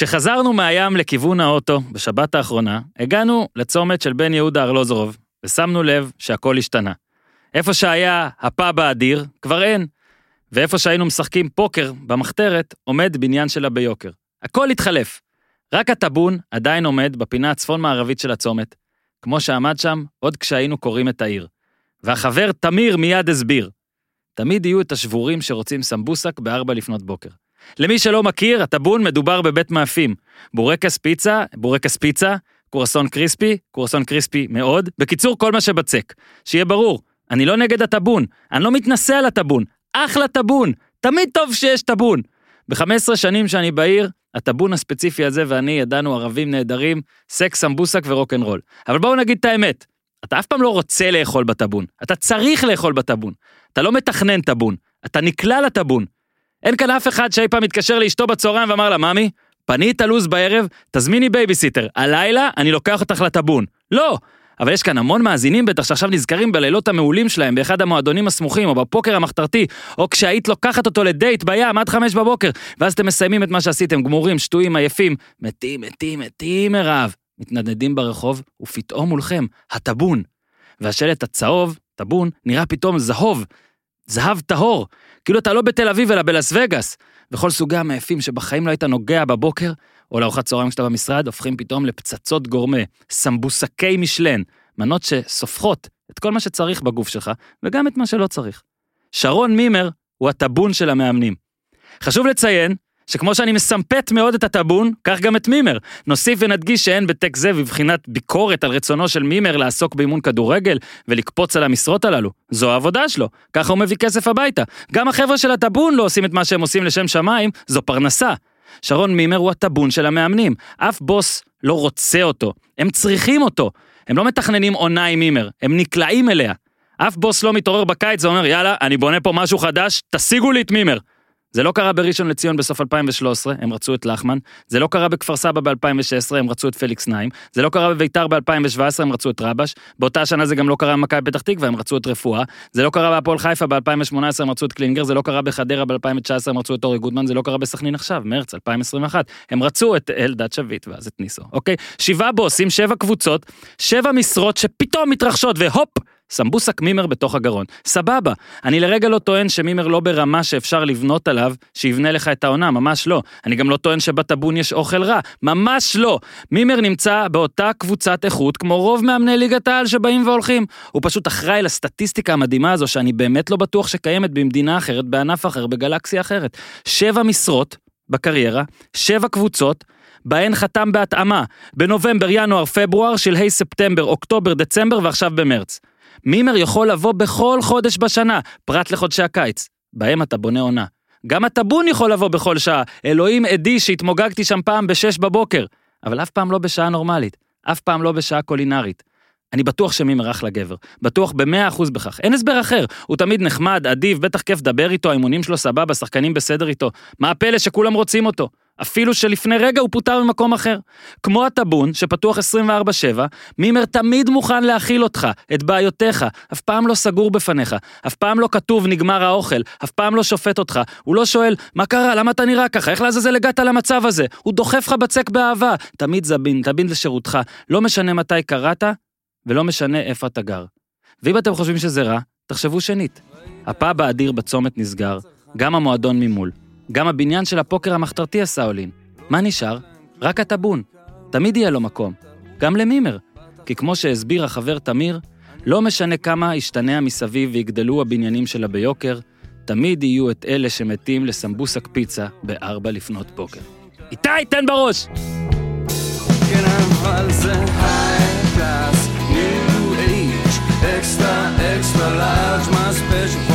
כשחזרנו מהים לכיוון האוטו בשבת האחרונה, הגענו לצומת של בן יהודה ארלוזורוב, ושמנו לב שהכל השתנה. איפה שהיה הפאב האדיר, כבר אין. ואיפה שהיינו משחקים פוקר במחתרת, עומד בניין שלה ביוקר. הכל התחלף. רק הטאבון עדיין עומד בפינה הצפון-מערבית של הצומת, כמו שעמד שם עוד כשהיינו קוראים את העיר. והחבר תמיר מיד הסביר. תמיד יהיו את השבורים שרוצים סמבוסק בארבע לפנות בוקר. למי שלא מכיר, הטאבון מדובר בבית מאפים. בורקס פיצה, בורקס פיצה, קורסון קריספי, קורסון קריספי מאוד. בקיצור, כל מה שבצק. שיהיה ברור, אני לא נגד הטאבון, אני לא מתנשא על הטאבון. אחלה טאבון, תמיד טוב שיש טאבון. ב-15 שנים שאני בעיר, הטאבון הספציפי הזה ואני ידענו ערבים נהדרים, סקס, סמבוסק ורוקנרול. אבל בואו נגיד את האמת, אתה אף פעם לא רוצה לאכול בטאבון, אתה צריך לאכול בטאבון. אתה לא מתכנן טאבון, אתה נקלע לטאבון. אין כאן אף אחד שאי פעם התקשר לאשתו בצהריים ואמר לה, ממי, פני לו"ז בערב, תזמיני בייביסיטר, הלילה אני לוקח אותך לטאבון. לא! אבל יש כאן המון מאזינים בטח שעכשיו נזכרים בלילות המעולים שלהם באחד המועדונים הסמוכים או בפוקר המחתרתי, או כשהיית לוקחת אותו לדייט בים עד חמש בבוקר, ואז אתם מסיימים את מה שעשיתם, גמורים, שטויים, עייפים, מתים, מתים, מתים מרעב, מתנדנדים ברחוב, ופתאום מולכם, הטאבון. והשלט הצהוב, טאבון, נראה פתאום זהוב, זהב טהור, כאילו אתה לא בתל אביב אלא בלאס וגאס. וכל סוגי המעפים שבחיים לא היית נוגע בבוקר, או לארוחת צהריים כשאתה במשרד, הופכים פתאום לפצצות גורמה, סמבוסקי משלן, מנות שסופחות את כל מה שצריך בגוף שלך, וגם את מה שלא צריך. שרון מימר הוא הטאבון של המאמנים. חשוב לציין שכמו שאני מסמפת מאוד את הטאבון, כך גם את מימר. נוסיף ונדגיש שאין בטקסט זה בבחינת ביקורת על רצונו של מימר לעסוק באימון כדורגל ולקפוץ על המשרות הללו. זו העבודה שלו, ככה הוא מביא כסף הביתה. גם החבר'ה של הטאבון לא עושים את מה שהם עושים לשם שמיים, זו פרנסה. שרון מימר הוא הטאבון של המאמנים. אף בוס לא רוצה אותו, הם צריכים אותו. הם לא מתכננים עונה עם מימר, הם נקלעים אליה. אף בוס לא מתעורר בקיץ ואומר, יאללה, אני בונה פה משהו חדש, תשיגו לי את מימר. זה לא קרה בראשון לציון בסוף 2013, הם רצו את לחמן. זה לא קרה בכפר סבא ב-2016, הם רצו את פליקס נעים. זה לא קרה בביתר ב-2017, הם רצו את רבש. באותה שנה זה גם לא קרה במכבי פתח תקווה, הם רצו את רפואה. זה לא קרה בהפועל חיפה ב-2018, הם רצו את קלינגר. זה לא קרה בחדרה ב-2019, הם רצו את אורי גודמן. זה לא קרה בסכנין עכשיו, מרץ 2021. הם רצו את אלדד שביט ואז את ניסו, אוקיי? שבעה בוסים, שבע קבוצות, שבע משרות שפתאום מתרחשות, והופ! סמבוסק מימר בתוך הגרון. סבבה, אני לרגע לא טוען שמימר לא ברמה שאפשר לבנות עליו, שיבנה לך את העונה, ממש לא. אני גם לא טוען שבטאבון יש אוכל רע, ממש לא. מימר נמצא באותה קבוצת איכות כמו רוב מאמני ליגת העל שבאים והולכים. הוא פשוט אחראי לסטטיסטיקה המדהימה הזו, שאני באמת לא בטוח שקיימת במדינה אחרת, בענף אחר, בגלקסיה אחרת. שבע משרות בקריירה, שבע קבוצות, בהן חתם בהתאמה בנובמבר, ינואר, פברואר, שלהי ספטמבר, אוקטובר, דצמבר ועכשיו במרץ. מימר יכול לבוא בכל חודש בשנה, פרט לחודשי הקיץ. בהם אתה בונה עונה. גם הטאבון יכול לבוא בכל שעה, אלוהים עדי שהתמוגגתי שם פעם בשש בבוקר, אבל אף פעם לא בשעה נורמלית, אף פעם לא בשעה קולינרית. אני בטוח שמימר אחלה גבר, בטוח במאה אחוז בכך, אין הסבר אחר, הוא תמיד נחמד, אדיב, בטח כיף לדבר איתו, האימונים שלו סבבה, שחקנים בסדר איתו, מה הפלא שכולם רוצים אותו? אפילו שלפני רגע הוא פוטר ממקום אחר. כמו הטאבון, שפתוח 24-7, מימר תמיד מוכן להכיל אותך, את בעיותיך, אף פעם לא סגור בפניך, אף פעם לא כתוב נגמר האוכל, אף פעם לא שופט אותך, הוא לא שואל, מה קרה, למה אתה נראה ככה, איך לעזאזל הגעת למצב הזה, הוא דוחף לך בצק באהבה, תמיד זבין, תמיד לשירותך, לא משנה מתי קראת, ולא משנה איפה אתה גר. ואם אתם חושבים שזה רע, תחשבו שנית. הפאב האדיר בצומת נסגר, גם המועדון ממול. גם הבניין של הפוקר המחתרתי עשה עולין. מה נשאר? רק הטאבון. תמיד יהיה לו מקום. גם למימר. כי כמו שהסביר החבר תמיר, לא משנה כמה ישתנע מסביב ויגדלו הבניינים שלה ביוקר, תמיד יהיו את אלה שמתים לסמבוסק פיצה בארבע לפנות בוקר. איתי, תן בראש! new age, extra, extra large,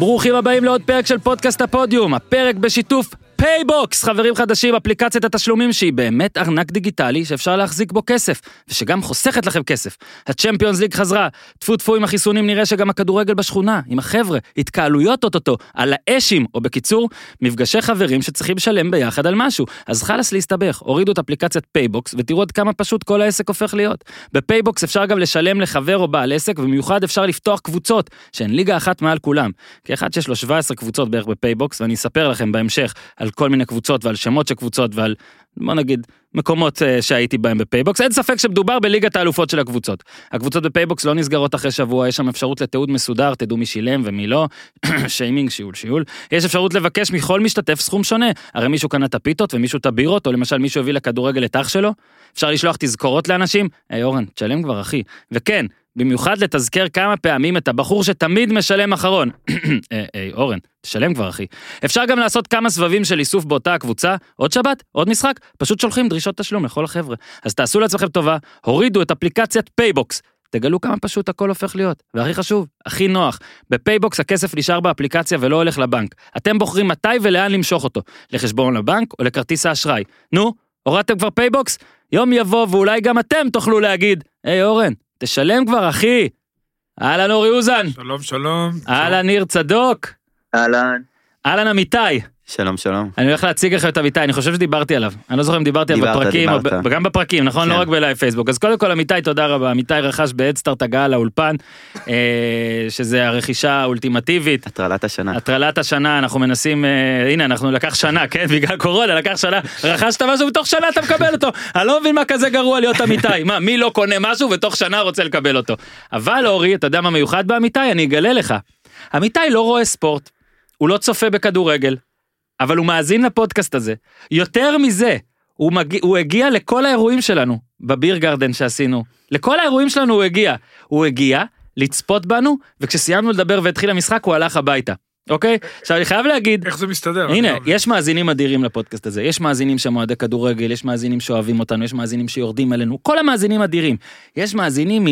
ברוכים הבאים לעוד פרק של פודקאסט הפודיום, הפרק בשיתוף פייבוקס, חברים חדשים, אפליקציית התשלומים שהיא באמת ארנק דיגיטלי שאפשר להחזיק בו כסף, ושגם חוסכת לכם כסף. הצ'מפיונס ליג חזרה, טפו טפו עם החיסונים נראה שגם הכדורגל בשכונה, עם החבר'ה, התקהלויות אוטוטו, על האשים, או בקיצור, מפגשי חברים שצריכים לשלם ביחד על משהו. אז חלאס להסתבך, הורידו את אפליקציית פייבוקס, ותראו עד כמה פשוט כל העסק הופך להיות. בפייבוקס אפשר גם לשלם לחבר או בעל עסק, ובמיוחד אפשר לפתוח קבוצות, שהן ליגה אחת מעל כולם. כאחד שיש לו 17 קבוצות בערך בפייבוקס, ואני אספר לכם בהמשך על כל מיני קבוצות ועל שמות של קבוצות ועל, בוא נגיד, מקומות uh, שהייתי בהם בפייבוקס. אין ספק שמדובר בליגת האלופות של הקבוצות. הקבוצות בפייבוקס לא נסגרות אחרי שבוע, יש שם אפשרות לתיעוד מסודר, תדעו מי שילם ומי לא, שיימינג, שיעול, שיעול. יש אפשרות לבקש מכל משתתף סכום שונה. הרי מישהו קנה את הפיתות ומישהו את הבירות, או למשל מישהו הביא לכדורגל את אח שלו. אפשר לשלוח תזכורות לאנשים, היי אורן, תשלם כבר אחי. וכן, במיוחד לתזכר כמה פעמים את הבחור שתמיד משלם אחרון. היי, היי, אורן, תשלם כבר אחי. אפשר גם לעשות כמה סבבים של איסוף באותה הקבוצה, עוד שבת, עוד משחק, פשוט שולחים דרישות תשלום לכל החבר'ה. אז תעשו לעצמכם טובה, הורידו את אפליקציית פייבוקס. תגלו כמה פשוט הכל הופך להיות. והכי חשוב, הכי נוח, בפייבוקס הכסף נשאר באפליקציה ולא הולך לבנק. אתם בוחרים מתי ולאן למשוך אותו, לחשבון הבנק או לכרטיס האשראי. נו, הורדתם כבר פייבוקס? יום יבוא ואולי גם אתם תוכלו להגיד, היי אורן, תשלם כבר אחי. אהלן אורי אוזן, שלום שלום. אהלן ניר צדוק, אהלן. אהלן אמיתי. שלום שלום. אני הולך להציג לכם את אמיתי, אני חושב שדיברתי עליו. אני לא זוכר אם דיברתי עליו בפרקים, או דיברת. ב- גם בפרקים, נכון? לא כן. רק בלייב פייסבוק. אז קודם כל אמיתי, תודה רבה. אמיתי רכש בהדסטארט הגעה לאולפן, אה, שזה הרכישה האולטימטיבית. הטרלת השנה. הטרלת השנה אנחנו מנסים אה, הנה אנחנו לקח שנה כן בגלל קורונה לקח שנה רכשת משהו בתוך שנה אתה מקבל אותו אני לא מבין מה כזה גרוע להיות אמיתי מה מי לא קונה משהו ותוך שנה רוצה לקבל אותו אבל אורי אתה יודע מה מיוחד באמיתי אני אגלה לך. אמיתי לא רואה ספורט הוא לא צופה בכדורגל אבל הוא מאזין לפודקאסט הזה. יותר מזה הוא, מגיע, הוא הגיע לכל האירועים שלנו בביר גרדן שעשינו. לכל האירועים שלנו הוא הגיע. הוא הגיע לצפות בנו וכשסיימנו לדבר והתחיל המשחק הוא הלך הביתה אוקיי עכשיו אני חייב להגיד איך זה מסתדר? הנה לא. יש מאזינים אדירים לפודקאסט הזה יש מאזינים שהם אוהדי כדורגל יש מאזינים שאוהבים אותנו יש מאזינים שיורדים אלינו כל המאזינים אדירים יש מאזינים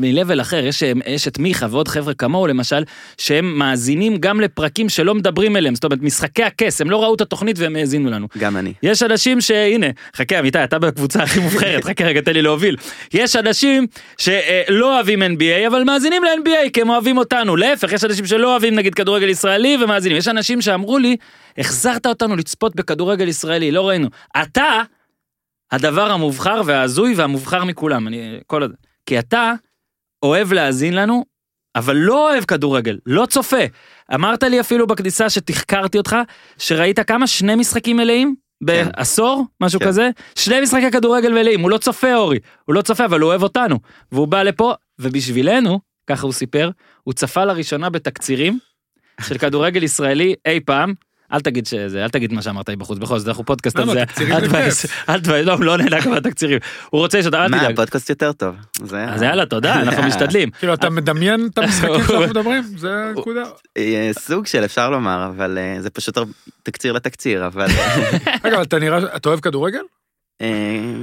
מ-level אחר יש, יש את מיכה ועוד חבר'ה כמוהו למשל שהם מאזינים גם לפרקים שלא מדברים אליהם זאת אומרת משחקי הכס הם לא ראו את התוכנית והם האזינו לנו גם אני. יש אנשים שהנה חכה אמיתי אתה בקבוצה הכי מובחרת חכה רגע תן לי להוביל יש אנשים שלא אוהבים NBA אבל מאזינים ל-NBA כי הם אוהבים אותנו להפך יש אנשים שלא אוהבים נגיד כדורגל ישראלי ומאזינים. יש אנשים שאמרו לי החזרת אותנו לצפות בכדורגל ישראלי. לא ראינו. אתה הדבר המובחר וההזוי והמובחר מכולם. אני כל הזה כי אתה אוהב להאזין לנו אבל לא אוהב כדורגל לא צופה. אמרת לי אפילו בכניסה שתחקרתי אותך שראית כמה שני משחקים מלאים? בעשור? משהו כן. כזה? שני משחקי כדורגל מלאים. הוא לא צופה אורי. הוא לא צופה אבל הוא אוהב אותנו. והוא בא לפה ובשבילנו ככה הוא סיפר הוא צפה לראשונה בתקצירים של כדורגל ישראלי אי פעם. אל תגיד שזה, אל תגיד מה שאמרת לי בחוץ, בכל זאת אנחנו פודקאסט על למה? זה, תקצירים אל זה תבאס, אל תבאס, לא, לא נהנה כבר תקצירים, הוא רוצה שאתה, אל מה, תדאג, הפודקאסט יותר טוב. זה... אז יאללה תודה, אנחנו משתדלים, כאילו אתה מדמיין את המשחקים שאנחנו מדברים? זה הנקודה. אה, סוג של אפשר לומר, אבל אה, זה פשוט תקציר לתקציר, אבל רגע, אבל אתה נראה, אתה אוהב כדורגל? אה,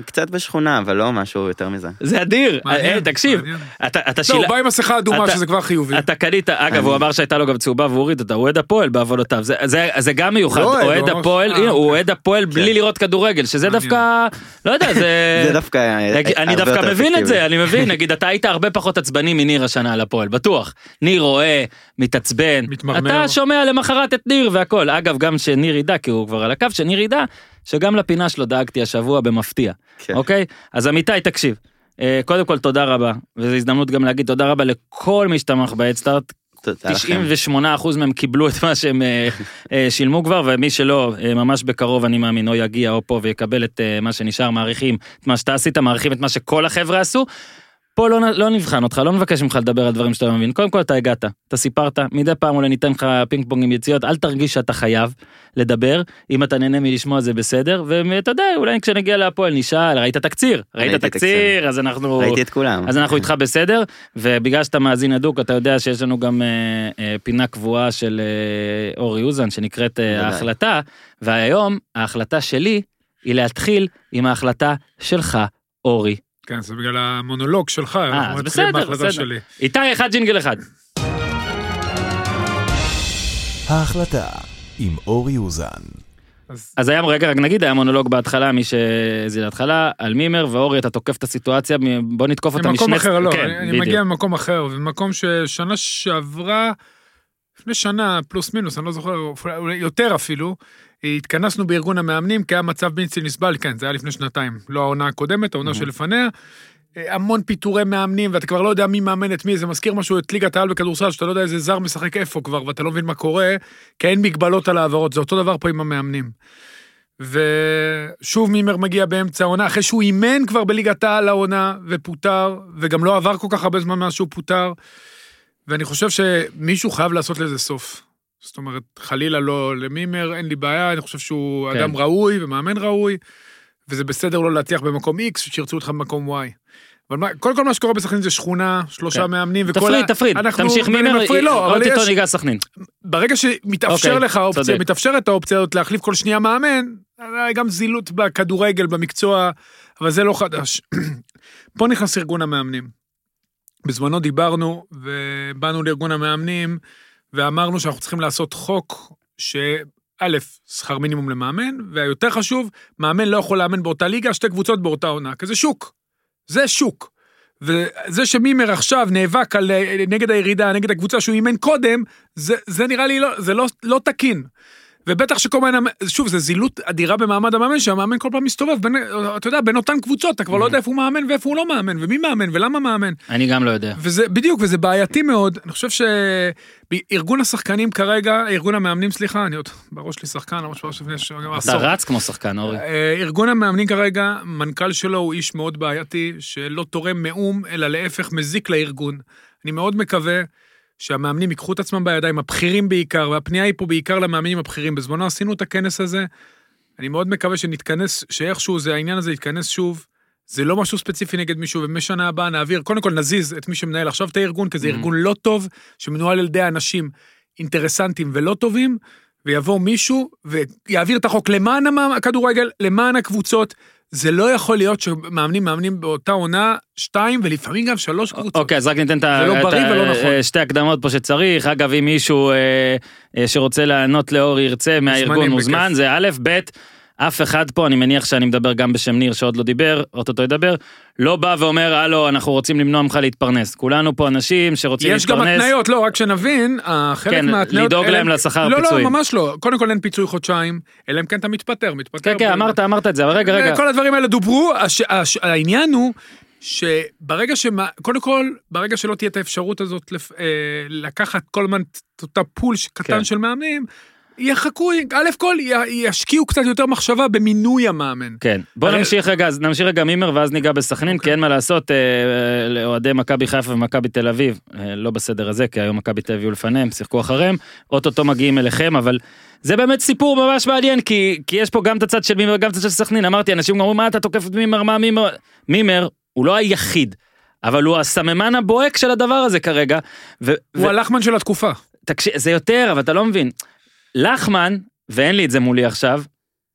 קצת בשכונה, אבל לא משהו יותר מזה. זה אדיר, מעניין, אה, תקשיב. אתה אתה לא, שילה, הוא בא עם מסכה אדומה אתה- שזה כבר חיובי. אתה קנית, אגב הוא אמר שהייתה לו גם צהובה והוא הוריד אותה, הוא אוהד הפועל בעוונותיו, זה- זה- זה גם מיוחד, לא אוהד, הפועל, אה, הוא אוקיי. אוהד הפועל בלי לראות כדורגל, שזה. דווקא, לא יודע, זה... זה דווקא אה, אני דווקא מבין את זה. אני מבין, נגיד אתה היית הרבה פחות עצבני מניר השנה על הפועל, בטוח. ניר רואה, מתעצבן, מתמרמר. אתה שומע למחרת את ניר והכל. אגב, גם שניר ידע, כי הוא כבר על הקו, שניר ידע, שגם לפינה שלו דאגתי השבוע במפתיע, כן. אוקיי? אז אמיתי, תקשיב. אה, קודם כל תודה רבה, וזו הזדמנות גם להגיד תודה רבה לכל מי שתמך לכם. 98% מהם קיבלו את מה שהם אה, אה, שילמו כבר ומי שלא ממש בקרוב אני מאמין או יגיע או פה ויקבל את מה שנשאר מעריכים את מה שאתה עשית מעריכים את מה שכל החבר'ה עשו. פה לא, לא נבחן אותך לא נבקש ממך לדבר על דברים שאתה לא מבין קודם כל אתה הגעת אתה סיפרת מדי פעם אולי ניתן לך פינג פונג עם יציאות אל תרגיש שאתה חייב לדבר אם אתה נהנה מלשמוע זה בסדר ואתה יודע אולי כשנגיע להפועל נשאל ראית תקציר ראית תקציר. אז אנחנו ראיתי את כולם. אז אנחנו איתך בסדר, ובגלל שאתה מאזין הדוק, אתה יודע שיש לנו גם אה, אה, פינה קבועה של אה, אורי אוזן שנקראת אה. ההחלטה, והיום ההחלטה שלי היא להתחיל עם ההחלטה שלך, אורי. כן, זה בגלל המונולוג שלך, אנחנו אז מתחילים בסדר, בהחלטה בסדר. שלי. איתי אחד ג'ינגל אחד. ההחלטה עם אורי אוזן. אז אז היה, רגע, רק נגיד, היה מונולוג בהתחלה, מי שזה להתחלה, על מימר, ואורי, אתה תוקף את הסיטואציה, בוא נתקוף אותה ממקום משני... אחר, לא, כן, אני- אני. מגיע ממקום אחר, ומקום ששנה שעברה, לפני שנה, פלוס מינוס, אני לא זוכר, אולי יותר אפילו, התכנסנו בארגון המאמנים, כי היה מצב בלתי נסבל, כן, זה היה לפני שנתיים, לא העונה הקודמת, העונה שלפניה. אה, המון פיטורי מאמנים, ואתה כבר לא יודע מי מאמן את מי, זה מזכיר משהו את ליגת העל בכדורסל, שאתה לא יודע איזה זר משחק איפה כבר, ואתה לא מבין מה קורה, כי אין מגבלות על העברות, זה אותו דבר פה עם המאמנים. ושוב מימר מגיע באמצע העונה, אחרי שהוא אימן כבר בליגת העל העונה, ופוטר, וגם לא עבר כל כך הרבה זמן מאז שהוא פוטר, ואני חושב שמישהו חייב לעשות לזה סוף. זאת אומרת, חלילה לא למימר, אין לי בעיה, אני חושב שהוא כן. אדם ראוי ומאמן ראוי, וזה בסדר לא להצליח במקום X, שירצו אותך במקום Y. אבל מה, קודם כל מה שקורה בסכנין זה שכונה, שלושה כן. מאמנים, וכל תפריד, ה- תפריד, אנחנו- תמשיך מימר, מפריד, לא, אבל עוד יש- ניגע סכנין. ברגע שמתאפשר אוקיי, לך האופציה, צודק. מתאפשרת האופציה הזאת להחליף כל שנייה מאמן, אה, גם זילות בכדורגל, במקצוע, אבל זה לא חדש. פה נכנס ארגון המאמנים. בזמנו דיברנו, ובאנו לארגון המאמנים, ואמרנו שאנחנו צריכים לעשות חוק, שא', שכר מינימום למאמן, והיותר חשוב, מאמן לא יכול לאמן באותה ליגה, שתי קבוצות באותה עונה, כי זה שוק. זה שוק. וזה שמימר עכשיו נאבק על, נגד הירידה, נגד הקבוצה שהוא אימן קודם, זה, זה נראה לי לא, זה לא, לא תקין. ובטח שכל מיני, שוב, זה זילות אדירה במעמד המאמן, שהמאמן כל פעם מסתובב בין, אתה יודע, בין אותן קבוצות, אתה כבר לא יודע איפה הוא מאמן ואיפה הוא לא מאמן, ומי מאמן ולמה מאמן. אני גם לא יודע. וזה, בדיוק, וזה בעייתי מאוד. אני חושב שארגון השחקנים כרגע, ארגון המאמנים, סליחה, אני עוד, בראש שלי שחקן, למרות שבראש לפני ש- אתה. רץ כמו שחקן, אורי. אה, ארגון המאמנים כרגע, מנכ"ל שלו הוא איש מאוד בעייתי, שלא תורם מאום, אלא להפך מזיק לארגון. אני מאוד מקווה שהמאמנים ייקחו את עצמם בידיים, הבכירים בעיקר, והפנייה היא פה בעיקר למאמנים הבכירים. בזמנו עשינו את הכנס הזה, אני מאוד מקווה שנתכנס, שאיכשהו זה, העניין הזה יתכנס שוב. זה לא משהו ספציפי נגד מישהו, ומשנה הבאה נעביר, קודם כל נזיז את מי שמנהל עכשיו את הארגון, כי זה Mhm. ארגון לא טוב, שמנוהל על ידי אנשים אינטרסנטים ולא טובים, ויבוא מישהו ויעביר את החוק למען הכדורגל, למען הקבוצות. זה לא יכול להיות שמאמנים מאמנים באותה עונה שתיים ולפעמים גם שלוש קבוצות. אוקיי, אז רק ניתן את ה- זה לא בריא ולא נכון. אה, שתי הקדמות פה שצריך. אגב, אם מישהו אה, אה, שרוצה לענות לאורי ירצה מהארגון מוזמן, בכיף. זה א', ב', אף אחד פה, אני מניח שאני מדבר גם בשם ניר שעוד לא דיבר, אוטוטו ידבר, לא בא ואומר, הלו, אנחנו רוצים למנוע ממך להתפרנס. כולנו פה אנשים שרוצים יש גם להתפרנס. התניות, לא, רק שנבין, חלק כן, מההתניות... לדאוג אלה- להם לשכר לא, פיצויים. לא, ממש לא. קודם כל אין פיצוי חודשיים, אלא אם כן אתה מתפטר, מתפטר. כן, כן, אמרת, אמרת את זה, אבל רגע, רגע. כל הדברים האלה דוברו, הש, הש, העניין הוא שברגע שמה, קודם כל, ברגע שלא תהיה את האפשרות הזאת לפ, אה, לקחת כל הזמן את אותה פול ש- קטן כן. של מאמנים, יחכו, א' כל י- ישקיעו קצת יותר מחשבה במינוי המאמן. כן, בוא הרי- נמשיך רגע, אז נמשיך רגע מימר ואז ניגע בסכנין, כי אוקיי. אין מה לעשות, אה, אה, לאוהדי מכבי חיפה ומכבי תל אביב, אה, לא בסדר הזה, כי היום מכבי תל אביב היו לפניהם, שיחקו אחריהם, אוטוטו מגיעים אליכם, אבל זה באמת סיפור ממש מעניין, כי, כי יש פה גם את הצד של מימר וגם את הצד של סכנין, אמרתי, אנשים אומרים, מה אתה תוקף את מימר, מה מימר? מימר, הוא לא היחיד, אבל הוא הסממן הבוהק של הדבר הזה כרגע, ו- ו- הוא הלחמן של התקופה. תקשיב, זה יותר, אבל אתה לא מבין. לחמן, ואין לי את זה מולי עכשיו,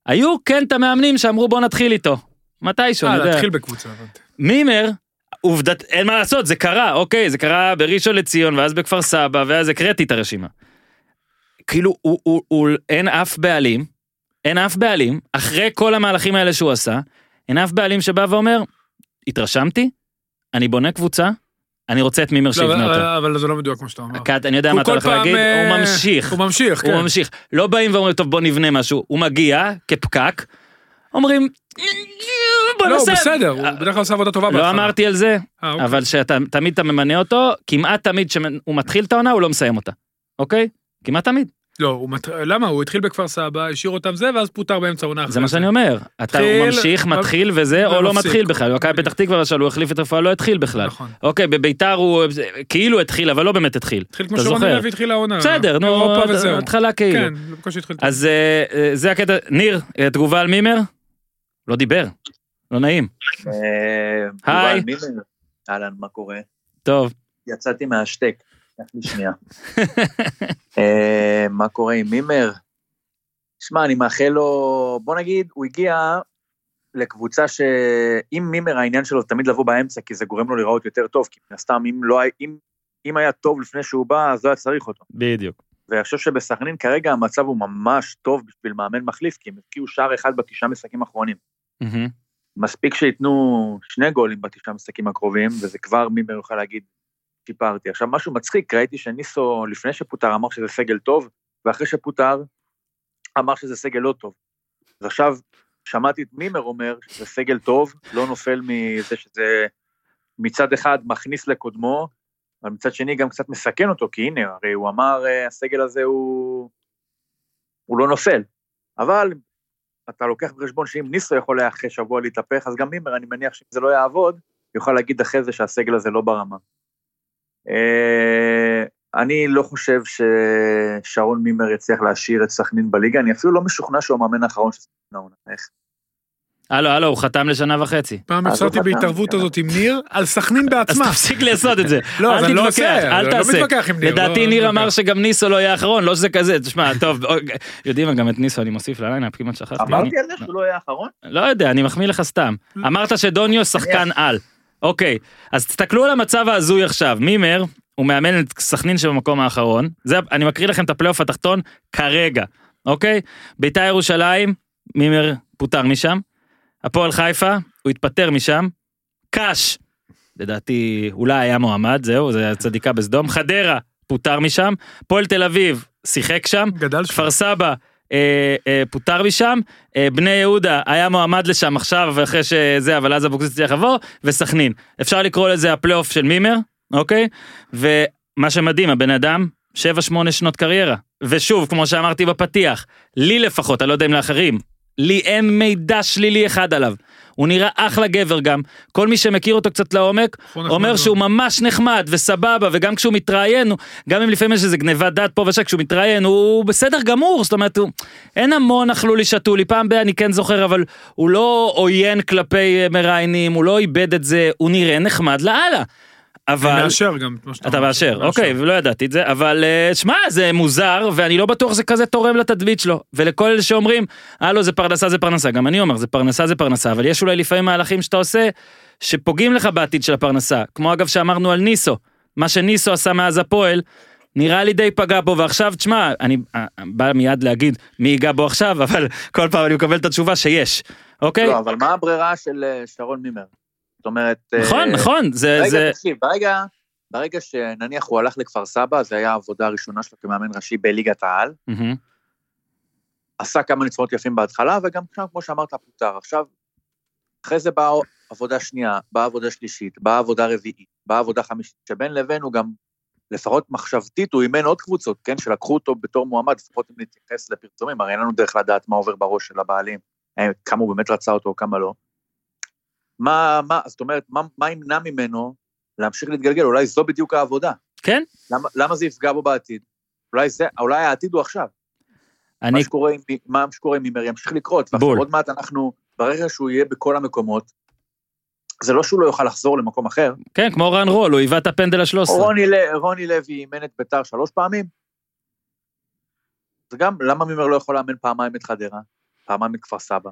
היו כן את המאמנים שאמרו בוא נתחיל איתו. מתישהו, אה, אני יודע. להתחיל בקבוצה, הבנתי. מימר, עובדת, אין מה לעשות, זה קרה, אוקיי, זה קרה בראשון לציון, ואז בכפר סבא, ואז הקראתי את הרשימה. כאילו, הוא, הוא, הוא, אין אף בעלים, אין אף בעלים, אחרי כל המהלכים האלה שהוא עשה, אין אף בעלים שבא ואומר, התרשמתי, אני בונה קבוצה, אני רוצה את מימר לא, שיבנה אותה. אבל זה לא מדויק כמו שאתה אומר. קאט, אני יודע מה אתה הולך להגיד, אה, הוא ממשיך. הוא ממשיך, כן. הוא ממשיך. לא באים ואומרים, טוב, בוא נבנה משהו. הוא מגיע כפקק, אומרים, בוא לא, נעשה. בסדר, הוא בדרך כלל עושה עבודה טובה לא. אמרתי על זה, אה, אוקיי. אבל שאתה תמיד אתה ממנה אותו, כמעט תמיד כשהוא מתחיל את העונה, הוא לא מסיים אותה. אוקיי? כמעט תמיד. לא, הוא מת- למה? הוא התחיל בכפר סבא, השאיר אותם זה, ואז פוטר באמצע העונה. זה אחרי מה שאני אומר. אתה הוא ממשיך, מתחיל וזה, או לא. מתחיל בכלל. במכבי פתח תקווה למשל, הוא החליף את רפואה, לא התחיל בכלל. נכון. אוקיי, בביתר הוא כאילו התחיל, אבל לא באמת התחיל. התחיל כמו שרוני זוכר. לוי התחיל העונה. בסדר, נו. התחלה כאילו. כן, בקושי התחיל. אז אה, אה, זה הקטע, ניר, אה, תגובה על מימר? לא דיבר, לא נעים. היי. אהלן, מה קורה? טוב, יצאתי מהשטק, לקח לי שנייה. מה קורה עם מימר? שמע, אני מאחל לו, בוא נגיד, הוא הגיע לקבוצה שאם מימר העניין שלו תמיד לבוא באמצע, כי זה גורם לו להיראות יותר טוב, כי מן הסתם, אם לא אם, אם היה טוב לפני שהוא בא, אז לא היה צריך אותו. בדיוק. ואני חושב שבסכנין כרגע המצב הוא ממש טוב בשביל מאמן מחליף, כי הם הבקיעו שער אחד בתשעה משחקים האחרונים. מהמם. מספיק שייתנו שני גולים בתשעה משחקים הקרובים, וזה כבר מימר יוכל להגיד, שיפרתי. עכשיו, משהו מצחיק, ראיתי שניסו, לפני שפוטר, אמר שזה סגל טוב, ואחרי שפוטר, אמר שזה סגל לא טוב. אז עכשיו, שמעתי את מימר אומר שזה סגל טוב, לא נופל מזה שזה מצד אחד מכניס לקודמו, אבל מצד שני גם קצת מסכן אותו, כי הנה, הרי הוא אמר, אה, הסגל הזה הוא, הוא לא נופל. אבל אתה לוקח בחשבון שאם ניסו יכול היה אחרי שבוע להתהפך, אז גם מימר, אני מניח שאם זה לא יעבוד, יוכל להגיד אחרי זה שהסגל הזה לא ברמה. אה, אני לא חושב ששרון מימר יצליח להשאיר את סכנין בליגה, אני אפילו לא משוכנע שהוא המאמן האחרון של סכנין העונה. איך? הלו, הלו, הוא חתם לשנה וחצי. פעם אז הפסדתי חתם, בהתערבות כן. הזאת עם ניר על סכנין אז בעצמה. תפסיק לעשות את זה. לא, אז אני לא עושה, אל אני לא תעשה. מתווכח עם ניר. לדעתי לא- ניר אמר. שגם ניסו לא יהיה האחרון, לא שזה כזה, תשמע, טוב, אוקיי, יודעים גם את ניסו אני מוסיף לליינאפ, כמעט שכחתי. אמרתי על זה שהוא לא יהיה האחרון? לא יודע, אני מחמיא לך סתם. אמרת שדוניו שחקן על. אוקיי, אז תסתכלו על המצב ההזוי עכשיו. מימר, הוא מאמן את סכנין שבמקום האחרון. זה, אני מקריא לכם את הפלייאוף התחתון כרגע, אוקיי? בית"ר ירושלים, מימר פוטר משם. הפועל חיפה, הוא התפטר משם. קאש, לדעתי אולי היה מועמד, זהו, זה צדיקה בסדום. חדרה, פוטר משם. הפועל תל אביב, שיחק שם. גדל שם. כפר סבא אה, אה, פוטר משם, אה, בני יהודה היה מועמד לשם עכשיו אחרי שזה, אבל אז אבוקסיס צריך לבוא, וסכנין. אפשר לקרוא לזה הפלייאוף של מימר, אוקיי? ומה שמדהים, הבן אדם, 7-8 שנות קריירה. ושוב, כמו שאמרתי בפתיח, לי לפחות, אני לא יודע אם לאחרים, לי אין מידע שלילי אחד עליו. הוא נראה אחלה גבר גם. כל מי שמכיר אותו קצת לעומק, נכון, אומר נכון. שהוא ממש נחמד וסבבה, וגם כשהוא מתראיין, גם אם לפעמים יש איזה גניבת דעת פה ושם, כשהוא מתראיין, הוא בסדר גמור, זאת אומרת, הוא, אין המון אכלו לי שתו לי, פעם ב- אני כן זוכר, אבל הוא לא עוין כלפי אה, מראיינים, הוא לא איבד את זה, הוא נראה נחמד לאללה. אני אבל... מאשר גם את מה שאתה אתה אומר. מאשר, מאשר. אוקיי, ולא ידעתי את זה, אבל אה, שמע, זה מוזר, ואני לא בטוח שזה כזה תורם לתדמית שלו. ולכל אלה שאומרים, הלו, זה פרנסה זה פרנסה, גם אני אומר, זה פרנסה זה פרנסה, אבל יש אולי לפעמים מהלכים שאתה עושה, שפוגעים לך בעתיד של הפרנסה. כמו אגב שאמרנו על ניסו, מה שניסו עשה מאז הפועל, נראה לי די פגע בו, ועכשיו, תשמע, אני אה, בא מיד להגיד מי ייגע בו עכשיו, אבל כל פעם אני מקבל את התשובה שיש, אוקיי? לא, אבל מה הברירה של אה, שרון מימר? זאת אומרת... אה, נכון, נכון, זה, רגע, זה, תקשיב, ברגע, ברגע שנניח הוא הלך לכפר סבא, זה היה העבודה הראשונה שלו כמאמן ראשי בליגת העל. עשה כמה ניצחונות יפים בהתחלה, וגם עכשיו, כמו שאמרת, פוטר. עכשיו, אחרי זה באה עבודה שנייה, באה עבודה שלישית, באה עבודה רביעית, באה עבודה חמישית, שבין לבין הוא גם, לפחות מחשבתית, הוא אימן עוד קבוצות, כן, שלקחו אותו בתור מועמד, לפחות אם נתייחס לפרסומים, הרי אין לנו דרך לדעת מה עובר בראש של הבעלים, אה, כמה הוא באמת רצה אותו, כמה לא. מה, מה, זאת אומרת, מה, מה ימנע ממנו להמשיך להתגלגל? אולי זו בדיוק העבודה. כן, למה, למה זה יפגע בו בעתיד? אולי זה, אולי העתיד הוא עכשיו. אני, מה שקורה עם, מה שקורה עם מימר ימשיך לקרות. ועכשיו בול. עוד מעט אנחנו, ברגע שהוא יהיה בכל המקומות, זה לא שהוא לא יוכל לחזור למקום אחר. כן, כמו רן רול, הוא היווה את הפנדל ה-13. רוני, רוני לוי אימן את ביתר שלוש פעמים. זה גם, למה מימר לא יכול לאמן פעמיים את חדרה? פעמיים את כפר סבא?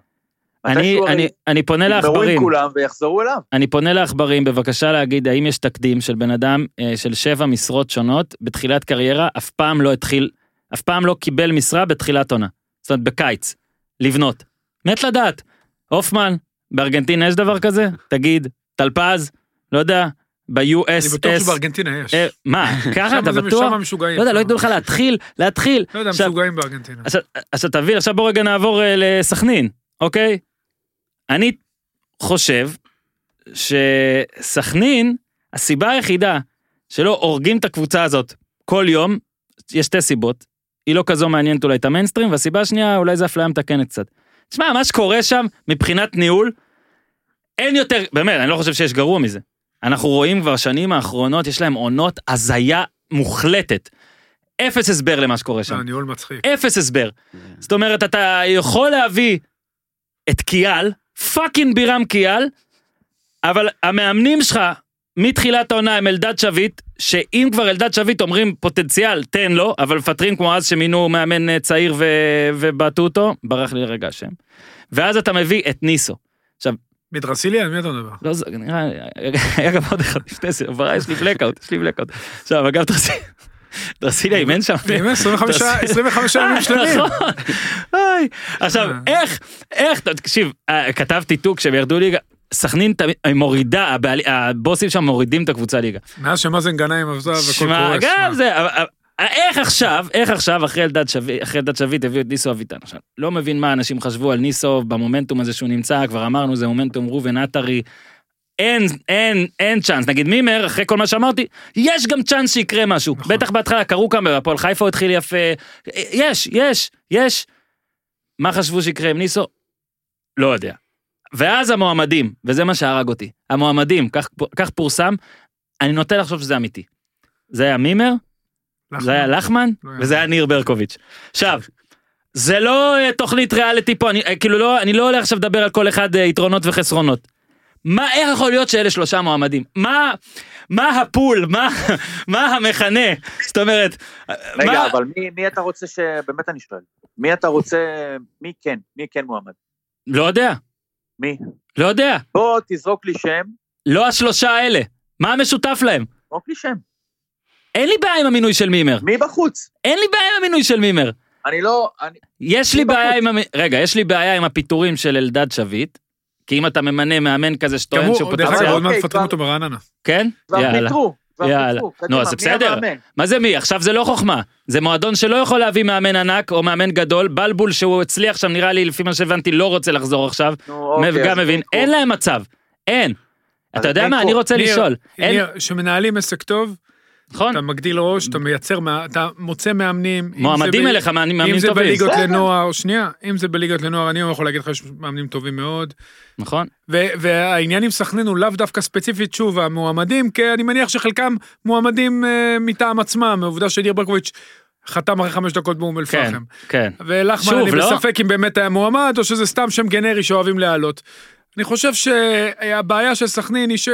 אני, אני, אני פונה יגמרו עם לעכברים, כולם ויחזרו אליו. אני פונה לעכברים, בבקשה להגיד האם יש תקדים של בן אדם אה, של שבע משרות שונות בתחילת קריירה, אף פעם לא התחיל, אף פעם לא קיבל משרה בתחילת עונה. זאת אומרת, בקיץ, לבנות. מת לדעת. הופמן, בארגנטינה יש דבר כזה? תגיד, טלפז, לא יודע, אני בטוח ב-USS, שבארגנטינה יש. אה, מה, ככה אתה בטוח? שם משוגעים. לא יודע, לא. ייתנו לך להתחיל, להתחיל. לא יודע, משוגעים בארגנטינה. עכשיו, עכשיו תבין, עכשיו בוא רגע נעבור אה, לסכנין, אוקיי? אני חושב שסכנין, הסיבה היחידה שלא הורגים את הקבוצה הזאת כל יום, יש שתי סיבות. היא לא כזו מעניינת אולי את המיינסטרים, והסיבה השנייה אולי זה אפליה מתקנת קצת. תשמע, מה שקורה שם מבחינת ניהול, אין יותר, באמת, אני לא חושב שיש גרוע מזה. אנחנו רואים כבר שנים האחרונות, יש להם עונות הזיה מוחלטת. אפס הסבר למה שקורה שם. לא, ניהול מצחיק. אפס הסבר. זאת אומרת, אתה יכול להביא את קיאל, fucking בירם קיאל, אבל המאמנים שלך מתחילת העונה הם אלדד שביט, שאם כבר אלדד שביט אומרים פוטנציאל, תן לו, אבל מפטרים כמו אז שמינו מאמן אה, צעיר ו- ובעטו אותו, ברח לי לרגע השם. ואז אתה מביא את ניסו. מדרסילי, על מי אתה מדבר? לא, זה נראה, היה גם עוד אחד לפני זה, יש לי blackout, יש לי blackout. עכשיו, אגב, תרצי, ברסיליה אימן שם. ואם 25 25 ימים שלמים. נכון. עכשיו, אה. איך, איך, תקשיב, אה, כתבתי טוק כשהם ירדו ליגה, סכנין תמיד- היא מורידה, הבוסים שם מורידים את הקבוצה ליגה. מאז שמאזן גנאים קורס. גם. זה, אבל- אבל- איך עכשיו, איך עכשיו אחרי אלדד שביט, אחרי אלדד שביט הביאו את ניסו אביטן עכשיו. לא מבין מה אנשים חשבו על ניסו במומנטום הזה שהוא נמצא, כבר אמרנו זה מומנטום ראובן עטרי. אין, אין, אין צ'אנס, נגיד מימר, אחרי כל מה שאמרתי, יש גם צ'אנס שיקרה משהו. נכון. בטח בהתחלה קראו כמה, בהפועל חיפה התחיל יפה. יש, יש, יש. מה חשבו שיקרה עם ניסו? לא יודע. ואז המועמדים, וזה מה שהרג אותי, המועמדים, כך, כך פורסם, אני נוטה לחשוב שזה אמיתי. זה היה מימר, לחמן. זה היה לחמן, לא וזה היה ניר ברקוביץ'. עכשיו, זה לא אה, תוכנית ריאליטי פה, אני, אה, כאילו לא, אני לא הולך עכשיו לדבר על כל אחד אה, יתרונות וחסרונות. מה, איך יכול להיות שאלה שלושה מועמדים? מה, מה הפול? מה, מה המכנה? זאת אומרת, רגע, מה, אבל מי- מי אתה רוצה ש... באמת אני שואל. מי אתה רוצה... מי כן? מי כן מועמד? לא יודע, מי? לא יודע, בוא תזרוק לי שם. לא השלושה האלה. מה המשותף להם? זרוק לי שם. אין לי בעיה עם המינוי של מימר. מי בחוץ? אין לי בעיה עם המינוי של מימר. אני לא... אני... יש לי בחוץ? בעיה עם, המ... רגע, יש לי בעיה עם הפיטורים של אלדד שביט, כי אם אתה ממנה מאמן כזה שטוען שהוא הוא, דרך פוטנציאל, אגב, עוד מעט אוקיי, מפטרים אותו ברעננה. כן? יאללה. יאללה. נו, אז בסדר. מה זה מי? עכשיו זה לא חוכמה. זה מועדון שלא יכול להביא מאמן ענק או מאמן גדול, בלבול שהוא הצליח שם נראה לי לפי מה שהבנתי לא רוצה לחזור עכשיו, נו, אוקיי, גם מבין. אין להם מצב, אין. אתה יודע מה. אני רוצה לשאול, כשמנהלים עסק טוב, נכון? אתה מגדיל ראש, אתה מייצר, אתה מוצא מאמנים. מועמדים אליך, מאמנים אם זה טובים, בליגות. לנוער, שנייה, אם זה בליגות לנוער, אני יכול להגיד לך שיש מאמנים טובים מאוד. נכון? והעניין עם סכנין הוא לאו דווקא ספציפית, שוב, המועמדים, כי אני מניח שחלקם מועמדים אה, מטעם עצמם, העובדה שניר ברקוביץ' חתם אחרי חמש דקות באום כן, אל-פחם. כן. ולחמן, שוב, אני לא? בספק אם באמת היה מועמד, או שזה סתם שם גנרי שאוהבים להעלות. אני חושב שהבעיה של סכנין היא ש...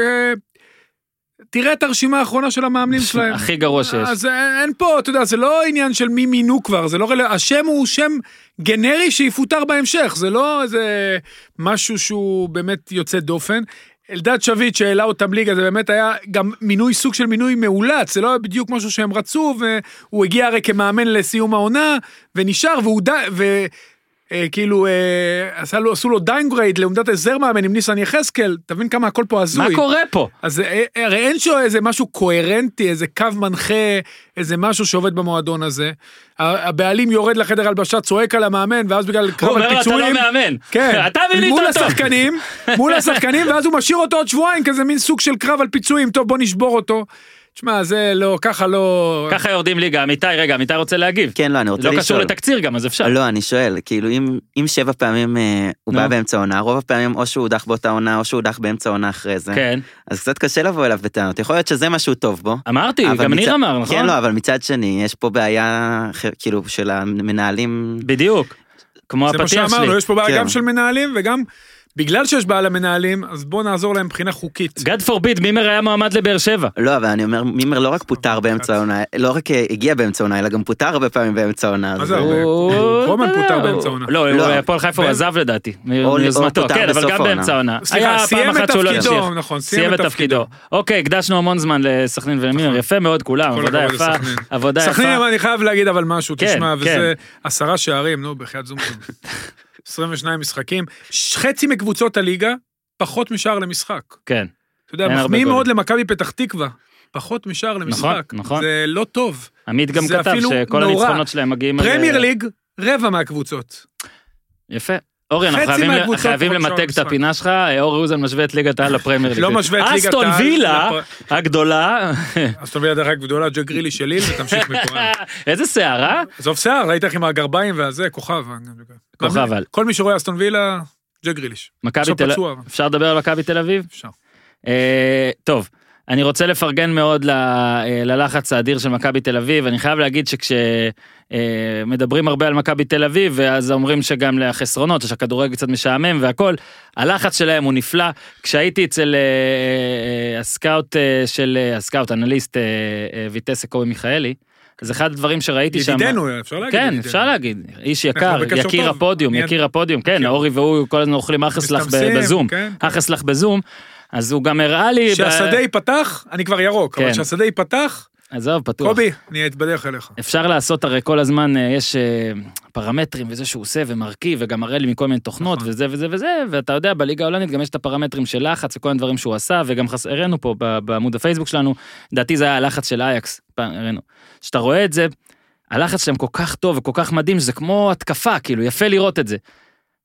תראה את הרשימה האחרונה של המאמנים שלהם. הכי גרוע שיש. אז אין אין פה, אתה יודע, זה לא עניין של מי מינו כבר, זה לא רלוונטי, השם הוא שם ג'נרי שיפוטר בהמשך, זה לא איזה משהו שהוא באמת יוצא דופן. אלדד שביט שהעלה אותם ליגה, זה באמת היה גם מינוי, סוג של מינוי מאולץ, זה לא היה בדיוק משהו שהם רצו, והוא הגיע הרי כמאמן לסיום העונה, ונשאר, והוא די, ו... אה, כאילו, אה, עשה לו, עשו לו downgrade לעמדת עזר מאמן עם ניסו יחזקאל, תבין כמה הכל פה הזוי. מה קורה פה? אז אה, אה, הרי אין שם איזה משהו קוהרנטי, איזה קו מנחה, איזה משהו שעובד במועדון הזה. הבעלים יורד לחדר הלבשה, צועק על המאמן, ואז בגלל הוא קרב אומר על לו, אתה לא פיצויים, מאמן. כן, אתה מול אותו. השחקנים, מול השחקנים, ואז הוא משאיר אותו עוד שבועיים, כזה מין סוג של קרב על פיצויים, טוב בוא נשבור אותו. תשמע, זה לא, ככה לא... ככה יורדים ליגה, אמיתי, רגע, אמיתי רוצה להגיב. כן, לא, אני רוצה לא לשאול. קשור לתקציר גם, אז אפשר. לא, אני שואל, כאילו אם, אם שבע פעמים אה, הוא נו. בא באמצע העונה, רוב הפעמים או שהוא הודח באותה עונה או שהוא הודח באמצע העונה אחרי זה, כן, אז קצת קשה לבוא אליו בטענות, יכול להיות שזה משהו טוב בו. אמרתי, גם ניר אמר, נכון? כן, לא, אבל מצד שני, יש פה בעיה, כאילו, של המנהלים, בדיוק. כמו זה מה הפתיח שאמרנו, שלי. יש פה בעיה כן. גם של מנהלים, וגם בגלל שיש בעיה למנהלים, אז בוא נעזור להם מבחינה חוקית. God forbid, מימר היה מועמד לבאר שבע. לא, אבל אני אומר, מימר לא רק פוטר באמצע העונה, לא רק אה, הגיע באמצע העונה, אלא גם פוטר הרבה פעמים באמצע העונה. מה זה הרבה? הוא- רומן יודע, פוטר באמצע העונה. לא, לא. הפועל חיפה הוא עזב לדעתי, או מיוזמתו, כן, אבל גם. באמצע העונה. סליחה, היה סיים פעם את אחת שהוא לא תפקידו. נכון, סיים את תפקידו. אוקיי, הקדשנו המון זמן לסכנין ולמימר, יפה מאוד כולם, עבודה יפה. עבודה יפה. סכנין, אני חייב להגיד אבל משהו, כן, תשמע, כן. וזה עשרה שערים, נו, בחייאת זום. 22 משחקים, חצי מקבוצות הליגה, פחות משער למשחק. כן, אתה יודע, מחמיאים. מאוד למכבי פתח תקווה, פחות משער למשחק. נכון. זה לא טוב. עמית גם כתב שכל נורא. הניצחונות שלהם מגיעים... על- פרמייר ליג, רבע מהקבוצות. יפה. אורי, אנחנו חייבים- חייבים למתג את. הפינה שלך, אורי אוזן משווה את ליגת העל לפרמייר ליג. לא משווה את ליגת אסטון העל וילה לפר- הגדולה, אז תביא לדרך אגב גדולה, ג'ק גרילי של ליל, ותמשיך מפה. איזה שיער, אה? עזוב שיער, ראית איך עם הגרביים והזה, כוכב. כוכב על. כל מי שרואה אסטון וילה, ג'ק גריליש. מכבי תל פצוע. אפשר לדבר על מכבי תל אביב? אפשר. אה, טוב, אני רוצה לפרגן מאוד ל- אה, ללחץ האדיר של מכבי תל אביב, אני חייב להגיד שכשמדברים הרבה על מכבי תל אביב, ואז אומרים שגם לחסרונות, שהכדורגל קצת משעמם והכל, הלחץ שלהם הוא נפלא. כשהייתי אצל אה, אה, הסקאוט אה, של, אה, הסקאוט, אנליסט אה, אה, ויטסה קובי מיכאלי, אז אחד הדברים שראיתי שם... ידידנו, אפשר להגיד. כן, ידידנו. אפשר להגיד, איש יקר, יקיר טוב. הפודיום, אני- יקיר הפודיום, כן, מכיר. אורי והוא כל הזמן אוכלים ב- מסתמסים, בזום, כן. אחסלח בזום, אז הוא גם הראה לי... ב- כשהשדה ייפתח, אני כבר ירוק, כן. אבל כשהשדה ייפתח, עזוב, פתוח. קובי, אני אתבדח אליך. אפשר לעשות הרי כל הזמן, אה, יש אה, פרמטרים וזה שהוא עושה ומרכיב וגם מראה לי מכל מיני תוכנות נכון. וזה וזה וזה, ואתה יודע, בליגה ההולנדית גם יש את הפרמטרים של לחץ וכל מיני דברים שהוא עשה, וגם חס- הראינו פה בעמוד הפייסבוק שלנו, לדעתי זה היה הלחץ של אייקס, הראינו. כשאתה רואה את זה, הלחץ שלהם כל כך טוב וכל כך מדהים, שזה כמו התקפה, כאילו, יפה לראות את זה.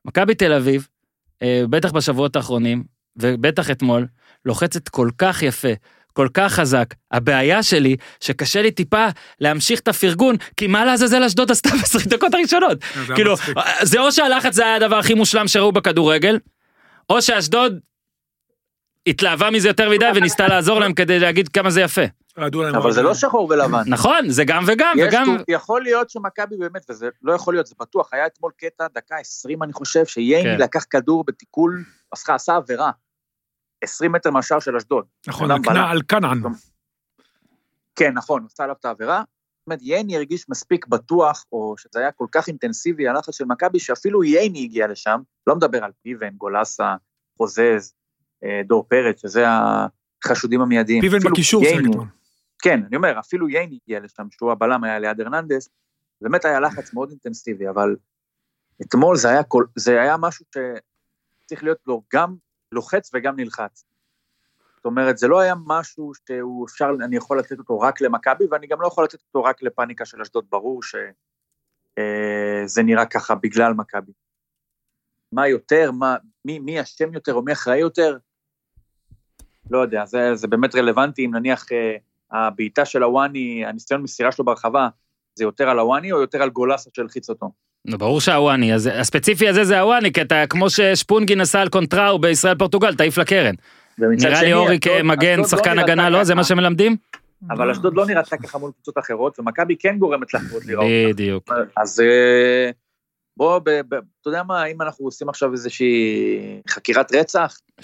מכבי תל אביב, אה, בטח בשבועות האחרונים, ובטח אתמול, לוחצת כל כך יפה, כל כך חזק. הבעיה שלי, שקשה לי טיפה להמשיך את הפרגון, כי מה לעזאזל אשדוד עשתה ב-20 דקות הראשונות? כאילו. זה או שהלחץ זה היה הדבר הכי מושלם שראו בכדורגל, או שאשדוד התלהבה מזה יותר מדי וניסתה לעזור להם כדי להגיד כמה זה יפה. אבל זה לא. שחור ולבן. נכון, זה גם וגם, יש וגם... יכול להיות שמכבי באמת, וזה לא יכול להיות, זה בטוח, היה אתמול קטע, דקה 20 אני חושב, שייני כן. לקח כדור בתיקול, עשה עבירה. 20 מטר מהשער של אשדוד. נכון. על- כנען. כן, נכון, עשה עליו את העבירה. זאת אומרת, ייני הרגיש מספיק בטוח, או שזה היה כל כך אינטנסיבי, הלחץ של מכבי, שאפילו ייני הגיע לשם, לא מדבר על פיבן, גולסה, חוזז, אה, דור פרץ, שזה החשודים המיידיים. פיבן בקישור ייני- אתמול. כן, אני אומר, אפילו ייני הגיע לשם, שהוא הבלם היה ליד הרננדס, באמת היה לחץ מאוד אינטנסיבי, אבל אתמול זה היה, כל, זה היה משהו שצריך להיות לו גם לוחץ וגם נלחץ. זאת אומרת, זה לא היה משהו שהוא אפשר, אני יכול לתת אותו רק למכבי, ואני גם לא יכול לתת אותו רק לפאניקה של אשדוד, ברור שזה נראה ככה בגלל מכבי. מה יותר, מה, מי, מי אשם יותר או מי אחראי יותר? לא יודע, זה, זה באמת רלוונטי אם נניח אה, הבעיטה של הוואני, הניסיון מסירה שלו ברחבה, זה יותר על הוואני או יותר על גולסה שהלחיץ אותו? נו, ברור שהוואני, אז הספציפי הזה זה הוואני, כי אתה כמו ששפונגין עשה על קונטראו בישראל פורטוגל, תעיף לקרן. נראה שני, לי אורי כמגן, אשדוד שחקן הגנה, לא? זה מה שמלמדים? אבל אשדוד לא נראתה ככה מול קבוצות אחרות, ומכבי כן גורמת לאחרות לראות. בדיוק. אז אה, בוא, ב- ב- אתה יודע מה, אם אנחנו עושים עכשיו איזושהי חקירת רצח, 70-30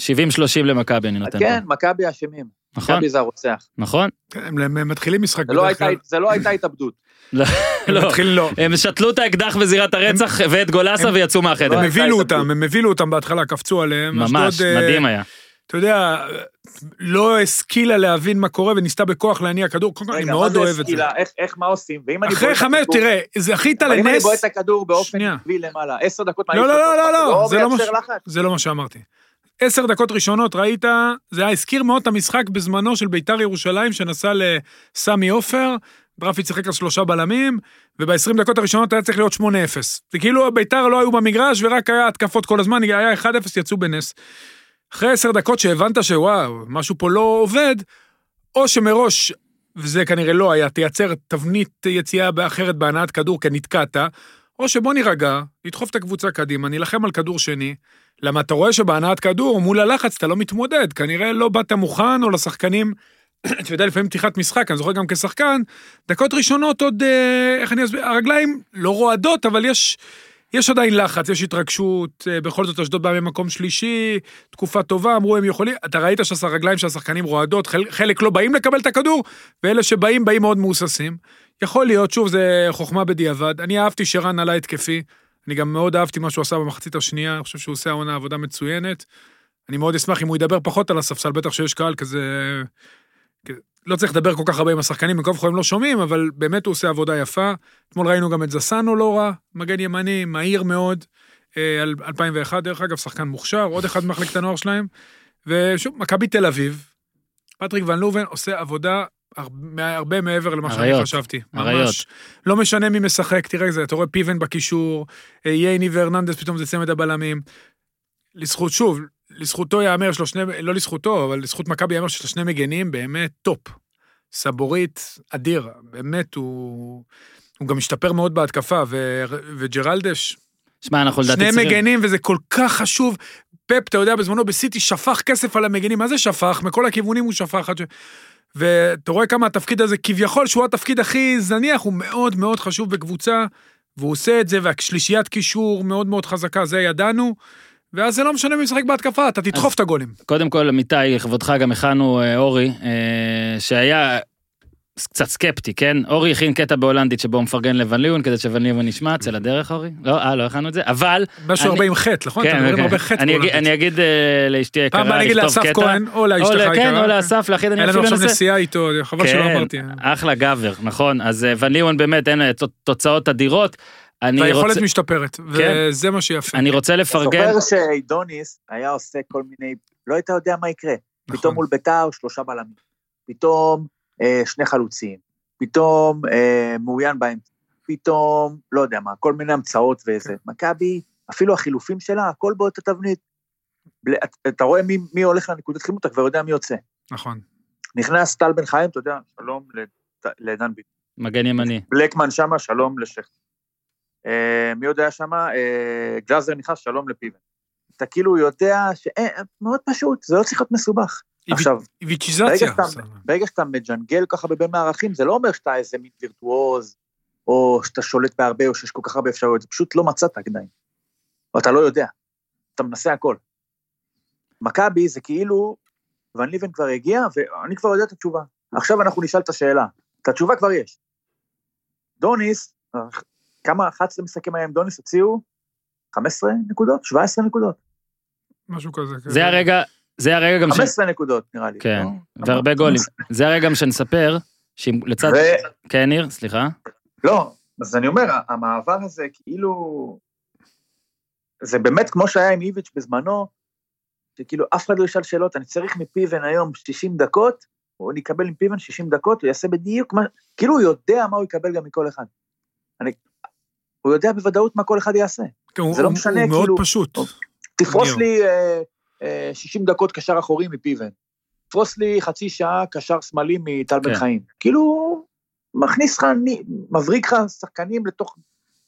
למכבי אני נותן כן. מכבי אשמים. נכון? מכבי זה הרוצח. נכון? הם מתחילים משחק זה לא בדרך הייתה- כלל. זה לא הייתה התאבדות. לא. הם לא. לא. הם שתלו את האקדח בזירת הרצח ואת גולסה הם- ויצאו לא הם מהחדר. הבהילו התאבדות. אותם, הם הבהילו אותם בהתחלה, קפצו עליהם. ממש, אה, מדהים היה. אתה יודע, לא השכילה להבין מה קורה וניסתה בכוח להניע כדור, קודם כל אני רגע, מאוד מה זה אוהב את זה. השכילה? איך- איך, מה עושים? ואם אני אחרי בועט את חמש, תראה, זכית אבל אם אני לנס, בועט את הכדור באופן. עקבי למעלה, עשר דקות לא, לא, לא, לא, לא, זה לא מה לחץ. זה לא מה שאמרתי. עשר דקות ראשונות ראית, זה היה הזכיר מאוד את המשחק בזמנו של ביתר ירושלים שנסע לסמי עופר, דרפיץ שיחק על שלושה בלמים, וב-20 דקות הראשונות היה צריך להיות 8-0. זה כאילו ביתר לא היו במגרש ורק היה התקפות כל הזמן, היה 1-0, יצאו בנס. אחרי עשר דקות שהבנת שוואו, משהו פה לא עובד, או שמראש, וזה כנראה לא היה, תייצר תבנית יציאה אחרת בהנעת כדור כי נתקעת, או שבוא נירגע, נדחוף את הקבוצה קדימה, נילחם על כדור שני. למה אתה רואה שבהנעת כדור, מול הלחץ אתה לא מתמודד, כנראה לא באת מוכן, או לשחקנים, אתה יודע, לפעמים פתיחת משחק, אני זוכר גם כשחקן, דקות ראשונות עוד, אה, איך אני אסביר, הרגליים לא רועדות, אבל יש, יש עדיין לחץ, יש התרגשות, אה, בכל זאת אשדוד באה ממקום שלישי, תקופה טובה, אמרו הם יכולים, אתה ראית שהרגליים של השחקנים רועדות, חל, חלק לא באים לקבל את הכדור, ואלה שבאים, באים מאוד מהוססים. יכול להיות, שוב, זה חוכמה בדיעבד. אני אהבתי שרן עלה התקפי, אני גם מאוד אהבתי מה שהוא עשה במחצית השנייה, אני חושב שהוא עושה העונה עבודה מצוינת. אני מאוד אשמח אם הוא ידבר פחות על הספסל, בטח שיש קהל כזה... לא צריך לדבר כל כך הרבה עם השחקנים, וכה הם לא שומעים, אבל באמת הוא עושה עבודה יפה. אתמול ראינו גם את זסנו לא רע, מגן ימני, מהיר מאוד, אה, על 2001 דרך אגב, שחקן מוכשר, עוד אחד ממחלקת הנוער שלהם. ושוב, מכבי תל אביב, פטריק ון לוון עושה עבודה הרבה, הרבה מעבר למה שאני חשבתי. אריות. ממש. לא משנה מי משחק, תראה זה, אתה רואה פיבן בקישור, אה, ייני והרננדס פתאום זה צמד הבלמים. לזכות, שוב, לזכותו ייאמר, יש לו שני, לא לזכותו, אבל לזכות מכבי ייאמר שיש לו שני מגנים באמת טופ. סבוריט, אדיר, באמת הוא... הוא גם השתפר מאוד בהתקפה, ו... וג'רלדס, שמע, אנחנו לדעתי שני צריכים... מגנים, וזה כל כך חשוב. פפ, אתה יודע, בזמנו בסיטי שפך כסף על המגנים, מה זה שפך? מכל הכיוונים הוא שפך. ש... ואתה רואה כמה התפקיד הזה, כביכול שהוא התפקיד הכי זניח, הוא מאוד מאוד חשוב בקבוצה, והוא עושה את זה, והשלישיית קישור מאוד מאוד חזקה, זה ידענו. ואז זה לא משנה מי משחק בהתקפה, אתה תדחוף את הגולים. קודם כל, אמיתי, לכבודך גם הכנו, אה, אורי, אה, שהיה קצת סקפטי, כן? אורי הכין קטע בהולנדית שבו הוא מפרגן לבן ליון כדי שוון ליון נשמע, צא לדרך אורי? לא, אה, לא הכנו את זה, אבל... משהו אני- הרבה עם חטא, נכון? כן, כן. אני אגיד-. אני אגיד אה, לאשתי היקרה, פעם הבאה נגיד לכתוב לאסף קטע. כהן, או לאשתך היקרה. כן, או לאסף, לאחיד, אני היה לנו אפילו עכשיו. נסיעה איתו, חבל שלא כן, אמרתי. אחלה גבר, נכון. אז אה, ון ליון באמת, אין תוצאות אדירות. אני והיכולת רוצה, משתפרת, כן. וזה מה שיפה. אני רוצה לפרגן, זוכר שאידוניס היה עושה כל מיני, לא היית יודע מה יקרה. נכון. פתאום מול ביתר שלושה בלמים, פתאום אה, שני חלוצים, פתאום אה, מאוין באמצע, פתאום, לא יודע מה, כל מיני המצאות כן. וזה. מכבי, אפילו החילופים שלה, הכל באותה תבנית. בלי- אתה- אתה רואה מי, מי הולך לנקודת חימום, אתה כבר יודע מי יוצא. נכון. נכנס טל בן חיים, אתה יודע, שלום לדן ביטון. מגן ימני. בלקמן שמה, שלום לשכטר. אה, מי יודע שמה? אה, גלאזר נכנס, שלום לפיבן. אתה כאילו יודע ש... אה, מאוד פשוט, זה לא צריך להיות מסובך. עכשיו. שאתה, ברגע שאתה מג'נגל ככה בבין מערכים, זה לא אומר שאתה איזה מין וירטואוז, או שאתה שולט בהרבה, או שיש כל כך הרבה אפשרויות, זה פשוט לא מצאת עדיין. או אתה לא יודע. אתה מנסה הכל. מכבי זה כאילו, ון ליבן כבר הגיע, ואני כבר יודע את התשובה. עכשיו אנחנו נשאל את השאלה. את התשובה כבר יש. דוניס, כמה 11 משחקים היה עם דוניס הוציאו? 15 נקודות? 17 נקודות? משהו כזה. כן. זה הרגע, זה הרגע גם ש... 15 נקודות נראה לי. כן, לא? והרבה גולים. זה הרגע גם שנספר, שאם לצד... ו- כן, ניר, סליחה. לא, אז אני אומר, המעבר הזה כאילו... זה באמת כמו שהיה עם איביץ' בזמנו, שכאילו אף אחד לא ישאל שאלות, אני צריך מפיבן היום 60 דקות, או אני אקבל עם פיבן 60 דקות, הוא יעשה בדיוק מה... כאילו הוא יודע מה הוא יקבל גם מכל אחד. אני... הוא יודע בוודאות מה כל אחד יעשה. כן, הוא- זה לא הוא- משנה, הוא מאוד כאילו- פשוט. תפרוס. לי אה, אה, 60 דקות קשר אחורי מפיבן. תפרוס לי חצי שעה קשר שמאלי מטל בן כן. חיים. כאילו, מכניס לך, מבריק לך שחקנים לתוך,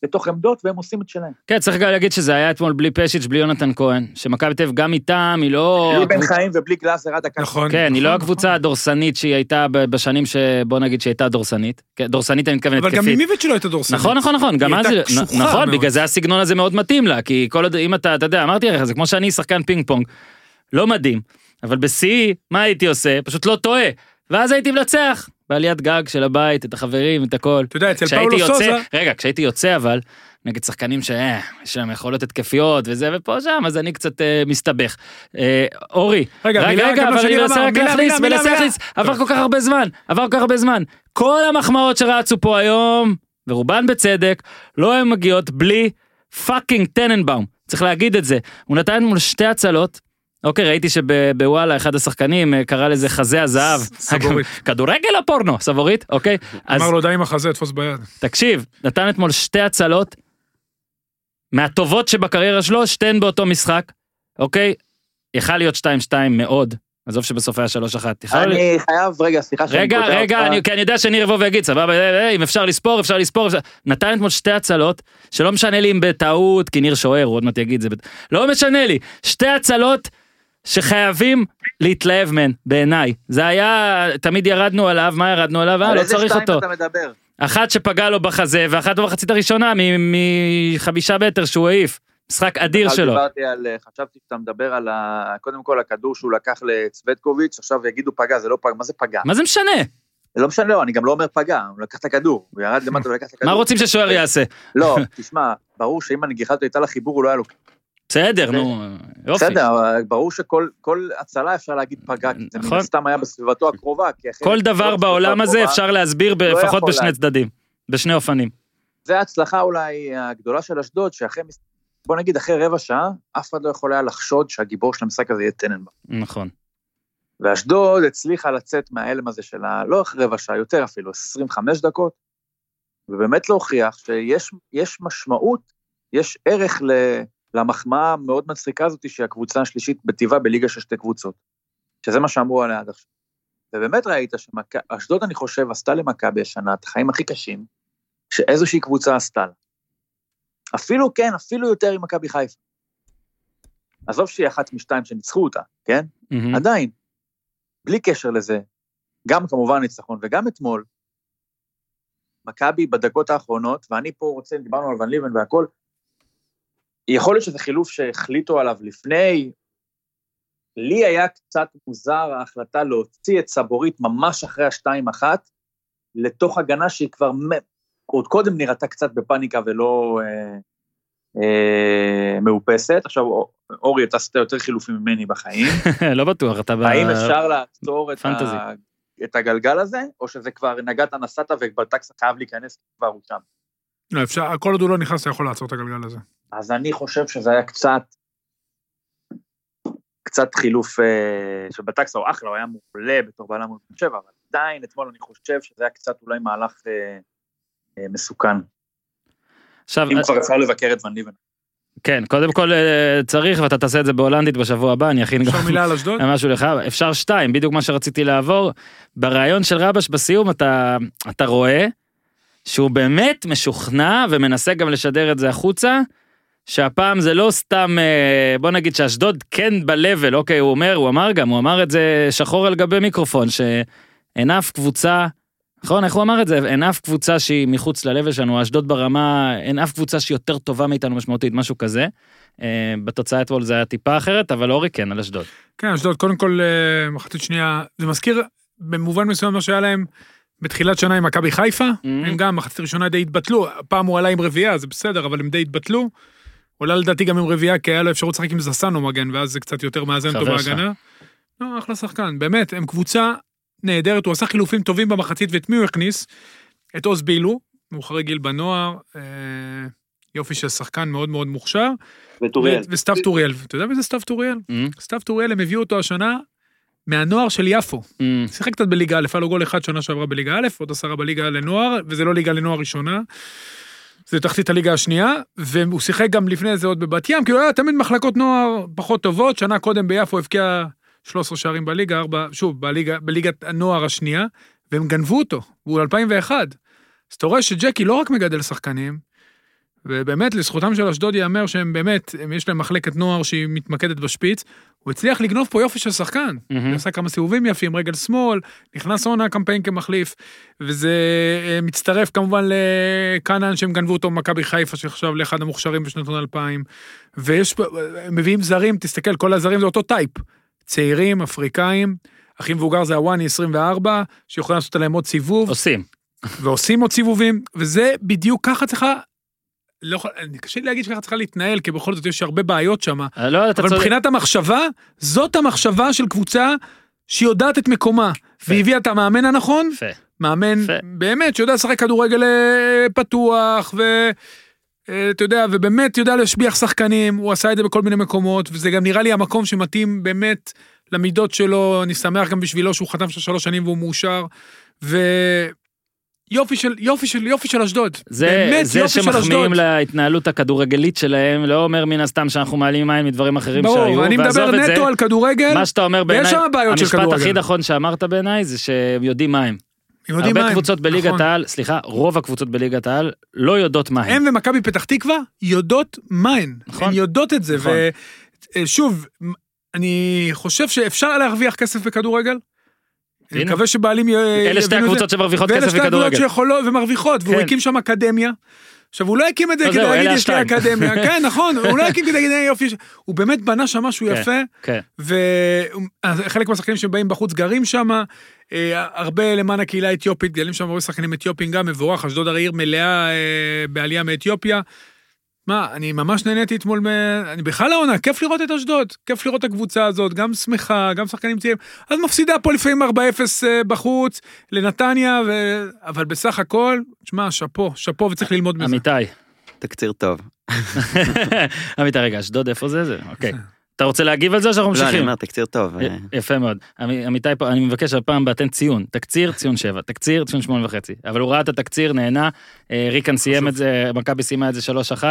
לתוך עמדות, והם עושים את שלהם. כן, צריך גם להגיד שזה היה אתמול בלי פשיץ', בלי יונתן כהן, שמכבי תל אביב גם איתם, היא לא... בלי בן חיים ובלי גלאזר עד דקה. נכון. כן, היא לא נכון, הקבוצה נכון. הדורסנית שהיא הייתה בשנים שבוא נגיד שהיא הייתה דורסנית. כן, דורסנית אני מתכוון אבל גם התקפית. עם איביץ' לא הייתה דורסנית. נכון, נכון, נכון, גם היא הייתה נ- קשוחה נכון, מאוד. בגלל זה הסגנון הזה מאוד מתאים לה, כי כל עוד, אם אתה, אתה יודע, אמרתי לך, זה כמו שאני שחקן פינג פונג, לא מדהים, אבל בשיא, מה הייתי עושה? פשוט לא טועה, ואז הייתי מנצח, בעליית גג של הבית, את החברים, את הכל. אתה יודע, אצל פאולו יוצא, סוזה, רגע, כשהייתי יוצא אבל, נגד שחקנים שיש להם יכולות התקפיות וזה ופה שם, אז אני קצת אה, מסתבך. אה, אורי, רגע, מילה רגע, אבל אני מנסה רק להכניס, מנסה. להכניס, עבר. כל כך הרבה זמן, עבר כל כך הרבה זמן. כל המחמאות שרצו פה היום, ורובן בצדק, לא הן מגיעות בלי fucking טננבאום. צריך להגיד את זה. הוא נתן מול שתי הצלות. אוקיי, ראיתי שבוואלה אחד השחקנים אה, קרא לזה חזה הזהב. סבוריט. כדורגל או פורנו? סבוריט? אוקיי. אמר לו די עם החזה, תפוס ביד. תקשיב, נתן אתמול שתי הצלות, מהטובות שבקריירה שלו, שתיהן באותו משחק, אוקיי? יכל להיות 2-2 מאוד, עזוב שבסוף היה 3-1. יכל להיות- אני חייב, רגע, סליחה שאני רגע, קוטע רגע, אותך. אני, כי אני יודע שניר יבוא ויגיד, סבבה, אה, אה, אם אפשר לספור, אפשר לספור. נתן אתמול שתי הצלות, שלא משנה לי אם בטעות, כי ניר שוער, הוא עוד מעט יגיד זה, לא משנה לי, שתי הצלות שחייבים להתלהב מהן, בעיניי. זה היה, תמיד ירדנו עליו, מה ירדנו עליו? אה, לא צריך אותו. אחת שפגעה לו בחזה, ואחת במחצית הראשונה מחמישה מטר שהוא העיף. משחק אדיר שלו. דיברתי על, אה, חשבתי שאתה מדבר על, ה... קודם כל הכדור שהוא לקח לצוותקוביץ', עכשיו יגידו פגע, זה לא פגע, מה זה פגע? מה זה משנה? זה לא משנה, לא, אני גם לא אומר פגע, הוא לקח את הכדור, הוא ירד למטה ולקח את הכדור. מה רוצים ששוער יעשה? לא, תשמע, ברור שאם הנגיחה הזאת הייתה לחיבור, הוא לא היה לו... בסדר, נו, יופי. בסדר, ברור שכל כל הצלה אפשר להגיד פגע, כי זה מן נכון. הסתם היה בסביבתו הקרובה. כל דבר לא בעולם הזה אפשר להסביר לא לפחות בשני צדדים. בשני אופנים. זה ההצלחה אולי הגדולה של אשדוד, שאחרי, בוא נגיד אחרי רבע שעה, אף אחד לא יכול היה לחשוד שהגיבור של המשחק הזה יהיה טננבאום. נכון. ואשדוד הצליחה לצאת מההלם הזה של ה... לא אחרי רבע שעה, יותר אפילו, 25 דקות, ובאמת להוכיח שיש יש משמעות, יש ערך ל, למחמאה המאוד מצחיקה הזאת, שהיא הקבוצה השלישית בטבעה בליגה של שתי קבוצות, שזה מה שאמרו עליה עד עכשיו. ובאמת ראית שאשדוד, אני חושב, עשתה למכבי השנה את החיים הכי קשים, שאיזושהי קבוצה עשתה לה. אפילו, כן, אפילו יותר עם מכבי חיפה. עזוב שהיא אחת משתיים שניצחו אותה, כן? מהמם. עדיין, בלי קשר לזה, גם כמובן ניצחון וגם אתמול, מכבי בדקות האחרונות, ואני פה רוצה, דיברנו על ון ליבן והכל, יכול להיות שזה חילוף שהחליטו עליו לפני, לי היה קצת מוזר ההחלטה להוציא את סבורית ממש אחרי השתיים אחת, לתוך הגנה שהיא כבר עוד קודם נראתה קצת בפאניקה ולא אה, אה, מאופסת. עכשיו, אורי, אתה עשית יותר חילופים ממני בחיים. לא בטוח, אתה ב... האם אפשר לעצור את. ה... את הגלגל הזה, או שזה כבר נגעת נסעת ובלטקס חייב להיכנס כבר הוא שם? לא, אפשר, כל עוד הוא לא נכנס, אתה יכול לעצור את הגלגל הזה. אז אני חושב שזה היה קצת, קצת חילוף אה, שבטקס הוא אחלה, הוא היה מעולה בתור בעלה מול באר שבע, אבל עדיין אתמול אני חושב שזה היה קצת אולי מהלך אה, אה, מסוכן. עכשיו, אם כבר אפשר לבקר את ון ליבן. כן, קודם כל אה, צריך, ואתה תעשה את זה בהולנדית בשבוע הבא, אני אכין גם אפשר מילה על אשדוד? משהו לך, אפשר שתיים, בדיוק מה שרציתי לעבור. בריאיון של רבש בסיום אתה, אתה רואה שהוא באמת משוכנע ומנסה גם לשדר את זה החוצה, שהפעם זה לא סתם, אה, בוא נגיד שאשדוד כן ב-level, אוקיי, הוא אומר, הוא אמר גם, הוא אמר את זה שחור על גבי מיקרופון, שאין אף קבוצה, נכון, איך הוא אמר את זה? אין אף קבוצה שהיא מחוץ ל-level שלנו, אשדוד ברמה, אין אף קבוצה שהיא יותר טובה מאיתנו משמעותית, משהו כזה. אה, בתוצאה אתמול זה היה טיפה אחרת, אבל אורי כן, על אשדוד. כן, אשדוד, קודם כל, אה, מחצית שנייה, זה מזכיר במובן מסוים מה שהיה להם בתחילת שנה עם מכבי חיפה, הם גם מחצית ראשונה די התבטלו, הפעם הוא עלה עם רביעייה, זה בסדר, אבל הם די התבטלו. הוא עלה לדעתי גם עם רביעייה, כי היה לו אפשרות לשחק עם זסנו מגן, ואז זה קצת יותר מאזן אותו שלך. בהגנה. לא, אחלה שחקן, באמת, הם קבוצה נהדרת, הוא עשה חילופים טובים במחצית, ואת מי הוא הכניס? את עוז בילו, מאוחרי גיל בנוער, אה, יופי של שחקן מאוד מאוד מוכשר. וטוריאל. וסתיו טוריאל, אתה יודע מי זה סתיו טוריאל? אה? סתיו טוריאל, הם הביאו אותו השנה מהנוער של יפו. אה, שיחק קצת בליגה א', היה לו גול אחד שנה שעברה בליגה א', עוד עשרה בליגה לנוער, וזה לא ליגה לנוער ראשונה. זה תחתית הליגה השנייה, והוא שיחק גם לפני זה עוד בבת ים, כאילו היה תמיד מחלקות נוער פחות טובות, שנה קודם ביפו הבקיע 13 שערים בליגה, 4, שוב, בליגה, בליגת הנוער השנייה, והם גנבו אותו, והוא 2001. אז אתה רואה שג'קי לא רק מגדל שחקנים, ובאמת לזכותם של אשדוד ייאמר שהם באמת, יש להם מחלקת נוער שהיא מתמקדת בשפיץ, הוא הצליח לגנוב פה יופי של שחקן. מהמם. הוא עשה כמה סיבובים יפים, רגל שמאל, נכנס עונה קמפיין כמחליף, וזה אה, מצטרף כמובן לקאנן שהם גנבו אותו ממכבי חיפה, שנחשב לאחד המוכשרים בשנתון 2000, ויש מביאים זרים, תסתכל, כל הזרים זה אותו טייפ, צעירים, אפריקאים, הכי מבוגר זה הוואני 24, שיכולים לעשות עליהם עוד סיבוב, עושים. ועושים עוד סיבובים, וזה בדיוק ככה צריכה, לא יכול, קשה לי להגיד שככה צריכה להתנהל, כי בכל זאת יש הרבה בעיות שם, אה, לא, אבל צודק. מבחינת המחשבה, זאת המחשבה של קבוצה שיודעת את מקומה, והביאה את המאמן הנכון, יפה. מאמן יפה. באמת שיודע לשחק כדורגל אה, פתוח, ו... אה, אתה יודע, ובאמת יודע להשביח שחקנים, הוא עשה את זה בכל מיני מקומות, וזה גם נראה לי המקום שמתאים באמת למידות שלו, אני שמח גם בשבילו שהוא חתם של שלוש שנים והוא מאושר, ויופי של, יופי של, יופי של אשדוד. זה, באמת זה יופי של שמחמיאים אשדוד. להתנהלות הכדורגלית שלהם, לא אומר מן הסתם שאנחנו מעלים עין מדברים אחרים שהיו, ברור, אני ועזוב מדבר את זה. נטו על כדורגל, מה שאתה אומר בעיניי, בעיות של המשפט הכי כדורגל. נכון שאמרת בעיניי זה שהם יודעים מה הם. הם הרבה מה הם. קבוצות בליגת נכון. העל, סליחה, רוב הקבוצות בליגת העל לא יודעות מה הם. הם ומכבי פתח תקווה יודעות מה הן. נכון. הן יודעות את זה. נכון. ושוב, אני חושב שאפשר להרוויח כסף בכדורגל. אני. מקווה שבעלים אלה שתי יבינו את זה. הקבוצות שמרוויחות ואלה כסף שתי הקבוצות בכדורגל. שיכולות ומרוויחות, והוא כן. הקים שם אקדמיה. עכשיו, הוא לא הקים את זה לא, כדי להגיד, אלה יש לי השתיים." אקדמיה. כן, נכון, הוא לא הקים כדי להגיד, "היי, יופי, הוא באמת בנה שם משהו כן. יפה. כן. וחלק מהשחקנים שבאים בחוץ גרים שם, אה, הרבה למען הקהילה האתיופית, גדלים שם הרבה שחקנים אתיופים גם, מבורך, אשדוד הרי עיר מלאה אה, בעלייה מאתיופיה. מה, אני ממש נהניתי אתמול, מ... אני בכלל העונה, כיף לראות את אשדוד, כיף לראות את הקבוצה הזאת, גם שמחה, גם שחקנים צעירים, אז מפסידה פה לפעמים 4-0 אה, בחוץ, לנתניה, ו... אבל בסך הכל, שמע, שאפו, שאפו וצריך ללמוד מזה. אמיתי. תקציר טוב. אמיתי, רגע, אשדוד איפה זה? זה, אוקיי. אתה רוצה להגיב על זה או שאנחנו לא, אני ממשיכים? אומר, תקציר טוב. אה, יפה מאוד. עמי- אמיתי פה, אני מבקש הפעם בהתן ציון. תקציר, ציון 7. תקציר, ציון 8 וחצי. אבל הוא ראה את התקציר, נהנה. אה, ריקן סיים את זה, מכבי סיימה את זה 3-1.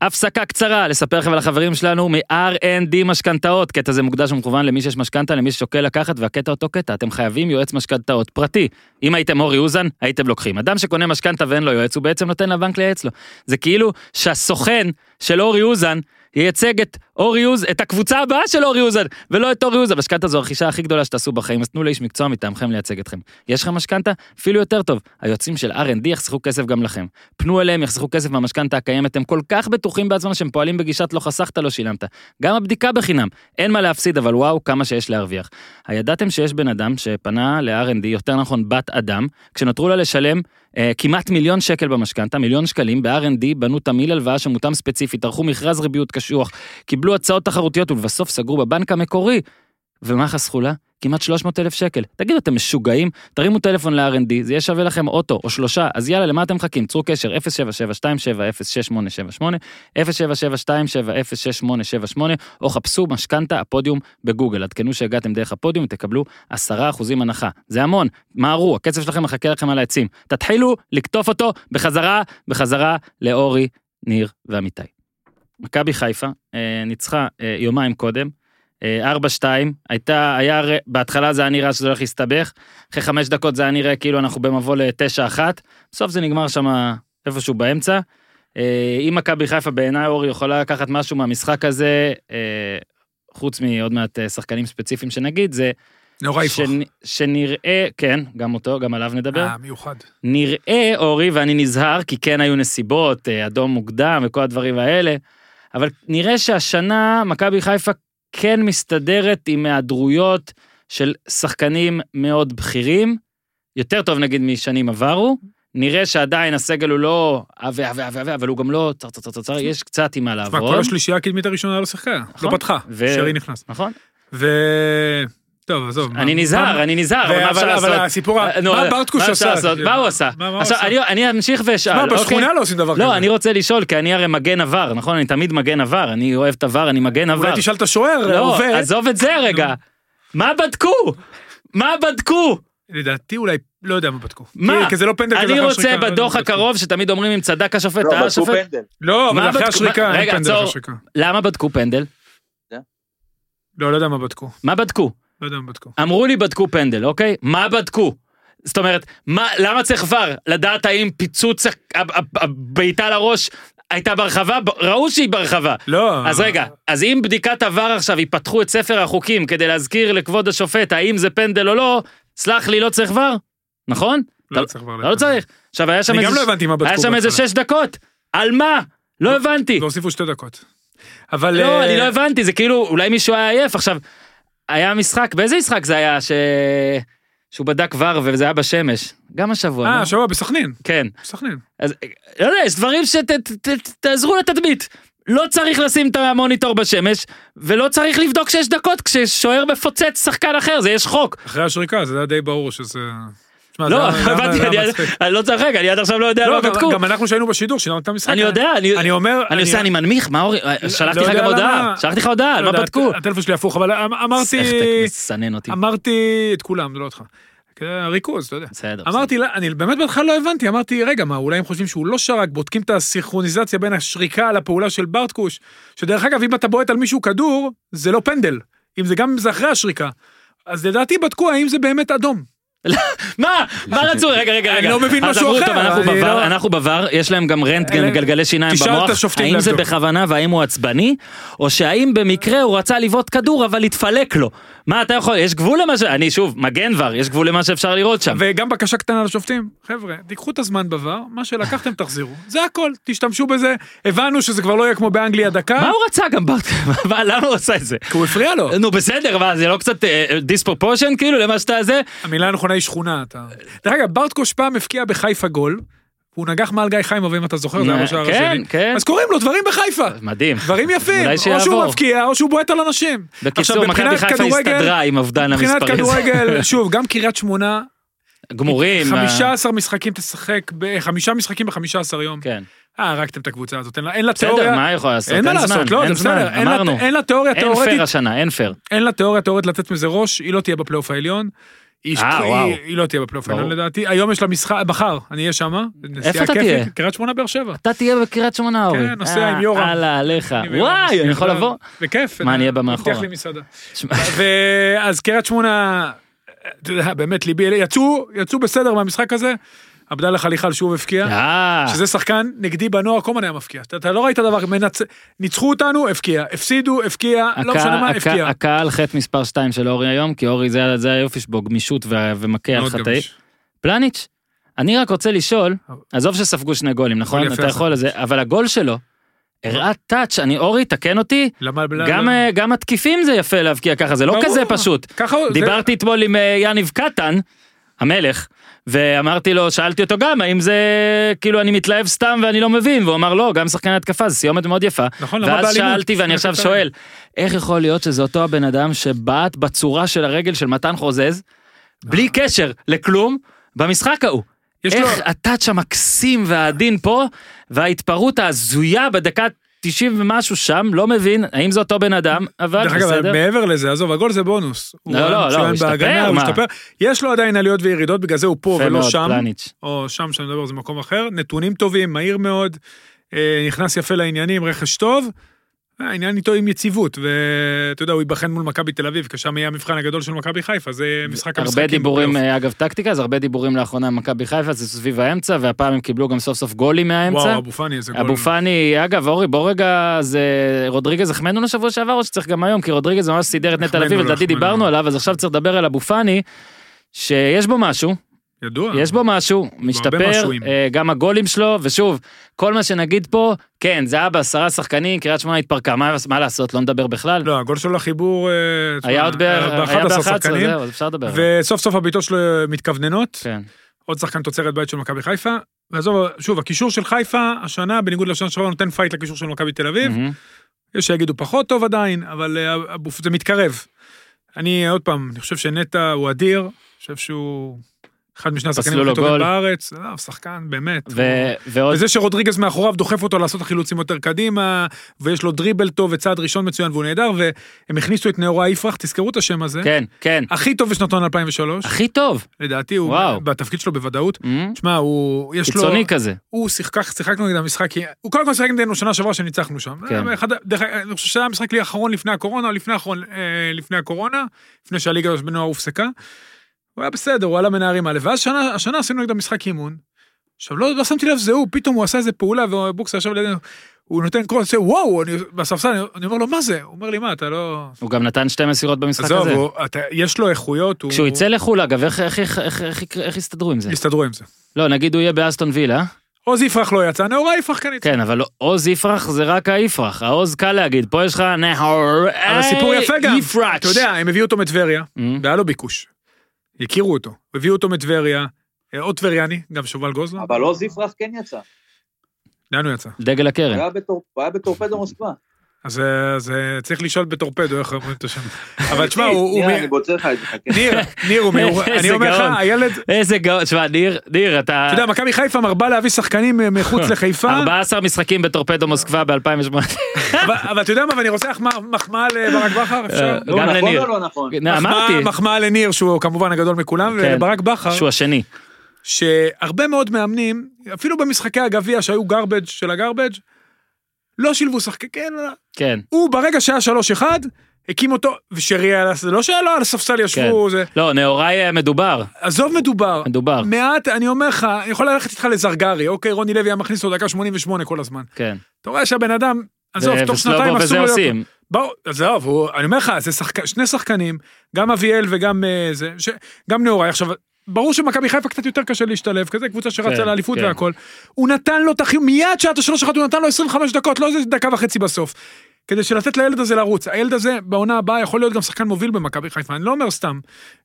הפסקה קצרה, לספר לכם על החברים שלנו מ-R&D משכנתאות. קטע זה מוקדש ומכוון למי שיש משכנתה, למי ששוקל לקחת, והקטע אותו קטע, אתם חייבים יועץ משכנתאות פרטי. אם הייתם אורי אוזן, הייתם לוקחים. אדם שקונה משכנתה ואין לו יועץ, הוא בעצם נותן לבנק לייעץ לו. זה כאילו שהסוכן של אורי אוזן ייצג את אורי אוז, את הקבוצה הבאה של אורי אוזן, ולא את אורי אוזן. המשכנתה זו הרכישה הכי גדולה שתעשו בחיים, אז תנו לאיש מקצוע מטעמכם לייצג אתכם. יש לכם משכנתה? אפילו יותר טוב. היועצים של R&D יחסכו כסף גם לכם. פנו אליהם, יחסכו כסף מהמשכנתה הקיימת, הם כל כך בטוחים בעצמם שהם פועלים בגישת לא חסכת, לא שילמת. גם הבדיקה בחינם. אין מה להפסיד, אבל וואו, כמה שיש להרוויח. הידעתם שיש בן אדם שפנה ל-R&D, יותר נכון בת אדם, כשנותרו לה לשלם אה, כמעט מיליון שקל במשכנתה, מיליון שקלים, ב-R&D בנו תמהיל הלוואה שמותאם ספציפית, ערכו מכרז ריביות קשוח, קיבלו הצעות תחרותיות ולבסוף סגרו בבנק המקורי. ומה חסכו לה? כמעט 300 אלף שקל. תגידו, אתם משוגעים? תרימו טלפון ל-R&D, זה יהיה שווה לכם אוטו או שלושה, אז יאללה, למה אתם מחכים? צרו קשר 077-27-06878, 077-27-06878, או חפשו משכנתה הפודיום בגוגל. עדכנו שהגעתם דרך הפודיום ותקבלו 10% הנחה. זה המון, מהרו, הקצב שלכם מחכה לכם על העצים. תתחילו לקטוף אותו בחזרה, בחזרה לאורי, ניר ועמיתי. מכבי חיפה אה, ניצחה אה, יומיים קודם, אה, 4-2, הייתה, היה, בהתחלה זה היה נראה שזה הולך להסתבך, אחרי חמש דקות זה היה נראה כאילו אנחנו במבוא ל-9-1, בסוף זה נגמר שם איפשהו באמצע. אה, אם מכבי חיפה בעיניי אורי יכולה לקחת משהו מהמשחק הזה, אה, חוץ מעוד מעט אה, שחקנים ספציפיים שנגיד, זה נורא יפוך. שנ- שנראה, כן, גם אותו, גם עליו נדבר. אה, מיוחד. נראה, אורי, ואני נזהר, כי כן היו נסיבות, אה, אדום מוקדם וכל הדברים האלה, אבל נראה שהשנה מכבי חיפה כן מסתדרת עם היעדרויות של שחקנים מאוד בכירים, יותר טוב נגיד משנים עברו. נראה שעדיין הסגל הוא לא עבה עבה עבה עבה, אבל הוא גם לא צר צר צר צר יש קצת עם מה לעבוד, כל השלישייה הקדמית הראשונה לא שיחקה, נכון. לא פתחה, ו- שרי נכנס. נכון? טוב, עזוב. אני נזהר, אני נזהר, אבל מה אפשר אבל- אבל לעשות? הסיפור, אה, מה ברטקוש עשה? מה הוא עשה? עכשיו? אני- אני אמשיך ואשאל, מה, אוקיי? בשכונה לא עושים דבר כזה. לא, אני רוצה לשאול, כי אני הרי מגן עבר, נכון? אני תמיד מגן עבר, אני אוהב את עבר, אני מגן עבר. אולי תשאל את השוער, לא. עזוב את זה רגע. מה בדקו? מה בדקו? לדעתי אולי, לא יודע מה בדקו. מה? כי- זה לא פנדל אני רוצה לא בדוח. הקרוב, שתמיד אומרים אם צדק השופט, לא, בדקו. פנדל. לא, אבל אחרי? השריקה אין רגע, פנדל אחרי עצור. השריקה. למה בדקו פנדל? לא, לא יודע מה בדקו. מה בדקו? לא יודע מה בדקו. אמרו לי בדקו פנדל, אוקיי? מה בדקו? זאת אומרת, מה, למה צריך ור? לדעת האם פיצוץ הבעיטה לראש הייתה ברחבה? ראו שהיא ברחבה. לא. אז רגע, אז אם בדיקת עבר עכשיו יפתחו את ספר החוקים כדי להזכיר לכבוד השופט האם זה פנדל או לא, סלח לי, לא צריך ור? נכון? לא אתה- צריך כבר לא צריך. עכשיו היה שם אני גם איזה- לא הבנתי מה בדקו. היה שם איזה. שש דקות. על מה? לא הבנתי. והוסיפו שתי דקות. אבל... לא, אה, אני לא הבנתי, זה כאילו, אולי מישהו היה עייף. עכשיו, היה משחק, באיזה משחק זה היה ש... שהוא בדק ור וזה היה בשמש? גם השבוע. אה, לא? השבוע בסכנין. כן. בסכנין. אז לא יודע, יש דברים שתעזרו לתדמית. לא צריך לשים את המוניטור בשמש, ולא צריך לבדוק שש דקות כששוער מפוצץ שחקן אחר, זה יש חוק. אחרי השריקה זה היה די ברור שזה... לא, הבנתי, אני- לא צוחק, אני עד עכשיו לא יודע לא, מה בדקו. גם אנחנו שהיינו בשידור, שידרנו את המשחק. אני יודע, אני- אומר... אני עושה, אני מנמיך, מה אורי, שלחתי לא לך יודע גם הודעה. שלחתי לך הודעה, לא מה בדקו? הטלפון שלי הפוך, אבל אמ- אמרתי... אמרתי את כולם, זה לא אותך. ריכוז, אתה יודע. בסדר. אמרתי, אני באמת בהתחלה לא הבנתי, אמרתי, רגע, מה, אולי הם חושבים שהוא לא שרק, בודקים את הסינכרוניזציה בין השריקה לפעולה של ברטקוש, שדרך אגב, אם אתה בועט על מישהו כדור, זה לא פנדל, אם זה גם אם זה אחרי השריקה. אז לדעתי בדקו האם זה באמת אדום. מה? מה רצו? רגע, רגע, אני רגע. לא מבין משהו אחר, אנחנו אני בVAR, לא- יש להם גם רנטגן, גלגלי שיניים במוח. האם זה. בכוונה והאם הוא עצבני, או שהאם במקרה הוא רצה לבעוט כדור אבל התפלק לו. מה אתה יכול, יש גבול למה ש... אני שוב, מגן VAR, יש גבול למה שאפשר לראות שם. וגם בקשה קטנה לשופטים, חבר'ה, תיקחו את הזמן בVAR, מה שלקחתם תחזירו, זה הכל, תשתמשו בזה, הבנו שזה כבר לא יהיה כמו באנגליה דקה, מה הוא רצה גם ברט? מה, למה הוא עשה את זה? כי הוא הפריע לו. נו בסדר, מה, זה לא קצת דיספרופושן כאילו למה שאתה זה? המילה הנכונה היא שכונה. אתה... דרך אגב, ברטקוש פעם הבקיע בחיפה גול, והוא נגח מעל גיא חיימוב, אם אתה זוכר, זה היה בשער כן, השני. כן. אז קוראים לו דברים בחיפה. מדהים. דברים יפים, אולי או שהוא שיעבור. מבקיע או שהוא בועט על אנשים. בקיצור, מכבי מבחינת חיפה הסתדרה עם אובדן מבחינת המספרים. כדורגל, שוב, גם קריית שמונה, גמורים. 15 משחקים תשחק, חמישה משחקים ב-15 יום. כן. אה, הרגתם את הקבוצה הזאת, אין לה- לה בסדר, תיאוריה. מה היא יכולה לעשות? אין מה לעשות, לא, זה בסדר, אמרנו. אין לה תיאוריה אין פייר תיאורטית, השנה, אין פייר. אין לה תיאוריה תיאורטית לתת מזה ראש, היא לא תהיה בפלייאוף העליון. היא- אה, היא- וואו. היא לא תהיה בפלייאוף העליון. לדעתי, היום יש לה משחק, מחר, אני אהיה שם. איפה אתה תהיה? קריית שמונה באר שבע. אתה תהיה בקריית שמונה, אורי. כן, נוסע עם יורם. הלאה, עליך. וואי, אני יכול. לבוא? בכיף. מה, אני אהיה במאחורה? הבטיח לי מסעדה. ואז קריית שמונה, אתה יודע, באמת ליבי, יצאו, יצאו בסדר מהמשחק הזה, עבדאללה חליחל שוב הבקיע. אה, שזה שחקן נגדי בנוער, כל הזמן היה מפקיע. אתה, לא ראית דבר. ניצחו אותנו, הבקיע. הפסידו, הבקיע, לא משנה מה, הבקיע. הקהל חטא מספר 2 של אורי היום, כי אורי זה זה היופי שבו, גמישות ומכה על חטאי. פלניץ', אני רק רוצה לשאול, עזוב שספגו שני גולים, נכון? אתה יכול. לזה, אבל הגול שלו, הראה טאץ', אני, אורי, תקן אותי, למה, גם, למה- גם התקיפים זה יפה להבקיע ככה, זה לא ברור. כזה פשוט. ככה הוא... זה- דיברתי אתמול עם אה, יניב קטן, המלך, ואמרתי לו, שאלתי אותו גם, האם זה, כאילו, אני מתלהב סתם ואני לא מבין, והוא אמר, לא, גם שחקן התקפה, זה סיומת מאוד יפה. נכון, למה ואז באלימות? שאלתי, ואני עכשיו. שואל, איך יכול להיות שזה אותו הבן אדם שבעט בצורה של הרגל של מתן חוזז, בלי קשר לכלום, במשחק ההוא? יש לו... איך הטאץ' המקסים והעדין פה, וההתפרעות ההזויה בדקה 90 ומשהו שם, לא מבין, האם זה אותו בן אדם, אבל דרך אגב, בסדר. מעבר לזה, עזוב, הגול זה בונוס. לא, לא, לא, הוא השתפר, הוא? השתפר. יש לו עדיין עליות וירידות, בגלל זה הוא פה ולא שם. פלניץ'. או שם, שאני מדבר, זה מקום אחר. נתונים טובים, מהיר מאוד, אה, נכנס יפה לעניינים, רכש טוב. העניין איתו עם יציבות, ואתה יודע, הוא ייבחן מול מכבי תל אביב, כי שם יהיה המבחן הגדול של מכבי חיפה, זה משחק הרבה המשחקים. דיבורים, בפלייאוף. אגב טקטיקה, אז הרבה דיבורים לאחרונה עם מכבי חיפה, זה סביב האמצע, והפעם הם קיבלו גם סוף סוף גולים מהאמצע. וואו, אבו פאני, איזה גול. אבו פאני, אגב, אורי, בוא רגע, זה רודריגז החמאנו לשבוע שעבר, או שצריך גם היום, כי רודריגז ממש סידר את נטע לביא, ולדעתי החמאנו דיברנו. עליו, אז עכשיו צריך לדבר על אבו פאני, שיש בו משהו, ידוע. יש בו משהו, משתפר. אה, גם הגולים שלו, ושוב, כל מה שנגיד פה, כן, זה היה בעשרה שחקנים, קריית שמונה התפרקה, מה מה לעשות, לא נדבר בכלל. לא, הגול שלו לחיבור... אה, היה עוד ב- היה ב-11 ב-11, שחקנים, זהו, אז אפשר לדבר. וסוף סוף הבעיטות שלו מתכווננות. כן. עוד שחקן תוצרת בית של מכבי חיפה. ועזוב, שוב, הקישור של חיפה השנה, בניגוד לשנה שעברה, נותן פייט לקישור של מכבי תל אביב. מהמם. יש שיגידו פחות טוב עדיין, אבל אה, זה מתקרב. אני, עוד פעם, אני חושב שנטע הוא אדיר, אני חושב שהוא אחד משני השחקנים הכי טובים. בארץ. לא, שחקן, באמת. ו- ועוד וזה שרודריגז מאחוריו דוחף אותו לעשות החילוצים יותר קדימה, ויש לו דריבל טוב וצעד ראשון מצוין והוא נהדר, והם הכניסו את נאורה יפרח, תזכרו את השם הזה. כן, כן, הכי טוב בשנתון 2003, הכי טוב. לדעתי, הוא וואו. בתפקיד שלו בוודאות. מהמם. תשמע, הוא, יש לו, קיצוני כזה. הוא שיחק, שיחקנו נגד המשחק, הוא קודם כל שיחק נגדנו שנה שעברה שניצחנו שם. כן. אחד, דרך אני חושב שזה היה המשחק לי האחרון לפני הקורונה, או לפני האחרון, אה, לפני הקורונה, לפני שהליגה בנוער הופסקה. הוא היה בסדר, הוא עלה מנערים א', ואז שנה, השנה עשינו נגד המשחק אימון. עכשיו, לא, לא שמתי לב שזה הוא, פתאום הוא עשה איזה פעולה, ובוקסה ישב לידינו, הוא נותן קרוס, עושה וואו, אני, בספסל, אני, אני אומר לו, מה זה? הוא אומר לי, מה, אתה לא... הוא גם נתן שתי מסירות במשחק עזוב, הזה. אתה- יש לו איכויות, הוא... כשהוא יצא לחו"ל, אגב, איך- איך- איך- איך- איך יקרה- איך יסתדרו עם זה? יסתדרו עם זה. לא, נגיד הוא יהיה באסטון וילה, עוז יפרח לא יצא, נאורה יפרח כן יצא. כן, אבל עוז יפרח זה רק היפרח, העוז קל להגיד, פה יש לך נהור, אבל הסיפור יפה גם. אתה יודע, הם הביאו אותו מטבריה, Mm. והיה לו ביקוש. הכירו אותו, הביאו אותו מטבריה, אה, עוד טבריאני, גם שובל גוזלן, אבל עוז יפרח כן יצא. לאן הוא יצא? דגל הקרן. הוא היה בטורפדו מוסקבה. אז אה, אז, אה, צריך לשאול בטורפדו איך אומרים את השם. אבל תשמע, הוא... מ- אני בוצר לך את זה, חכה. ניר, ניר. אני אומר לך. הילד, איזה גאון, תשמע, ניר, ניר, אתה... אתה יודע, מכבי חיפה מרבה להביא שחקנים אה, מחוץ לחיפה, 14 משחקים בטורפדו מוסקבה ב-2008. אבל אבל אתה יודע מה, ואני רוצה לך מחמאה לברק בכר, אפשר? אה, גם נכון לניר. או לא נכון? אמרתי, מחמאה- לניר, שהוא כמובן הגדול מכולם, כן. ולברק בכר, שהוא השני. שהרבה מאוד מאמנים, אפילו במשחקי הגביע שהיו גרבג' של הגרבג', לא שילבו שחקנים, כן, לא. כן. הוא ברגע שהיה 3-1, הקים אותו, ושרי היה, זה לא שהיה לו על הספסל ישבו, זה, לא, נהוראי אה, מדובר, עזוב מדובר. מדובר. מעט, אני אומר לך, אני יכול ללכת איתך לזרגרי, אוקיי, רוני לוי היה מכניס אותו דקה 88 כל הזמן. כן. אתה רואה שהבן אדם, עזוב, ו- תוך שנתיים אסור להיות... עושים. בואו, עזוב, אני אומר לך, זה שחק... שני שחקנים, גם אביאל וגם אה, זה, ש... גם נאורי. עכשיו, ברור שמכבי חיפה קצת יותר קשה להשתלב, כזה קבוצה שרצה כן, לאליפות כן. והכל. הוא נתן לו את החיום, מיד שעת השלוש אחת הוא נתן לו 25 דקות, לא איזה דקה וחצי בסוף. כדי שלתת לילד הזה לרוץ. הילד הזה בעונה הבאה יכול להיות גם שחקן מוביל במכבי חיפה, אני לא אומר סתם.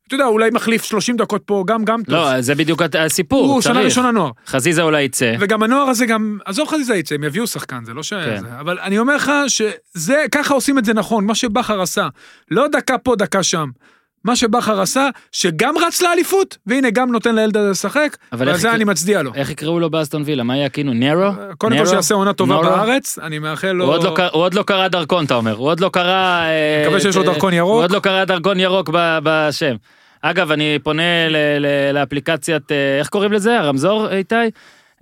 אתה יודע, אולי מחליף 30 דקות פה, גם גם טוב. לא, זה בדיוק הסיפור, הוא שנה. ראשונה נוער. חזיזה אולי יצא. וגם הנוער הזה גם, עזוב חזיזה יצא, הם יביאו שחקן, זה לא ש... כן. זה, אבל אני אומר לך שזה, ככה עושים את זה נכון, מה שבכר עשה. לא דקה פה, דקה שם. מה שבכר עשה, שגם רץ לאליפות, והנה גם נותן לילד הזה לשחק, ועל זה אני מצדיע לו. איך יקראו לו באסטון וילה? מה יהיה הכינוי? נרו? קודם כל? שיעשה עונה טובה? בארץ, אני מאחל לו... הוא עוד לא קרא- הוא עוד לא קרא דרכון, אתה אומר. הוא עוד לא קרא... אה, מקווה שיש לו אה, דרכון ירוק. הוא עוד לא קרא דרכון ירוק בשם. אגב, אני פונה לאפליקציית, אה, איך קוראים לזה? הרמזור, איתי?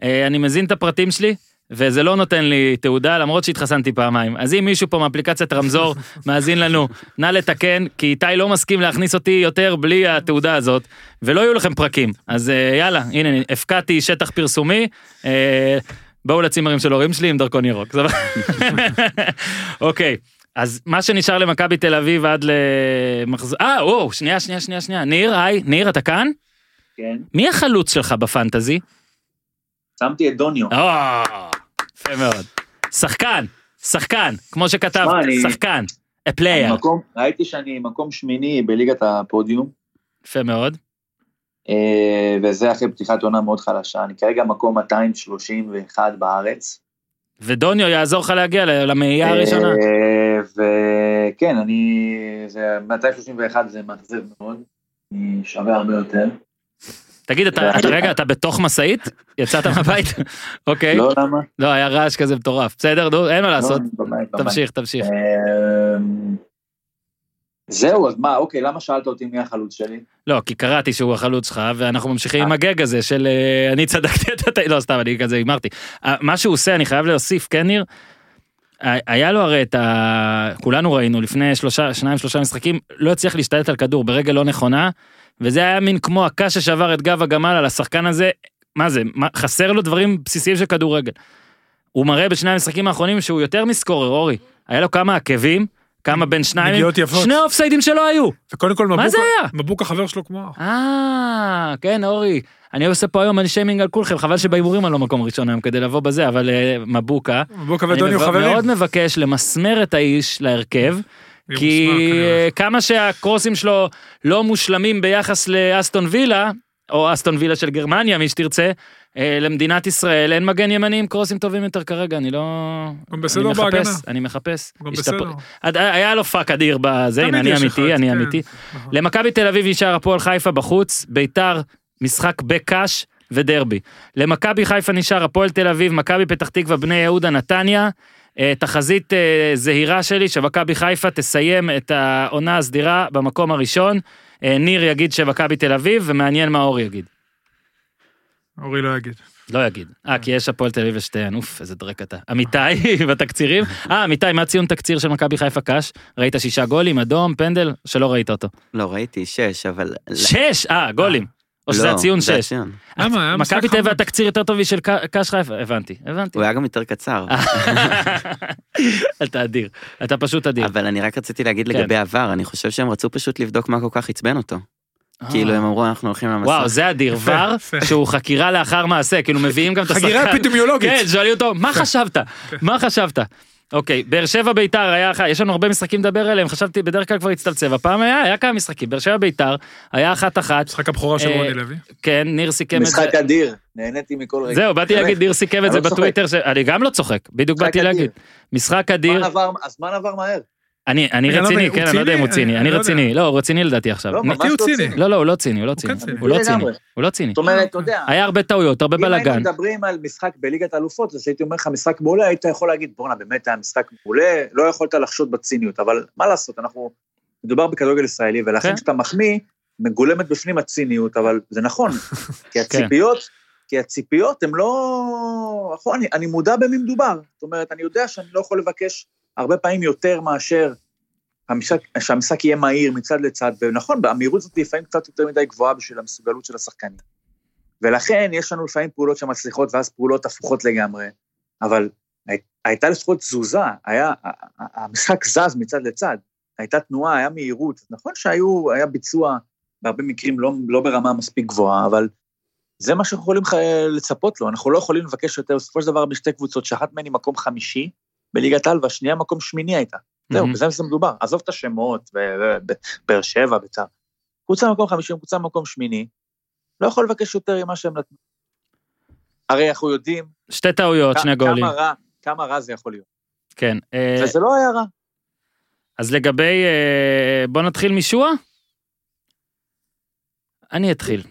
אני מזין את הפרטים שלי. וזה לא נותן לי תעודה למרות שהתחסנתי פעמיים. אז אם מישהו פה מאפליקציית רמזור מאזין לנו, נא לתקן, כי איתי לא מסכים להכניס אותי יותר בלי התעודה הזאת, ולא יהיו לכם פרקים. אז אה, יאללה, הנה, הפקעתי שטח פרסומי. אה, בואו לצימרים של הורים שלי עם דרכון ירוק. סבבה? אוקיי, אז מה שנשאר למכבי תל אביב עד למחזור... אה, וואו, שנייה, שנייה, שנייה, שנייה. ניר, היי, ניר, אתה כאן? כן. מי החלוץ שלך בפנטזי? שמתי את דוניו. יפה מאוד. שחקן, שחקן, כמו שכתבת, שחקן. a player. מקום, ראיתי שאני מקום שמיני בליגת הפודיום, יפה מאוד. אה, וזה אחרי פתיחת עונה מאוד חלשה. אני כרגע מקום 231 בארץ. ודוניו יעזור לך להגיע למאייה הראשונה. אה, וכן, אני... זה 231 זה מאכזב מאוד. אני שווה הרבה יותר. תגיד, אתה, אתה רגע, אתה בתוך משאית? יצאת מהבית? אוקיי. לא, למה? לא, היה רעש כזה מטורף. בסדר, נו, אין מה לעשות. לא, בבית, בבית. תמשיך, תמשיך. אמ, זהו, אז מה, אוקיי, למה שאלת אותי מי החלוץ שלי? לא, כי קראתי שהוא החלוץ שלך, ואנחנו ממשיכים עם אה. הגג הזה של אה, אני צדקתי, אתה... ת- לא, סתם, אני כזה הימרתי. אה, מה שהוא עושה, אני חייב להוסיף, כן, ניר? היה לו הרי את ה... כולנו ראינו לפני שלושה, שניים שלושה משחקים, לא הצליח להשתלט על כדור ברגל לא נכונה, וזה היה מין כמו הקש ששבר את גב הגמל על השחקן הזה, מה זה, מה, חסר לו דברים בסיסיים של כדורגל. הוא מראה בשני המשחקים האחרונים שהוא יותר מסקורר, אורי. היה לו כמה עקבים, כמה בין שניים, נגיעות יפות. שני אופסיידים שלא היו. וקודם כל מבוקה? מבוקה חבר שלו כמו אח. אה, כן, אורי. אני עושה פה היום שיימינג על כולכם, חבל שבהימורים אני לא מקום ראשון היום כדי לבוא בזה, אבל אה, מבוקה. מבוקה אני ודוניו חברים. מאוד מבקש למסמר את האיש להרכב, כי כמה שהקרוסים שלו לא מושלמים ביחס לאסטון וילה, או אסטון וילה של גרמניה, מי שתרצה, אה, למדינת ישראל אין מגן ימני עם קרוסים טובים יותר כרגע, אני לא... גם בסדר אני בהגנה. מחפש, אני מחפש. גם השתפ- בסדר. היה לו פאק אדיר בזה, הנה אני אמיתי, אחד, אני כן. אמיתי. נכון. למכבי תל אביב נשאר הפועל חיפה בחוץ, ביתר, משחק בקאש ודרבי. למכבי חיפה נשאר הפועל תל אביב, מכבי פתח תקווה, בני יהודה, נתניה. אה, תחזית אה, זהירה שלי שמכבי חיפה תסיים את העונה הסדירה במקום הראשון. אה, ניר יגיד שמכבי תל אביב, ומעניין מה אור יגיד. אורי לא יגיד. לא יגיד. אה, כי יש הפועל תל אביב ושתיהן, אוף, איזה דרק אתה. אמיתי בתקצירים. אה, אמיתי, מה ציון תקציר של מכבי חיפה קאש? ראית שישה גולים, אדום, פנדל, שלא ראית אותו. לא, ראיתי שש, אבל... שש! אה, גולים. או שזה לא, הציון זה שש. הציון. למה? היה משחק מכבי חמוד. טבע תקציר יותר טוב משל קאש חיפה, הבנתי, הבנתי. הוא היה גם יותר קצר. אתה אדיר, אתה פשוט אדיר. אבל אני רק רציתי להגיד כן. לגבי עבר, אני חושב שהם רצו פשוט לבדוק מה כל כך עצבן אותו. אה. כאילו הם אמרו אנחנו הולכים למסע. וואו, זה אדיר, ור. שהוא חקירה לאחר מעשה, כאילו מביאים גם את השחקן. חגירה אפידמיולוגית. כן, שואלים אותו, מה חשבת? מה חשבת? אוקיי, באר שבע ביתר היה, אחת- יש לנו הרבה משחקים לדבר עליהם, חשבתי בדרך כלל כבר הצטלצב, הפעם היה, היה כמה משחקים, באר שבע ביתר, היה אחת אחת, משחק הבכורה של אה, רוני לוי. כן, ניר סיכם את זה. משחק אדיר, נהניתי מכל רגע. זהו, באתי. להגיד, ניר סיכם את זה לא. בטוויטר, אני גם לא צוחק, בדיוק באתי. להגיד. משחק אדיר, הזמן עבר מהר. אני אני לא רציני, כן, אני לא יודע אם הוא ציני? ציני, אני לא רציני, לא, הוא רציני לדעתי עכשיו. לא, ממש הוא לא ציני. לא, לא, הוא לא ציני, הוא לא ציני, כן ציני. הוא לא ציני. הוא לא ציני. זאת אומרת, אתה יודע, היה הרבה טעויות, הרבה אם היינו בלאגן. מדברים על משחק בליגת האלופות, אז הייתי אומר לך משחק מעולה, היית יכול להגיד, בואנה, באמת היה משחק מעולה, לא יכולת לחשוד בציניות, אבל מה לעשות, אנחנו, מדובר בכדורגל ישראלי, כן. ולכן כשאתה מחמיא, מגולמת בפנים הציניות, אבל זה נכון, כי הציפיות, כי הציפיות הן לא... נכון, אני, אני מודע במי מדובר, זאת אומרת, אני יודע שאני לא יכול לבקש הרבה פעמים יותר מאשר המשחק, שהמשחק יהיה מהיר מצד לצד, ונכון, המהירות הזאת לפעמים קצת יותר מדי גבוהה בשביל המסוגלות של השחקנים. ולכן יש לנו לפעמים פעולות שמצליחות ואז פעולות הפוכות לגמרי, אבל הי- הייתה לפחות תזוזה, היה, המשחק זז מצד לצד, הייתה תנועה, היה מהירות, נכון שהיו, היה ביצוע בהרבה מקרים לא, לא ברמה מספיק גבוהה, אבל זה מה שאנחנו יכולים לצפות לו, אנחנו לא יכולים לבקש יותר, בסופו של דבר בשתי קבוצות, שאחת מהן היא מקום חמישי בליגת העל, והשנייה מקום שמיני הייתה. זהו. בזה זה מדובר. עזוב את השמות, באר שבע, בית"ר. קבוצה במקום חמישי, קבוצה במקום שמיני, לא יכול לבקש יותר ממה שהם נתנו. הרי אנחנו יודעים שתי טעויות, שני גולים. כמה רע, כמה רע זה יכול להיות. כן. אה, וזה לא היה רע. אז לגבי, אה, בוא נתחיל משועה? אני אתחיל.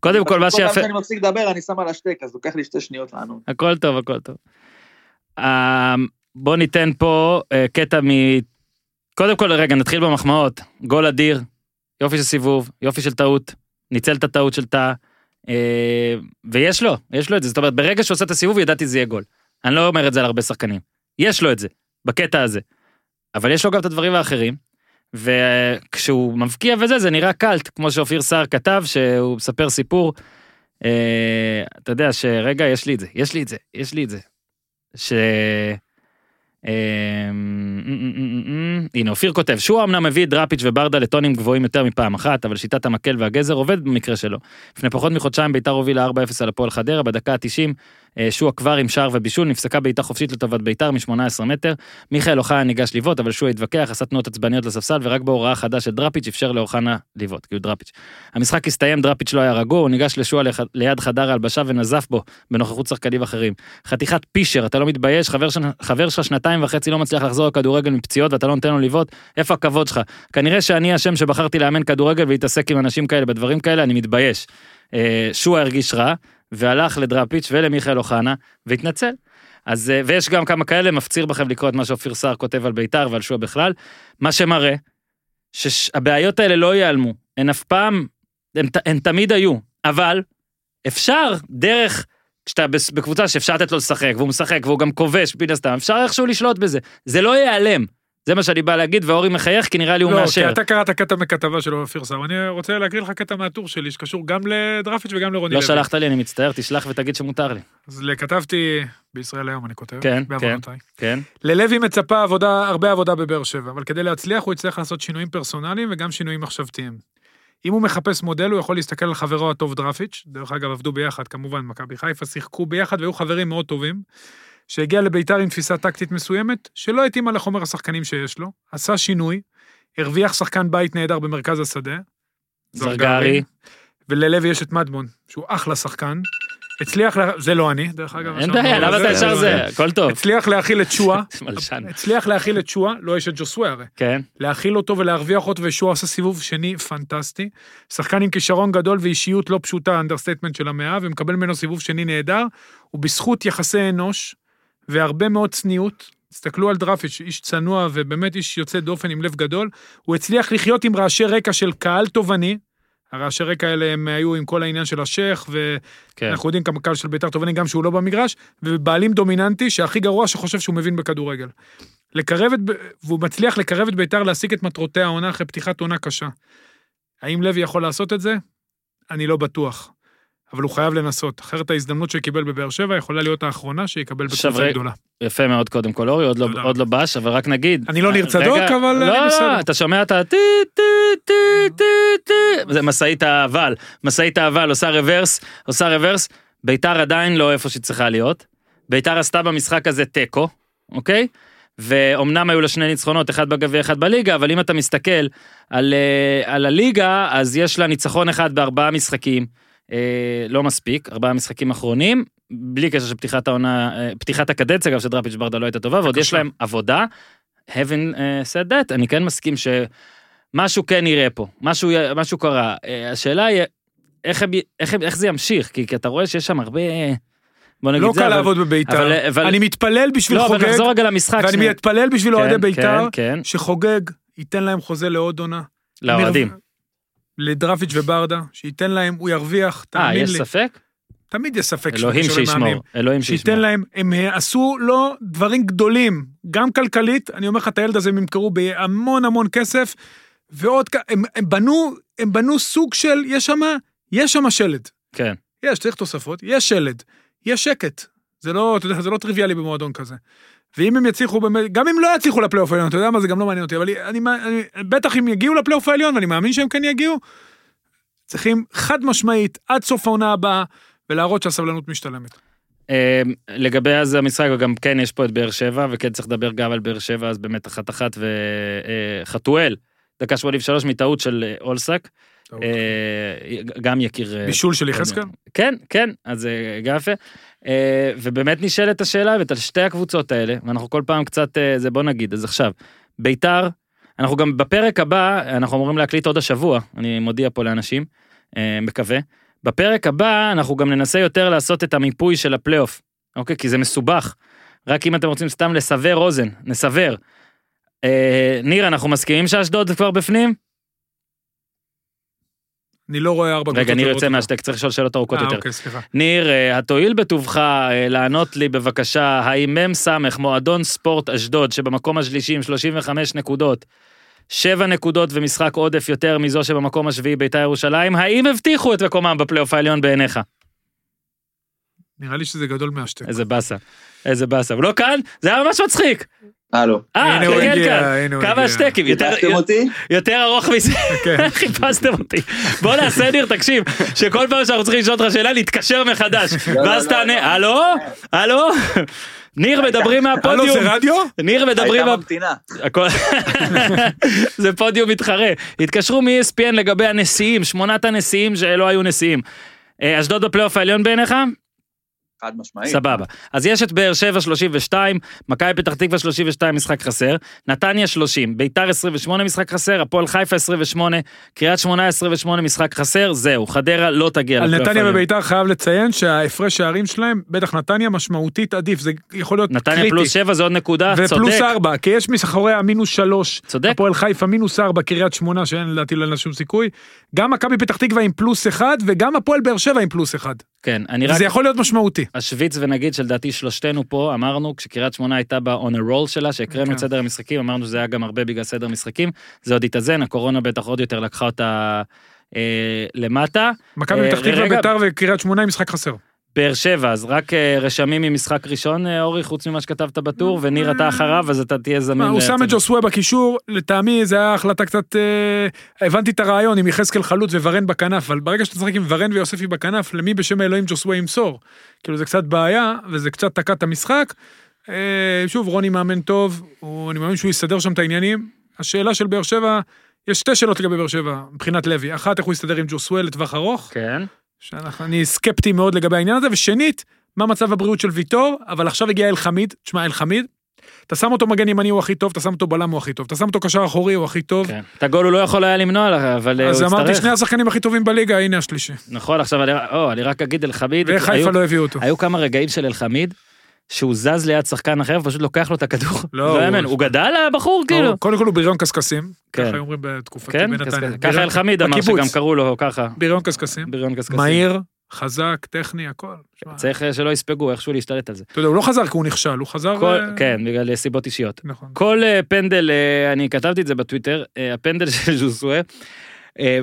קודם כל, מה כל פעם שיפה... שאני מפסיק לדבר, אני שם על השטק, אז לוקח לי שתי שניות לענות. הכל טוב, הכל טוב. אה, בוא ניתן פה אה, קטע מ... קודם כל, רגע, נתחיל במחמאות. גול אדיר, יופי של סיבוב, יופי של טעות, ניצל את הטעות של טאה, אה, ויש לו, יש לו את זה, זאת אומרת, ברגע שהוא עושה את הסיבוב ידעתי זה יהיה גול. אני לא אומר את זה על הרבה שחקנים. יש לו את זה, בקטע הזה. אבל יש לו גם את הדברים האחרים, וכשהוא מבקיע וזה, זה נראה קאלט, כמו שאופיר סער כתב, שהוא מספר סיפור. אה, אתה יודע שרגע, יש לי את זה, יש לי את זה, יש לי את זה. ש... אה, הנה אופיר כותב שועה אמנם מביא את דראפיץ' וברדה לטונים גבוהים יותר מפעם אחת אבל שיטת המקל והגזר עובד במקרה שלו. לפני פחות מחודשיים ביתר הובילה 4-0 על הפועל חדרה בדקה ה-90 אה, שועה כבר עם שער ובישול נפסקה בעיטה חופשית לטובת ביתר מ-18 מטר. מיכאל אוחנה ניגש לבעוט אבל שועה התווכח עשה תנועות עצבניות לספסל ורק בהוראה חדה של דראפיץ' אפשר לאוחנה לבעוט כאילו דראפיץ'. המשחק הסתיים דראפיץ' לא היה רגוע הוא ניגש לשועה ליד חדר ההלבשה ונזף בו בנוכחות שחקנים אחרים. חתיכת פישר אתה לא מתבייש. חבר שלך שנתיים וחצי לא מצליח לחזור לכדורגל מפציעות ואתה לא נותן לו לבעוט איפה הכבוד שלך כנראה שאני אשם שבחרתי לאמן כדורגל ולהתעסק עם אנשים כאלה בדברים כאלה אני מתבייש. אה, שועה הרגיש רע והלך לדראפיץ' ולמיכאל אוחנה והתנצל. אז אה, ויש גם כמה כאלה מפציר בכם לקרוא את מה שאופיר סער כותב על בית"ר ועל שועה בכלל. מה שמראה שהבעיות האלה לא ייעלמו. הן אף פעם הן, הן תמיד היו. אבל אפשר דרך כשאתה בקבוצה שאפשר לתת לו לשחק והוא משחק והוא גם כובש מן הסתם אפשר איכשהו לשלוט בזה. זה לא ייעלם זה מה שאני בא להגיד ואורי מחייך כי נראה לי הוא לא, כי מאשר. אתה קראת קטע מכתבה של אופיר סער, אני רוצה להקריא לך קטע מהטור שלי שקשור גם לדרפיץ' וגם לרוני לא לוי. שלחת לי אני מצטער תשלח ותגיד שמותר לי. אז כתבתי בישראל היום אני כותב, כן, בעוונותיי. כן. ללוי מצפה עבודה, הרבה עבודה בבאר שבע, אבל כדי להצליח הוא יצטרך לעשות שינויים פרסונליים וגם שינויים מחשבתיים. אם הוא מחפש מודל, הוא יכול להסתכל על חברו הטוב דרפיץ', דרך אגב, עבדו ביחד, כמובן, מכבי חיפה, שיחקו ביחד והיו חברים מאוד טובים, שהגיע לביתר עם תפיסה טקטית מסוימת, שלא התאימה לחומר השחקנים שיש לו, עשה שינוי, הרוויח שחקן בית נהדר במרכז השדה, זרגרי. וללוי יש את מדמון, שהוא אחלה שחקן, הצליח, לה... זה לא אני, דרך אגב. אין בעיה למה אתה ישר לא זה. הכל טוב. הצליח להכיל את שואה. הצליח להכיל את שואה, לא יש את ג'וסווה הרי. כן. להכיל אותו ולהרוויח אותו, ושועה עשה סיבוב שני פנטסטי. שחקן עם כישרון גדול ואישיות לא פשוטה, understatement של המאה, ומקבל ממנו סיבוב שני נהדר, ובזכות יחסי אנוש והרבה מאוד צניעות, תסתכלו על דרפיץ', איש צנוע ובאמת איש יוצא דופן עם לב גדול, הוא הצליח לחיות עם רעשי רקע של קהל תובעני. הרעשי רקע האלה הם היו עם כל העניין של השייח, כן. ואנחנו יודעים כמה קהל של בית"ר תובעני גם שהוא לא במגרש, ובעלים דומיננטי שהכי גרוע שחושב שהוא מבין בכדורגל. לקרב את, והוא מצליח לקרב את בית"ר להשיג את מטרותיה העונה אחרי פתיחת עונה קשה. האם לוי יכול לעשות את זה? אני לא בטוח. אבל הוא חייב לנסות, אחרת ההזדמנות שהוא קיבל בבאר שבע יכולה להיות האחרונה שיקבל בקבוצה גדולה. יפה מאוד קודם כל אורי עוד לא. עוד לא בש אבל רק נגיד. אני לא ניר רגע, צדוק, אבל אני לא, בסדר. אתה שומע את הטי טי טי טי טי זה משאית האבל משאית האבל עושה רוורס עושה רוורס ביתר עדיין לא איפה שהיא צריכה להיות. ביתר עשתה במשחק הזה תיקו אוקיי. ואומנם היו לה שני ניצחונות אחד בגביע אחד בליגה אבל אם אתה מסתכל על, אה, על הליגה אז יש לה ניצחון אחד בארבעה משחקים אה, לא מספיק ארבעה משחקים אחרונים בלי קשר שפתיחת העונה אה, פתיחת הקדנציה אגב שדראפיץ' ברדה לא הייתה טובה ועוד יש. להם עבודה. having uh, said that אני כן מסכים שמשהו כן יראה פה משהו משהו קרה אה, השאלה היא איך, איך, הם, איך זה ימשיך כי, כי אתה רואה שיש שם הרבה בוא נגיד לא זה קל אבל- לעבוד בבית"ר. אבל- אבל- אני מתפלל בשביל לא אבל חוגג, נחזור רגע למשחק ואני שנייה. מתפלל בשביל כן, אוהדי בית"ר, כן, כן, שחוגג, ייתן להם חוזה לעוד עונה. לאוהדים לדרפיץ' וברדה, שייתן להם, הוא ירוויח, אה תאמין יש לי. ספק תמיד יש ספק אלוהים. שישמור אלוהים שייתן שישמור להם, הם עשו לו דברים גדולים, גם כלכלית, אני אומר לך, את הילד הזה הם ימכרו בהמון המון כסף, ועוד, כ- הם, הם בנו, הם בנו סוג של, יש שם, יש שם שלד. כן יש, צריך תוספות, יש שלד, יש שקט. זה לא, אתה יודע, זה לא טריוויאלי במועדון כזה. ואם הם יצליחו באמת, גם אם לא יצליחו לפלייאוף העליון, אתה יודע מה, זה גם לא מעניין אותי, אבל אני, אני, בטח אם יגיעו לפלייאוף העליון, ואני מאמין שהם כן יגיעו, צריכים חד משמעית, עד סוף העונה הבאה, ולהראות שהסבלנות משתלמת. אה, לגבי אז המשחק וגם כן יש פה את באר שבע וכן צריך לדבר גם על באר שבע אז באמת אחת אחת וחתואל דקה 83 מטעות של אה, אולסק אה, גם יקיר אה, בישול של יחזקאל? כן כן אז זה גם יפה אה, ובאמת נשאלת השאלה ואת על שתי הקבוצות האלה ואנחנו כל פעם קצת אה, זה בוא נגיד אז עכשיו ביתר אנחנו גם בפרק הבא אנחנו אמורים להקליט עוד השבוע אני מודיע פה לאנשים אה, מקווה בפרק הבא אנחנו גם ננסה יותר לעשות את המיפוי של הפלייאוף אוקיי כי זה מסובך רק אם אתם רוצים סתם לסבר אוזן נסבר. אה, ניר אנחנו מסכימים שאשדוד כבר בפנים? אני לא רואה ארבע רגע, ניר יוצא. מהשתק, צריך לשאול שאלות ארוכות אה, יותר. אוקיי, סליחה. ניר, אה, התואיל בטובך אה, לענות לי בבקשה, האם מ"ס, מועדון ספורט אשדוד, שבמקום השלישי עם 35 נקודות, 7 נקודות ומשחק עודף יותר מזו שבמקום השביעי בית"ר ירושלים, האם הבטיחו את מקומם בפלייאוף העליון בעיניך? נראה לי שזה גדול מהשתק. איזה באסה, איזה באסה. הוא לא כאן? זה היה ממש מצחיק. הלו. אה, כן, הוא כמה הגיע. השטקים, יותר- חיפשתם אותי? יותר ארוך מזה, כן. חיפשתם אותי. בוא נעשה ניר, תקשיב, שכל פעם שאנחנו צריכים לשאול אותך שאלה, נתקשר מחדש. לא, ואז לא, תענה, לא. הלו? הלו? ניר, מדברים הלו, מהפודיום. זה רדיו? ניר, מדברים... הייתה ממתינה. זה פודיום מתחרה. התקשרו מ-ESPN לגבי הנשיאים, שמונת הנשיאים שלא היו נשיאים. אה, אשדוד בפלייאוף העליון בעיניך? חד משמעית. סבבה. אז יש את באר שבע 32, מכבי פתח תקווה 32 משחק חסר, נתניה 30, ביתר 28 משחק חסר, הפועל חיפה 28, קריית שמונה 28 משחק חסר, זהו, חדרה לא תגיע על נתניה. וביתר חייב לציין שההפרש שערים שלהם, בטח נתניה משמעותית עדיף, זה יכול להיות נתניה קריטי. פלוס 7 זה עוד נקודה, ופלוס צודק, ארבע, כי יש מאחוריה מינוס שלוש. צודק. הפועל חיפה מינוס ארבע, קריית שמונה, שאין לדעתי לה שום סיכוי. גם מכבי פתח תקווה עם פלוס אחד, וגם הפועל באר שבע עם פלוס אחד. כן, אני רק זה יכול להיות משמעותי. אשוויץ ונגיד שלדעתי שלושתנו פה אמרנו כשקריית שמונה הייתה ב-on a roll שלה שהקראנו את כן. סדר המשחקים אמרנו שזה היה גם הרבה בגלל סדר משחקים זה עוד התאזן הקורונה בטח עוד יותר לקחה אותה אה, למטה. מכבי אה, פתח תקווה. ביתר וקריית שמונה עם משחק חסר. באר שבע אז רק אה, רשמים ממשחק ראשון אה, אורי חוץ ממה שכתבת בטור וניר אתה אחריו אז אתה תהיה זמין. מה, הוא שם את. ג'וסווה בקישור, לטעמי זה היה החלטה קצת... אה, הבנתי את הרעיון עם יחזקאל חלוץ וורן בכנף, אבל ברגע שאתה משחק עם ורן ויוספי בכנף, למי בשם האלוהים ג'וסווה ימסור? כאילו זה קצת בעיה, וזה קצת תקע את המשחק. אה, שוב, רוני מאמן טוב, אני מאמין שהוא יסדר שם את העניינים. השאלה של באר שבע, יש שתי שאלות לגבי באר שבע, מבחינת לוי. אחת, איך הוא יסתדר עם ג'וסווה לטווח ארוך, כן. שאני סקפטי מאוד לגבי העניין הזה, ושנית, מה מצב הבריאות של ויטור, אבל עכשיו הגיע אלחמיד, תשמע, אלחמיד, אתה שם אותו מגן ימני הוא הכי טוב, אתה שם אותו בלם הוא הכי טוב, אתה שם אותו קשר אחורי הוא הכי טוב. כן. את הגול הוא לא יכול היה למנוע לך אבל אה, אז הוא אמרתי, יצטרך. שני השחקנים הכי טובים בליגה, הנה השלישי. נכון עכשיו אני, או, אני רק אגיד אלחמיד. וחיפה היו- לא הביאו אותו. היו כמה רגעים של אלחמיד, שהוא זז ליד שחקן אחר ופשוט לוקח לו את הכדור. לא, לא הוא- יאמן, הוא גדל הבחור כאילו. קודם כל הוא בריון קשקשים, כן. ככה אומרים בתקופתי כן, בנתניה. ככה בריון- אלחמיד אמר. שגם קראו לו ככה. בריון קשקשים, בריון קשקשים. מהיר, חזק, טכני, הכל. צריך אה, שלא יספג'ו איכשהו להשתלט על זה. אתה יודע, הוא לא חזר כי הוא נכשל, הוא חזר... כל- אה, כן, בגלל סיבות אישיות. נכון. כל אה, פנדל, אני כתבתי את זה בטוויטר, הפנדל של ז'וסווה, אה,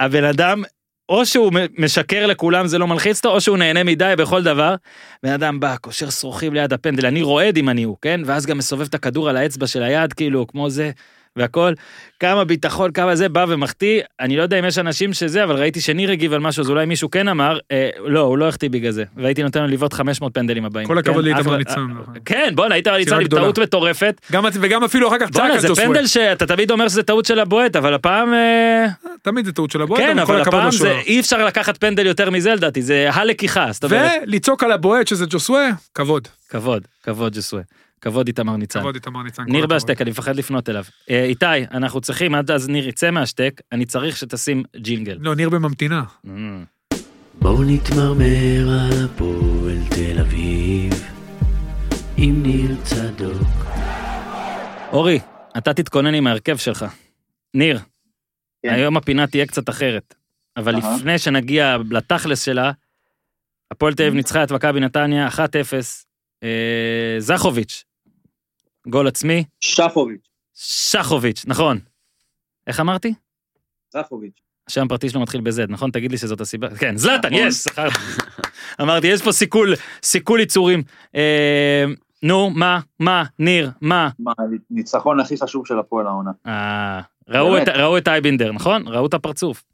הבן אדם, או שהוא משקר לכולם זה לא מלחיץ אותו, או שהוא נהנה מדי בכל דבר. בן אדם בא, קושר שרוכים ליד הפנדל, אני רועד אם אני הוא, כן? ואז גם מסובב את הכדור על האצבע של היד, כאילו, כמו זה, והכל. כמה ביטחון, כמה זה, בא ומחטיא. אני לא יודע אם יש אנשים שזה, אבל ראיתי שניר הגיב על משהו, אז אולי מישהו כן אמר, אה, לא, הוא לא החטיא בגלל זה. והייתי נותן לו לבעוט 500 פנדלים הבאים. כל הכבוד כן? לאיתמר ניצן. כן, בואנה, איתמר ניצן עם. טעות מטורפת. גם- וגם אפילו אחר כך צעק על זה ג'וסווה. פנדל שאתה תמיד אומר שזה טעות של הבועט, אבל הפעם... אה, תמיד זה טעות של הבועט, כן, אבל הפעם זה. אי אפשר לקחת פנדל יותר מזה לדעתי, זה הלקיחה, זאת אומרת, ולצעוק על הבועט שזה ג'וסווה, כבוד. כבוד, כבוד ג'סווה, כבוד איתמר ניצן. כבוד איתמר ניצן. ניר. בהשתק, אני מפחד לפנות אליו. אה, איתי, אנחנו צריכים, עד אז ניר יצא מהשתק, אני צריך שתשים ג'ינגל. לא, ניר בממתינה. Mm. בואו נתמרמר על הפועל תל אביב עם ניר צדוק. אורי, אתה תתכונן עם ההרכב שלך. ניר, כן. היום הפינה תהיה קצת אחרת, אבל אהה. לפני שנגיע לתכלס שלה, הפועל תל אביב ניצחה את מכבי נתניה 1-0, אה, זכוביץ', גול עצמי, שפוביץ', שחוביץ', נכון. איך אמרתי? זכוביץ'. השם הפרטי שלו מתחיל בזד, נכון? תגיד לי שזאת הסיבה. כן, זלאטן, נכון. יש, זכרתי. אמרתי, יש פה סיכול, סיכול יצורים. אה, נו, מה, מה, ניר, מה? מה, ניצחון הכי חשוב של הפועל העונה. אה, ראו את-. ראו את אייבינדר, נכון? ראו את הפרצוף.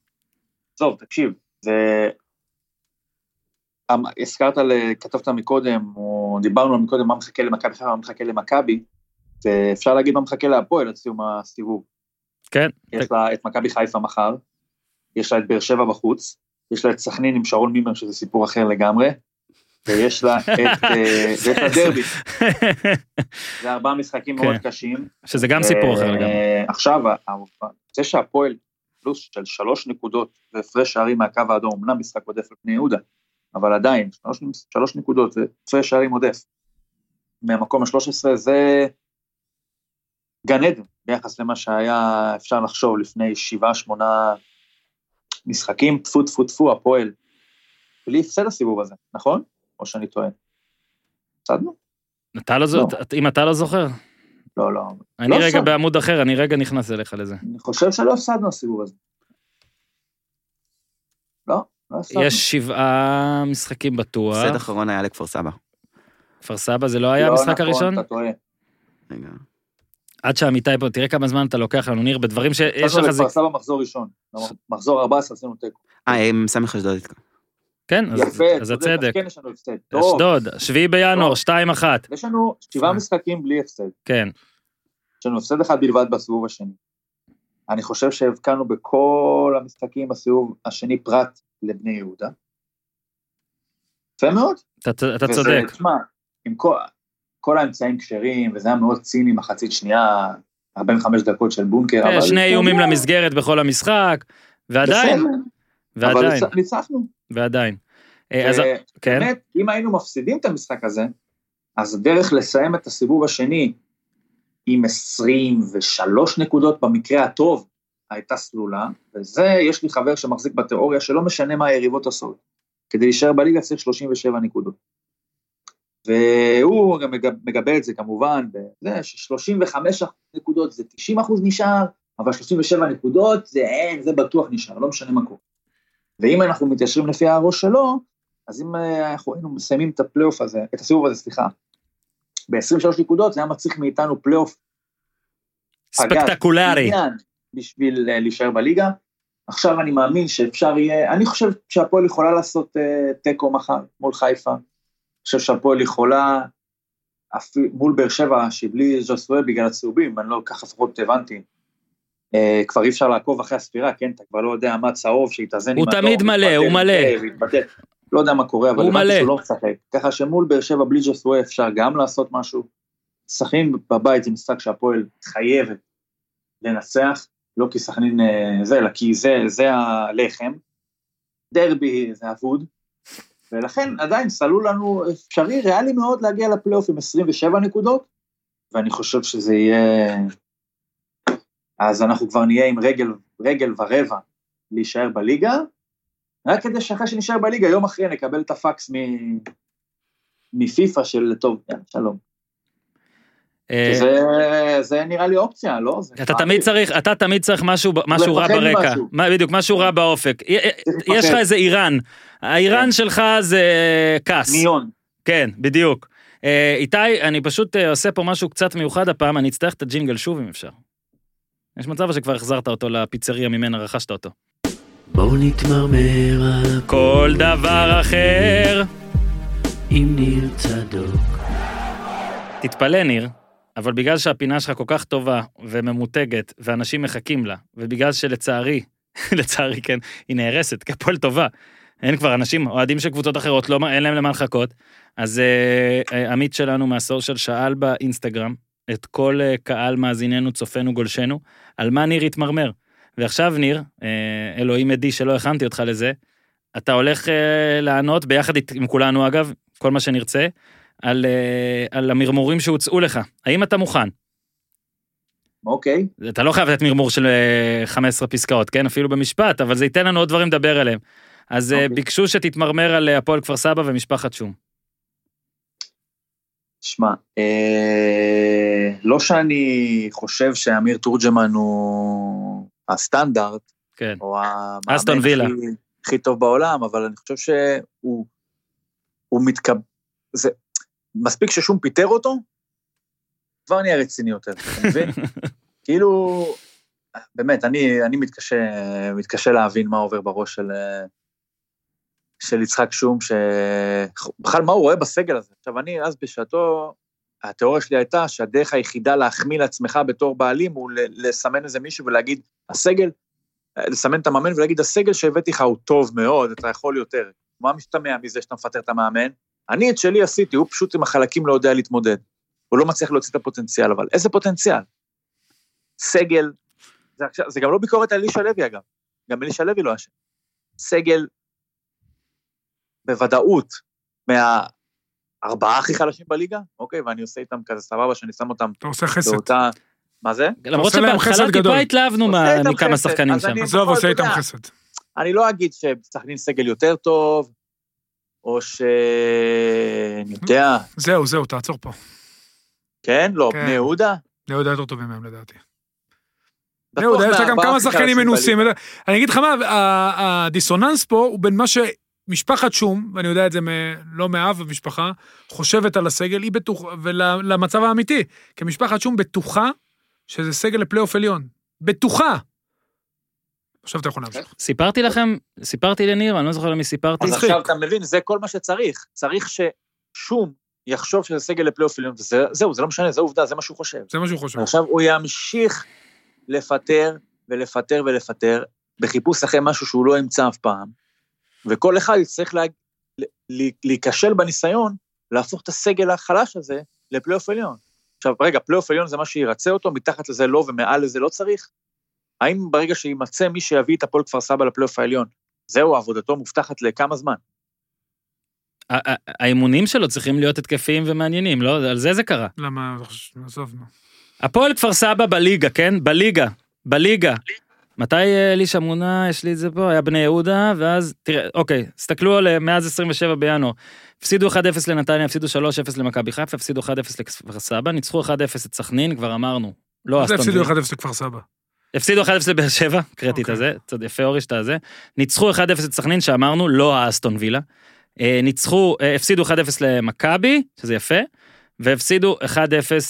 עזוב, תקשיב, זה... אמ- הזכרת, כתבת מקודם, דיברנו מקודם מה מחכה למכבי חיפה, מה מחכה למכבי, ואפשר להגיד מה מחכה להפועל עד סיום הסיבוב. כן. יש לה את מכבי חיפה מחר, יש לה את באר שבע בחוץ, יש לה את סכנין עם שרון מימר, שזה סיפור אחר לגמרי, ויש לה את, אה, ואת הדרבי, זה ארבעה משחקים מאוד כן. קשים. שזה גם סיפור אחר לגמרי. אה, עכשיו, ה- ה- זה שהפועל פלוס של שלוש נקודות והפרש שערים מהקו האדום, אמנם משחק עודף על פני יהודה, אבל עדיין, שלוש, שלוש נקודות והפרש שערים עודף. מהמקום ה-13 זה גן עדן ביחס למה שהיה אפשר לחשוב לפני שבעה, שמונה משחקים, טפו טפו טפו, הפועל, בלי הפסד הסיבוב הזה, נכון? או שאני טועה? הפסדנו? אתה לא זוכר, אם אתה לא זוכר. לא, לא. אני לא רגע הפסדנו. בעמוד אחר, אני רגע נכנס אליך לזה. אני חושב שלא הפסדנו הסיבוב הזה. לא. יש שבעה משחקים בטוח. הפסד אחרון היה לכפר סבא. כפר סבא זה לא היה לא המשחק נכון, הראשון? אתה טועה. רגע. עד שעמיתי פה, תראה כמה זמן אתה לוקח לנו, ניר, בדברים שיש לך זה... לכפר סבא מחזור ראשון. מחזור 14 עשינו תיקו. אה, עם סמך אשדוד איתך. כן, אז- הצדק. כן יש לנו הפסד. אשדוד, 7 בינואר, טוב. 2-1. יש לנו שבעה משחקים בלי הפסד. כן. יש לנו הפסד אחד בלבד בסיבוב השני. אני חושב שהבקענו בכל המשחקים בסיבוב השני פרט לבני יהודה. יפה מאוד. אתה- אתה וזה, צודק. תשמע, עם כל, כל האמצעים כשרים, וזה היה מאוד ציני מחצית שנייה, 45 דקות של בונקר, אה, אבל... שני איומים בסדר, למסגרת בכל המשחק, ועדיין, בסדר, אבל ועדיין, ניצ- ניצחנו. ועדיין. אה, אז כן, באמת, אם היינו מפסידים את המשחק הזה, אז הדרך לסיים את הסיבוב השני עם 23 נקודות במקרה הטוב, הייתה סלולה, וזה, יש לי חבר שמחזיק בתיאוריה שלא משנה מה היריבות עושות. כדי להישאר בליגה צריך 37 נקודות. והוא גם מגב- מגבה את זה כמובן, בזה ש-35 נקודות זה 90 אחוז נשאר, אבל 37 נקודות זה אין, זה בטוח נשאר, לא משנה מה קורה. ואם אנחנו מתיישרים לפי הראש שלו, אז אם אה, אנחנו היינו מסיימים את הפלייאוף הזה, את הסיבוב הזה, סליחה, ב-23 נקודות, זה היה מצריך מאיתנו פלייאוף ספקטקולרי. עניין בשביל אה, להישאר בליגה. עכשיו אני מאמין שאפשר יהיה, אני חושב שהפועל יכולה לעשות אה, תיקו מחר מול חיפה. אני חושב שהפועל יכולה, מול באר שבע, שבלי ז'וסווה בגלל הצהובים, אני לא ככה לפחות הבנתי. אה, כבר אי אפשר לעקוב אחרי הספירה, כן? אתה כבר לא יודע מה צהוב, שהתאזן הוא עם אדום, תמיד מלא, הוא מלא. לא יודע מה קורה, אבל הוא הבנתי. שהוא לא משחק. ככה שמול באר שבע בלי ג'וסווה אפשר גם לעשות משהו. סכנין בבית זה משחק שהפועל חייבת לנצח, לא כי סכנין אה, זה, אלא כי זה, זה הלחם. דרבי זה אבוד, ולכן עדיין סלו לנו אפשרי, ריאלי מאוד להגיע לפלייאוף עם 27 נקודות, ואני חושב שזה יהיה... אז אנחנו כבר נהיה עם רגל, רגל ורבע להישאר בליגה, רק כדי שאחרי שנשאר בליגה, יום אחרי נקבל את הפקס. מפיפ"א של טוב, יאללה, שלום. אה, זה, זה נראה לי אופציה, לא? אתה. תמיד צריך, אתה תמיד צריך משהו, משהו רע ברקע. מה- בדיוק, משהו רע באופק. י- צריך יש לך. איזה איראן. האיראן כן. שלך זה כעס. מיון. כן, בדיוק. אה, איתי, אני פשוט אה, עושה פה משהו קצת מיוחד הפעם, אני אצטרך את הג'ינגל שוב אם אפשר. יש מצב שכבר החזרת אותו לפיצריה ממנה רכשת אותו. בואו נתמרמר על כל דבר אחר. עם ניר צדוק. תתפלא, ניר, אבל בגלל שהפינה שלך כל כך טובה וממותגת, ואנשים מחכים לה, ובגלל שלצערי, לצערי כן, היא נהרסת, כי הפועל טובה. אין כבר אנשים, אוהדים של קבוצות אחרות, לא, אין להם למה לחכות. אז אה, אה, עמית שלנו מהסושיאל שאל באינסטגרם את כל אה, קהל מאזיננו, צופינו, גולשנו, על מה ניר התמרמר. ועכשיו, ניר, אה, אלוהים עדי שלא הכנתי אותך לזה, אתה הולך אה, לענות, ביחד עם כולנו אגב, כל מה שנרצה, על, אה, על המרמורים שהוצאו לך. האם אתה מוכן? אוקיי, אתה לא חייב לתת מרמור של אה, 15 פסקאות, כן? אפילו במשפט, אבל זה ייתן לנו עוד דברים לדבר עליהם. אז אה, אוקיי. ביקשו שתתמרמר על אה, הפועל כפר סבא ומשפחת שום. שמע, אה, לא שאני חושב שאמיר תורג'מן הוא הסטנדרט, כן. או המאמן. הכי, הכי טוב בעולם, אבל אני חושב שהוא הוא מתקב... זה... מספיק ששום פיטר אותו, כבר נהיה רציני יותר, אתה מבין? כאילו, באמת, אני, אני מתקשה, מתקשה להבין מה עובר בראש של, של יצחק שום, שבכלל מה הוא רואה בסגל הזה. עכשיו, אני אז בשעתו, התיאוריה שלי הייתה שהדרך היחידה להחמיא לעצמך בתור בעלים הוא לסמן איזה מישהו ולהגיד, הסגל, לסמן את המאמן ולהגיד, הסגל שהבאתי לך הוא טוב מאוד, אתה יכול יותר. מה משתמע מזה שאתה מפטר את המאמן? אני את שלי עשיתי, הוא פשוט עם החלקים לא יודע להתמודד. הוא לא מצליח להוציא את הפוטנציאל, אבל איזה פוטנציאל? סגל, זה, עכשיו, זה גם לא ביקורת על אלישע לוי אגב, גם אלישע לוי לא אשם. סגל בוודאות מהארבעה הכי חלשים בליגה, אוקיי, ואני עושה איתם כזה סבבה שאני שם אותם אתה עושה חסד. באותה... מה זה? למרות שבהתחלה טיפה. התלהבנו מכמה שחקנים אז שם. אני- עזוב, עושה איתם. חסד. אני לא אגיד שסכנין סגל יותר טוב, או ש... אני יודע, זהו, זהו, תעצור פה. כן? לא, כן. בני יהודה? בני יהודה יותר טובים מהם לדעתי. בני יהודה, יש לה גם כמה שחקנים מנוסים. אני אגיד לך מה, הדיסוננס פה הוא בין מה שמשפחת שום, ואני יודע את זה מ- לא מאב המשפחה, חושבת על הסגל, היא בטוחה, ולמצב האמיתי, כי משפחת שום בטוחה שזה סגל לפלייאוף עליון. בטוחה. עכשיו אתה יכול להמשיך. סיפרתי לכם, סיפרתי לניר, אני לא זוכר למי סיפרתי. אז. עכשיו אתה מבין, זה כל מה שצריך. צריך ששום יחשוב שזה סגל לפלייאוף עליון, וזהו, זה לא משנה, זו עובדה, זה מה שהוא חושב. זה מה שהוא חושב. עכשיו הוא ימשיך לפטר ולפטר ולפטר, בחיפוש אחרי משהו שהוא לא ימצא אף פעם, וכל אחד יצטרך לה... להיכשל בניסיון להפוך את הסגל החלש הזה לפלייאוף עליון. עכשיו, רגע, פלייאוף עליון זה מה שירצה אותו, מתחת לזה לא ומעל לזה לא צריך? האם ברגע שיימצא מי שיביא את הפועל כפר סבא לפלייאוף העליון, זהו, עבודתו מובטחת לכמה זמן? האימונים שלו צריכים להיות התקפיים ומעניינים, לא? על זה זה קרה. למה, עזוב, נו. הפועל כפר סבא בליגה, כן? בליגה. בליגה. מתי אה, אלישע מונה, יש לי את זה פה, היה בני יהודה, ואז, תראה, אוקיי, תסתכלו על אה, מאז 27 בינואר. הפסידו 1-0 לנתניה, הפסידו 3-0 למכבי חיפה, הפסידו 1-0 לכפר סבא, ניצחו 1-0 את סכנין, כבר אמרנו. לא אסטון הפסידו וילה. 1-0 לכפר סבא. הפסידו 1-0 לבאר שבע, קראתי את אוקיי. הזה, צוד- יפה אורי שאתה זה. ניצחו 1-0 את סכנין, שאמרנו, לא האסטון וילה. אה, ניצחו, אה, הפסידו 1-0 למכבי, שזה יפה, והפסידו 1-0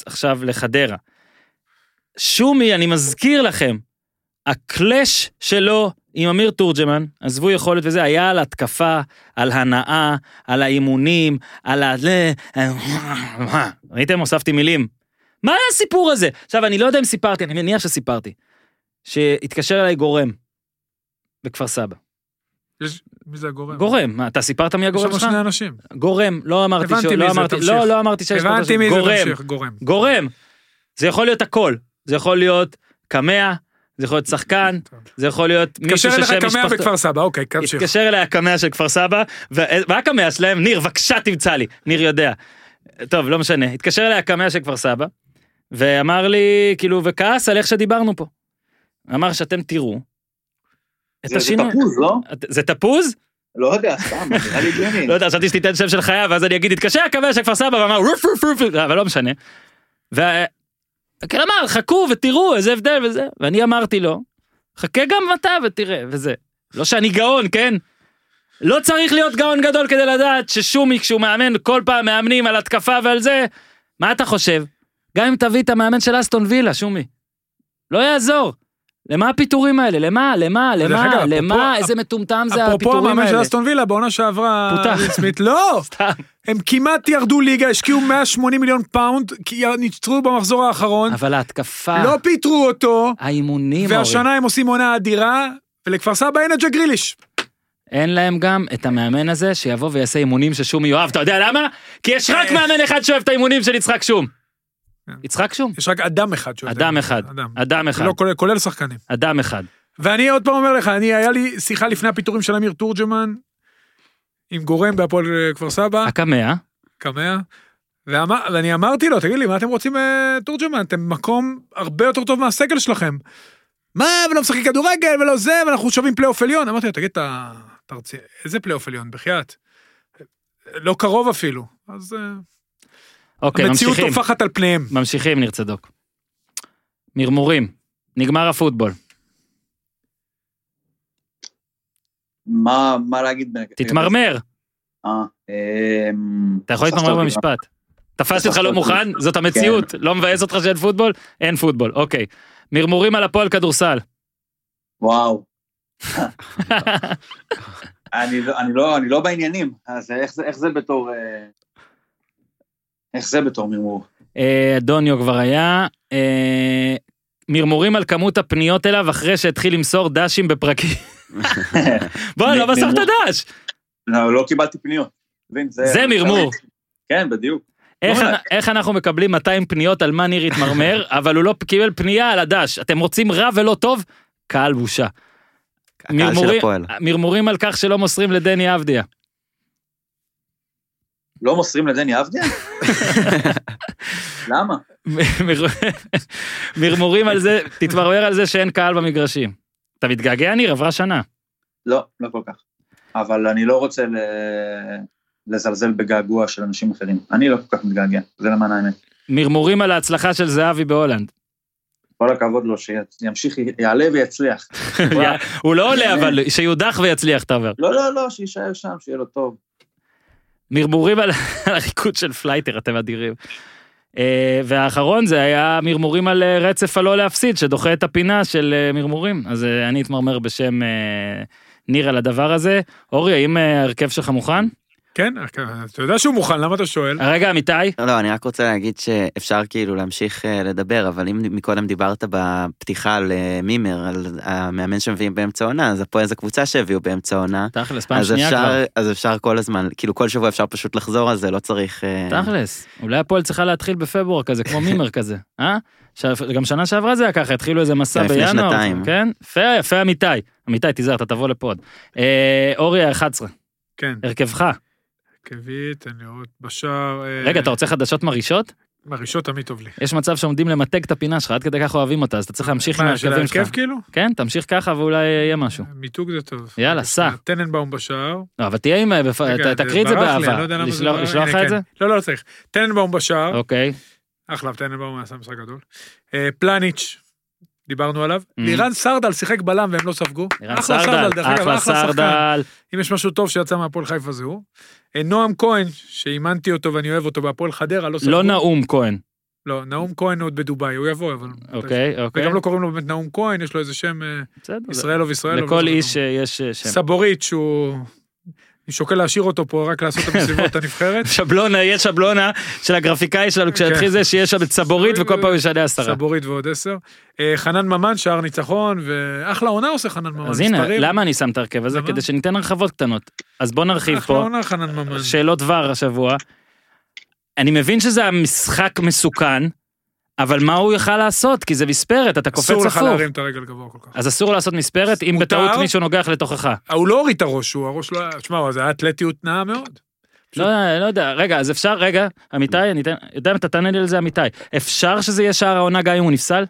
עכשיו לחדרה. שומי, אני מזכיר לכם, הקלאש שלו עם אמיר תורג'מן, עזבו יכולת וזה, היה על התקפה, על הנאה, על האימונים, על ה... ל- ראיתם? הוספתי מילים. מה היה הסיפור הזה? עכשיו, אני לא יודע אם סיפרתי, אני מניח שסיפרתי. שהתקשר אליי גורם בכפר סבא. יש- מי זה הגורם? גורם, מה, אתה סיפרת מי יש הגורם שם שלך? שני אנשים. גורם, לא אמרתי, מי לא אמרתי. לא, לא אמרתי שיש הבנתי מי זה, גורם, תמשיך, גורם. גורם. זה יכול להיות הכל, זה יכול להיות קמע, זה יכול להיות שחקן, זה יכול להיות התקשר מישהו אליך ששם קמע משפחתו... בכפר סבא, אוקיי, תמשיך. התקשר אליי הקמע של כפר סבא, ו- מה הקמע שלהם? ניר, בבקשה תמצא לי, ניר יודע. טוב, לא משנה. התקשר אליי הקמע של כפר סבא, ואמר לי, כאילו, וכעס על איך שדיברנו פה. אמר שאתם תראו את זה- זה השינוי. תפוז, לא? זה תפוז? לא יודע, סתם, נראה לי הגיוני. לא יודע, חשבתי שתיתן שם של חיה, ואז אני אגיד, התקשר הקמע של כפר סבא, ואמר, רוף רוף רוף, אבל לא משנה. ו... כן אמר, חכו ותראו איזה הבדל וזה, ואני אמרתי לו, חכה גם אתה ותראה, וזה. לא שאני גאון, כן? לא צריך להיות גאון גדול כדי לדעת ששומי, כשהוא מאמן, כל פעם מאמנים על התקפה ועל זה, מה אתה חושב? גם אם תביא את המאמן של אסטון וילה, שומי. לא יעזור. למה הפיטורים האלה? למה? למה? למה? אגב, למה? אפרופו- איזה מטומטם זה אפרופו הפיטורים המאמן של האלה? אסטון וילה, בעונה שעברה... סמית, לא! סתם. הם כמעט ירדו ליגה, השקיעו 180 מיליון פאונד, כי ניצחו במחזור האחרון, אבל ההתקפה, לא פיטרו אותו, האימונים. והשנה הם עושים עונה אדירה, ולכפר סבא אין את ג'ק גריליש. אין להם גם את המאמן הזה שיבוא ויעשה אימונים ששום יאהב, אתה יודע למה? כי יש רק אה. מאמן אחד שאוהב את האימונים של יצחק שום. כן. יצחק שום? יש רק אדם אחד שאוהב. אדם אחד. אדם. אדם אחד. לא, כולל- כולל שחקנים. אדם אחד. ואני עוד פעם אומר לך, אני, היה לי שיחה לפני הפיטורים של אמיר תורג'מן, עם גורם בהפועל אה, כפר סבא, הקמע, קמע, ואמר, ואני אמרתי לו, תגיד לי, מה אתם רוצים אה, תורג'מן? אתם במקום הרבה יותר טוב מהסגל שלכם. מה, ולא משחקים כדורגל, ולא זה, ואנחנו שווים פלייאוף עליון. אמרתי לו, תגיד, אתה אתה איזה פלייאוף עליון, בחייאת? לא קרוב אפילו. אז אה, אוקיי, המציאות ממשיכים. טופחת על פניהם. ממשיכים, ניר צדוק. מרמורים. נגמר הפוטבול. מה מה להגיד? תתמרמר. אה, אמ, אתה יכול להתמרמר. במשפט. תפסתי אותך לא. מוכן? זאת המציאות? לא מבאס אותך שאין פוטבול? אין פוטבול, אוקיי. מרמורים על הפועל כדורסל. וואו. אני לא- אני לא אני לא בעניינים, אז איך זה- איך זה בתור... איך זה בתור מרמור? אה, דוניו כבר היה. אה, מרמורים על כמות הפניות אליו אחרי שהתחיל למסור דשים בפרקים. בוא, לא מסרת. דש. לא לא קיבלתי פניות. זה מרמור. כן, בדיוק. איך, לא, איך אנחנו מקבלים 200 פניות על מה ניר התמרמר, אבל הוא לא קיבל פנייה על הדש. אתם רוצים רע ולא טוב? קהל בושה. מרמורים על כך שלא מוסרים לדני אבדיה. לא מוסרים לדני אבדיה? למה? מר- מרמורים על זה, תתמרמר על זה שאין קהל במגרשים. אתה מתגעגע ניר? עברה שנה. לא, לא כל כך. אבל אני לא רוצה ל... לזלזל בגעגוע של אנשים אחרים. אני לא כל כך מתגעגע, זה למען האמת. מרמורים על ההצלחה של זהבי בהולנד. כל הכבוד לו, שימשיך, יעלה ויצליח. הוא לא עולה, אבל שיודח ויצליח, אתה אומר. לא, לא, לא, שיישאר שם, שיהיה לו טוב. מרמורים על הריקוד של פלייטר, אתם אדירים. אה, והאחרון זה היה מרמורים על אה, רצף הלא להפסיד, שדוחה את הפינה של אה, מרמורים. אז אני אתמרמר בשם ניר על הדבר הזה. אורי, האם ההרכב שלך מוכן? כן, אתה יודע שהוא מוכן, למה אתה שואל? רגע, אמיתי? לא, אני רק רוצה להגיד שאפשר כאילו להמשיך אה, לדבר, אבל אם מקודם דיברת בפתיחה על אה, מימר, על המאמן שמביאים באמצע עונה, אז הפועל זו קבוצה שהביאו באמצע עונה. תכלס, פעם אז שנייה כבר. אז אפשר כל הזמן, כאילו כל שבוע אפשר פשוט לחזור על זה, לא צריך... אה, תכלס, אולי הפועל צריכה להתחיל בפברואר כזה, כמו מימר כזה, אה? גם שנה שעברה זה היה ככה, התחילו איזה מסע גם לפני בינואר, שנתיים. כן? יפה, יפה אמיתי. אמיתי, תיזהר, אתה תבוא לפה עוד. אה, אורי ה-11, כן, הרכבך. קווי, תן לראות בשער. אה, רגע, אתה רוצה חדשות מרעישות? מרעישות תמיד טוב לי. יש מצב שעומדים למתג את הפינה שלך, עד כדי כך אוהבים אותה, אז אתה צריך להמשיך עם מה, של שלך. ההרכב כאילו? כן, תמשיך ככה ואולי יהיה משהו. מיתוג זה טוב. יאללה, סע. טננבאום בשער. לא, אבל תהיה עם... תקריא את זה באהבה. לא לשלוח לך את זה? כן. לא, לא צריך. טננבאום בשער. אוקיי. אחלה, טננבאום עשה משחק גדול. אה, פלניץ', דיברנו עליו. Mm. לירן סרדל שיחק בלם והם לא ספגו. לירן סרדל, אחלה. סרדל. אם יש משהו טוב שיצא מהפועל חיפה זה הוא. אה, נועם כהן, שאימנתי אותו ואני אוהב אותו בהפועל חדרה, לא ספגו. לא נאום כהן. לא, נאום כהן עוד בדובאי, הוא יבוא, אבל... אוקיי, אוקיי. וגם לא קוראים לו באמת נאום כהן, יש לו איזה שם בסדר. ישראלוב ישראלוב. לכל לא איש. אה, יש אה, שם. סבורית שהוא... אני שוקל להשאיר אותו פה רק לעשות את המסיבות הנבחרת. שבלונה, יש שבלונה של הגרפיקאי שלנו, כשיתחיל זה שיש שם את סבורית וכל פעם ישנה עשרה. סבורית ועוד עשר. אה, חנן ממן, שער ניצחון, ואחלה עונה עושה חנן ממן. אז הנה. למה אני שם את ההרכב הזה? כדי שניתן הרחבות קטנות. אז בוא נרחיב אחלה פה. עונה חנן ממן. שאלות דבר השבוע. אני מבין שזה המשחק מסוכן, אבל מה הוא יכל לעשות? כי זה מספרת, אתה קופץ אסור לך הפוך. להרים את הרגל גבוה כל כך. אז אסור לעשות מספרת אם. בטעות מישהו נוגח לתוכך. אה, הוא לא הוריד את הראש, הוא הראש לא היה... תשמע, זה היה אתלטיות נאה מאוד. לא, לא יודע, רגע, אז אפשר, רגע, אמיתי, אני אתן, יודע אם אתה תענה לי על זה אמיתי, אפשר שזה יהיה שער העונה גם אם הוא נפסל?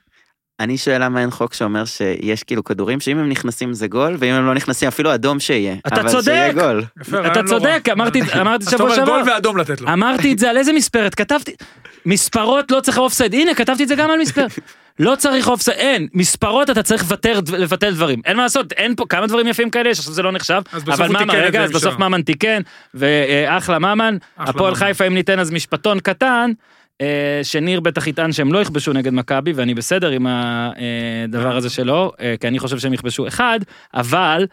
אני שואל למה אין חוק שאומר שיש כאילו כדורים שאם הם נכנסים זה גול, ואם הם לא נכנסים אפילו אדום שיהיה. אתה אבל צודק. שיהיה גול. יפה, אתה לא צודק. אמרתי אמרתי אז אתה שבוע אומר שעבר, גול ואדום לתת לו. אמרתי את זה על איזה מספרת, כתבתי, מספרות לא צריך אופסייד, הנה כתבתי את זה גם על מספר, לא צריך אופסייד, אין, מספרות אתה צריך לוותר, לבטל דברים, אין מה לעשות, אין פה כמה דברים יפים כאלה, שעכשיו זה לא נחשב, אבל ממן, רגע, אז בסוף. ממן תיקן, ואחלה ממן, הפועל. חיפה אם ניתן אז משפטון קטן, אה, שניר בטח יטען שהם לא יכבשו נגד מכבי, ואני בסדר עם הדבר הזה שלו, אה, כי אני חושב שהם יכבשו אחד, אבל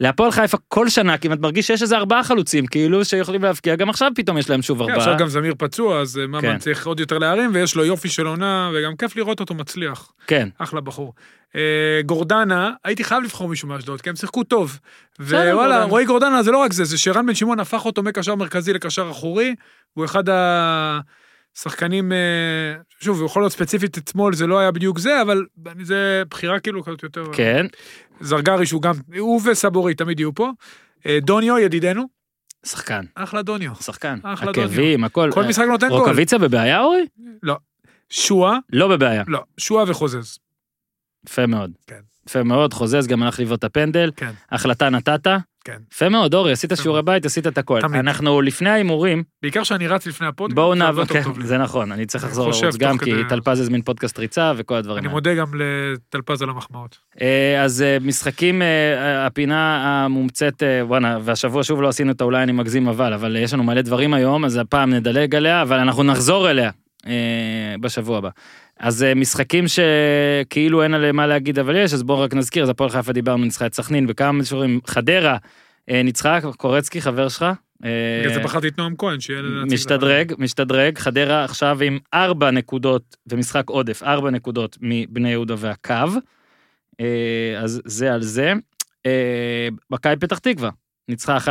להפועל חיפה כל שנה כמעט מרגיש שיש איזה ארבעה חלוצים, כאילו שיכולים להבקיע, גם עכשיו פתאום יש להם שוב כן, ארבעה. עכשיו גם זמיר פצוע, אז אה, כן. ממן צריך עוד יותר להרים, ויש לו יופי של עונה, וגם כיף לראות אותו מצליח. כן. אחלה בחור. אה, גורדנה, הייתי חייב לבחור מישהו מאשדוד, כי הם שיחקו טוב. ווואלה. רועי גורדנה זה לא רק זה, זה שרן בן שמעון הפך אותו מקשר מרכזי לקשר אחורי, הוא אחד השחקנים, אה, שוב, יכול להיות ספציפית אתמול, זה לא היה בדיוק זה, אבל זה בחירה כאילו קצת יותר... כן, זרגרי שהוא גם, הוא וסבורי תמיד יהיו פה. אה, דוניו, ידידנו, שחקן, אחלה דוניו. שחקן, אחלה עקבים, הכל. כל אה, משחק נותן גול. רוקאביצה בבעיה אורי? שואה, לא בבעיה. לא, שואה וחוזז. יפה מאוד. כן. יפה מאוד, חוזז גם הלך לבעוט את הפנדל, כן. החלטה נתת. כן. יפה מאוד, אורי, עשית שיעורי. בית, עשית את הכל. תמיד. אנחנו לפני ההימורים, בעיקר שאני רץ לפני הפודקאסט, בואו נעבור, כן. זה נכון, אני צריך אני לחזור לרוץ גם, כי טלפז הזמין פודקאסט ריצה וכל הדברים אני האלה. מודה גם לטלפז על המחמאות. אה, אז אה, משחקים, אה, הפינה המומצאת, וואנה, והשבוע שוב לא עשינו אותה, אולי אני מגזים אבל, אבל יש לנו מלא דברים היום, אז הפעם נדלג עליה, אבל אנחנו נחזור אליה בשבוע הבא. אז אה, משחקים שכאילו אין עליהם מה להגיד, אבל יש, אז בואו רק נזכיר, אז הפועל חיפה דיברנו, ניצחה את סכנין, בכמה מישורים, חדרה אה, ניצחה, קורצקי, חבר שלך. אה, בגלל זה בחרתי את נועם כהן, שיהיה לך. משתדרג, משתדרג, חדרה עכשיו עם ארבע נקודות ומשחק עודף, ארבע נקודות מבני יהודה והקו. אז זה על זה. מכבי פתח תקווה, ניצחה 1-0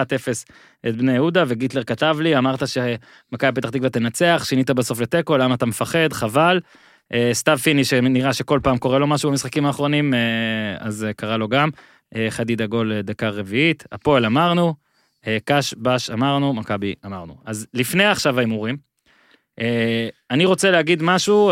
את בני יהודה, וגיטלר כתב לי, אמרת שמכבי פתח תקווה תנצח, שינית בסוף לתיקו, למה אתה מפחד, חבל. אה, סתיו פיני, שנראה שכל פעם קורה לו משהו במשחקים האחרונים, אה, אז אה, קרה לו גם. חדידה גול דקה רביעית, הפועל אמרנו, קאש, בש אמרנו, מכבי אמרנו. אז לפני עכשיו ההימורים, אני רוצה להגיד משהו,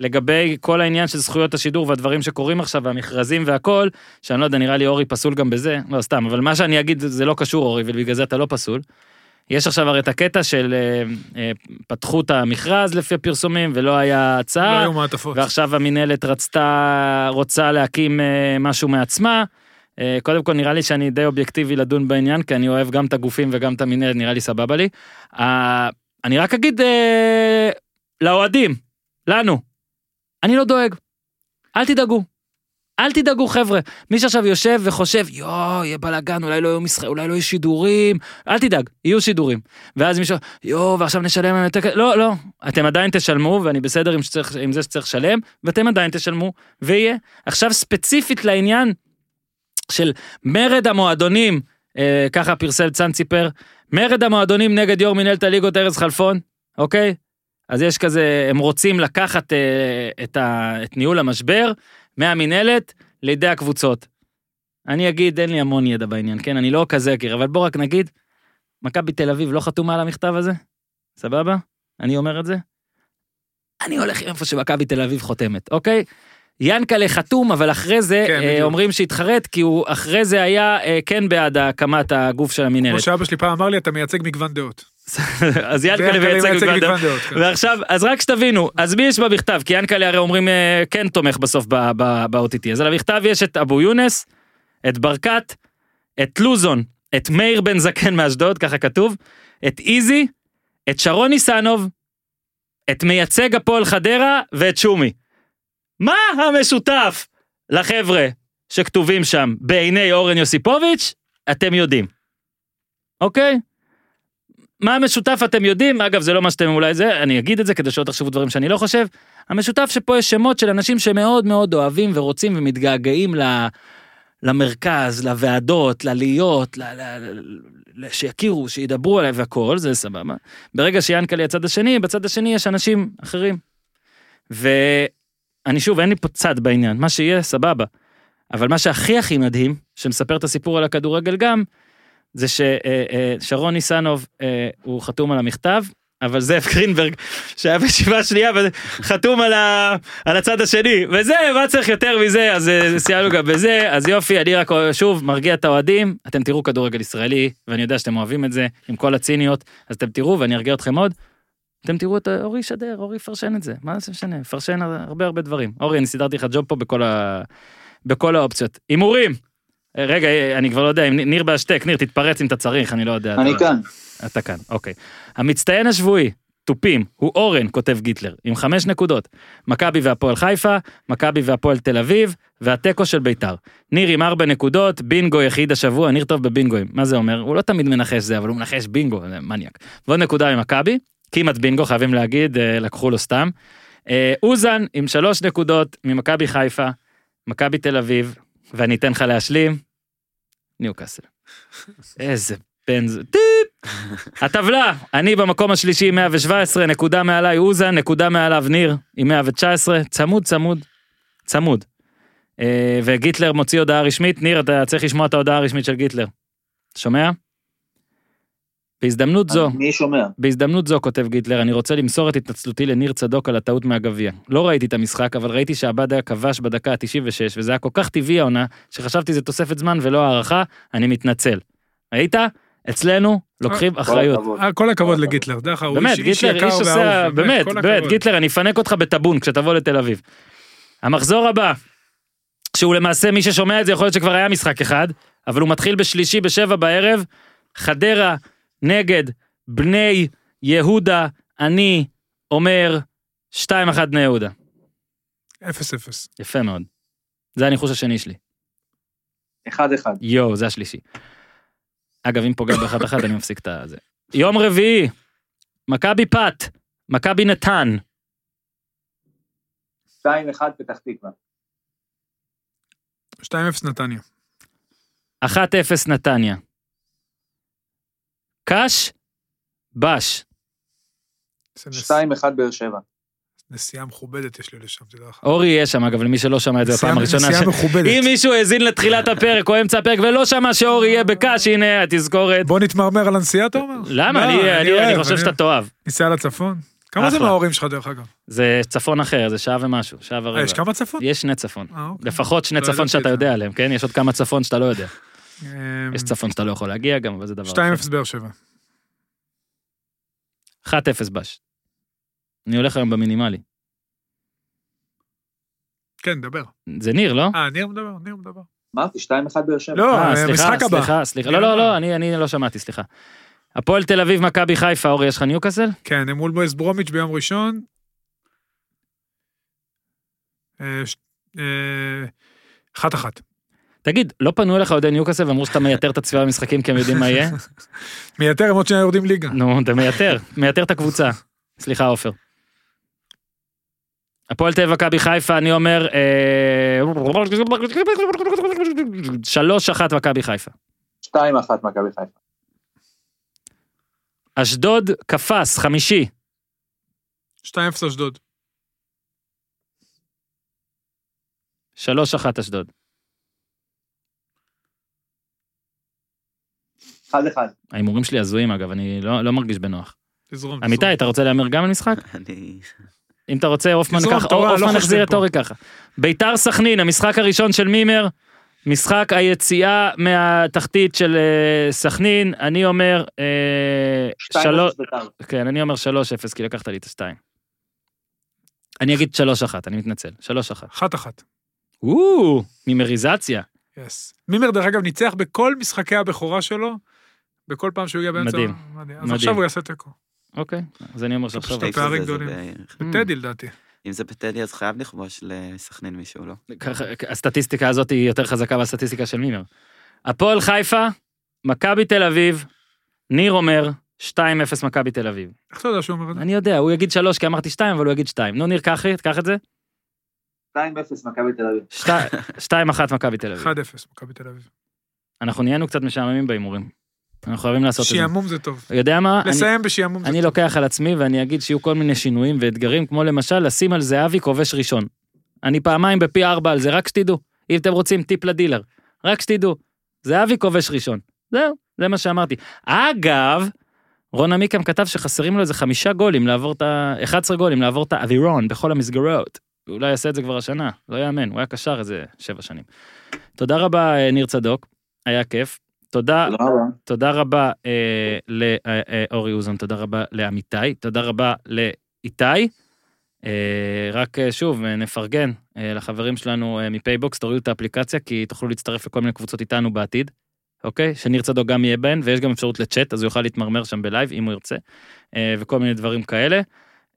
לגבי כל העניין של זכויות השידור והדברים שקורים עכשיו, והמכרזים והכל, שאני לא יודע, נראה לי אורי פסול גם בזה, לא סתם, אבל מה שאני אגיד זה לא קשור אורי, ובגלל זה אתה לא פסול. יש עכשיו הרי את הקטע של אה, אה, פתחו את המכרז לפי הפרסומים ולא היה לא הצעה, היו מעטפות. ועכשיו המינהלת רצתה, רוצה להקים אה, משהו מעצמה. אה, קודם כל נראה לי שאני די אובייקטיבי לדון בעניין, כי אני אוהב גם את הגופים וגם את המינהלת, נראה לי סבבה לי. אה, אני רק אגיד אה, לאוהדים, לנו, אני לא דואג. אל תדאגו. אל תדאגו חבר'ה, מי שעכשיו יושב וחושב יואו יהיה בלאגן אולי לא יהיו משחק אולי לא יהיו שידורים. אל תדאג יהיו שידורים. ואז מישהו יואו ועכשיו נשלם להם יותר כ-" לא לא. אתם עדיין תשלמו ואני בסדר עם, שצריך, עם זה שצריך לשלם ואתם עדיין תשלמו ויהיה. עכשיו ספציפית לעניין של מרד המועדונים אה, ככה פרסם צאן מרד המועדונים נגד יו"ר מנהלת הליגות ארז חלפון אוקיי אז יש כזה הם רוצים לקחת אה, את, ה, את ניהול המשבר מהמינהלת לידי הקבוצות. אני אגיד אין לי המון ידע בעניין כן אני לא כזה מכיר אבל בוא רק נגיד מכבי תל אביב לא חתומה על המכתב הזה סבבה אני אומר את זה. אני הולך איפה שמכבי תל אביב חותמת אוקיי. ינקלה חתום אבל אחרי זה כן, אה. אומרים שהתחרט כי הוא אחרי זה היה אה, כן בעד הקמת הגוף של כמו המינהלת. שאבא שלי פעם אמר לי, אתה מייצג מגוון דעות. אז ינקלה מייצג מייצג מגוון דעות. מגוון דעות. כן. ועכשיו, אז רק שתבינו, אז מי יש במכתב? כי ינקלה הרי אומרים אה, כן תומך בסוף ב-OTT. אז על המכתב יש את אבו יונס, את ברקת, את לוזון, את מאיר בן זקן מאשדוד, ככה כתוב, את איזי, את שרון ניסנוב, את מייצג הפועל חדרה ואת שומי. מה המשותף לחבר'ה שכתובים שם בעיני אורן יוסיפוביץ'? אתם יודעים. אוקיי? מה המשותף אתם יודעים, אגב זה לא מה שאתם אולי זה, אני אגיד את זה כדי שלא תחשבו דברים שאני לא חושב. המשותף שפה יש שמות של אנשים שמאוד מאוד אוהבים ורוצים ומתגעגעים ל... למרכז, לוועדות, ללהיות, ל... ל... ל... שיכירו, שידברו עליי והכל, זה סבבה. ברגע שיענקל'ה הצד השני, בצד השני יש אנשים אחרים. ואני שוב, אין לי פה צד בעניין, מה שיהיה, סבבה. אבל מה שהכי הכי מדהים, שמספר את הסיפור על הכדורגל גם, זה ששרון ניסנוב אה, הוא חתום על המכתב, אבל זאב גרינברג שהיה בישיבה שנייה חתום על, ה, על הצד השני. וזה מה צריך יותר מזה? אז אה, סיימנו גם בזה. אז יופי אני רק שוב מרגיע את האוהדים. אתם תראו כדורגל ישראלי ואני יודע שאתם אוהבים את זה עם כל הציניות. אז אתם תראו ואני ארגיע אתכם עוד. אתם תראו את אורי ישדר אורי יפרשן את זה. מה זה משנה? יפרשן הרבה הרבה דברים. אורי אני סידרתי לך ג'וב פה בכל ה... בכל האופציות. הימורים. אה, רגע אני כבר לא יודע ניר בהשתק ניר תתפרץ אם אתה צריך אני לא יודע. אני אתה- כאן. אתה כאן, אוקיי. המצטיין השבועי, תופים, הוא אורן, כותב גיטלר, עם חמש נקודות. מכבי והפועל חיפה, מכבי והפועל תל אביב, והתיקו של ביתר. ניר עם ארבע נקודות, בינגו יחיד השבוע, ניר טוב בבינגואים. מה זה אומר? הוא לא תמיד מנחש זה, אבל הוא מנחש בינגו, זה מניאק. ועוד נקודה ממכבי, כמעט בינגו, חייבים להגיד, אה, לקחו לו סתם. אה, אוזן עם שלוש נקודות ממכבי חיפה, מכבי תל אביב, ואני אתן לך להשלים, ניוקאסל. איזה בן ז... טיפ! הטבלה, אני במקום השלישי עם 117, נקודה מעליי אוזן, נקודה מעליו ניר עם 119, צמוד צמוד, צמוד. אה, וגיטלר מוציא הודעה רשמית, ניר אתה צריך לשמוע את ההודעה הרשמית של גיטלר. שומע? בהזדמנות זו, מי שומע? בהזדמנות זו כותב גיטלר, אני רוצה למסור את התנצלותי לניר צדוק על הטעות מהגביע. לא ראיתי את המשחק, אבל ראיתי שעבדה כבש בדקה ה-96, וזה היה כל כך טבעי העונה, שחשבתי זה תוספת זמן ולא הערכה, אני מתנצל. ראית? אצלנו לוקחים אחריות. הכבוד. אה, כל הכבוד לגיטלר, דרך אגב, הוא באמת, איש- יקר איש עושה, ואהוב, באמת, באמת. גיטלר, אני אפנק אותך בטאבון כשתבוא לתל אביב. המחזור הבא, שהוא למעשה, מי ששומע את זה יכול להיות שכבר היה משחק אחד, אבל הוא מתחיל בשלישי בשבע בערב, חדרה נגד בני יהודה, אני אומר 2-1 בני יהודה. אפס אפס. יפה מאוד. זה הניחוש השני שלי. אחד אחד. יואו, זה השלישי. אגב, אם פוגע באחת אחת, אני מפסיק את הזה. יום רביעי, מכבי פת, מכבי נתן, שתיים אחד פתח תקווה. 2-0 נתניה. 1-0 נתניה. קאש, בש. זה נס- שתיים אחד באר שבע. נסיעה מכובדת יש לי לשם, תדע לך. אורי יהיה שם, אגב, למי שלא שמע את זה נסיעה- בפעם הראשונה. נסיעה מכובדת. אם מישהו האזין לתחילת הפרק או אמצע הפרק ולא שמע שאורי יהיה בקאש, הנה התזכורת. בוא נתמרמר על הנסיעה, אתה אומר? למה? לא, אני- חושב שאתה תאהב. ניסע לצפון. כמה זה. מההורים שלך דרך אגב? זה צפון אחר, זה שעה ומשהו, שעה אה, ורבע. יש כמה צפון? יש שני צפון. אה, אוקיי. לפחות שני לא צפון שאתה. יודע עליהם, כן? יש עוד כמה צפון שאתה לא יודע. אמ, יש צפון שאתה לא יכול להגיע גם, אבל זה דבר 2-0 באר שבע. 1-0 בש. אני הולך היום במינימלי. כן, דבר. זה ניר, לא? אה, ניר מדבר, ניר מדבר. אמרתי 2-1 באר שבע. לא, אה, אה, סליחה, משחק הבא. סליחה, סליחה. לא, לא. לא, אני אני לא שמעתי, סליחה. הפועל תל אביב, מכבי חיפה, אורי, יש לך ניוקאסל? כן, הם מול בויס ברומיץ' ביום ראשון. אה, אה, אחת אחת. תגיד, לא פנו אליך אוהדי ניוקאסל ואמרו שאתה מייתר את הצפייה במשחקים כי הם יודעים מה יהיה? מייתר הם עוד שנייה יורדים ליגה. נו, אתה מייתר, מייתר את הקבוצה. סליחה, עופר. הפועל תל אביב, מכבי חיפה, אני אומר... אה, שלוש אחת מכבי חיפה. 2-1 מכבי חיפה. אשדוד, קפץ, חמישי. 2-0 אשדוד. שלוש אחת אשדוד. 1-1. ההימורים שלי הזויים אגב, אני לא לא מרגיש בנוח. תזרום. תזרום. אתה רוצה להמר גם על משחק? אני... אם אתה רוצה, הופמן ככה, לא הופמן חושבים החזיר את. אורי ככה. ביתר סכנין, המשחק הראשון של מימר, משחק היציאה מהתחתית של אה, סכנין, אני אומר, אה, 2-0 שלוש, בית"ר. כן, אני אומר 3-0, כי לקחת לי את השתיים. אני אגיד 3-1, אני מתנצל, 3-1. אחת אחת. או, מימריזציה. יס. מימר דרך אגב ניצח בכל משחקי הבכורה שלו, בכל פעם שהוא הגיע באמצע. מדהים. מדהים. אז מדהים. עכשיו הוא יעשה תיקו. אוקיי, אז אני אומר שעכשיו... פשוט איפה פערים זה? זה גדולים. בערך- בטדי לדעתי. אם זה בטדי אז חייב לכבוש לסכנין מישהו, לא? הסטטיסטיקה הזאת היא יותר חזקה מהסטטיסטיקה של מימר. הפועל חיפה, מכבי תל אביב, ניר אומר 2-0 מכבי תל אביב. איך אתה יודע שהוא אומר את זה? אני יודע, הוא יגיד 3 כי אמרתי 2, אבל הוא יגיד 2. נו, ניר, קח קח את זה. 2-0 מכבי תל אביב. 2-1 מכבי תל אביב. 1-0 מכבי תל אביב. אנחנו נהיינו קצת משעממים בהימורים. אנחנו חייבים לעשות את זה. שעמום זה טוב. יודע מה? אני- לסיים בשעמום זה אני טוב. לוקח על עצמי ואני אגיד שיהיו כל מיני שינויים ואתגרים, כמו למשל לשים על זהבי כובש ראשון. אני פעמיים בפי ארבע על זה, רק שתדעו. אם אתם רוצים טיפ לדילר, רק שתדעו. זהבי כובש ראשון. זהו, זה מה שאמרתי. אגב, רון עמיקם כתב שחסרים לו איזה חמישה גולים לעבור את ה... 11 גולים לעבור את האווירון בכל המסגרות. אולי יעשה את זה כבר השנה, לא יאמן, הוא היה קשר איזה שבע שנים. תודה רבה, אה, ניר צדוק, היה כיף. תודה תודה רבה. תודה רבה אה, לאורי אוזן, תודה רבה לאמיתי, תודה רבה לאיתי. אה, רק אה, שוב, אה, נפרגן אה, לחברים שלנו אה, מפייבוקס, תורידו את האפליקציה, כי תוכלו להצטרף לכל מיני קבוצות איתנו בעתיד, אוקיי? שניר צדוק גם יהיה בהן, ויש גם אפשרות לצ'אט, אז הוא יוכל להתמרמר שם ב live, אם הוא ירצה, אה, וכל מיני דברים כאלה.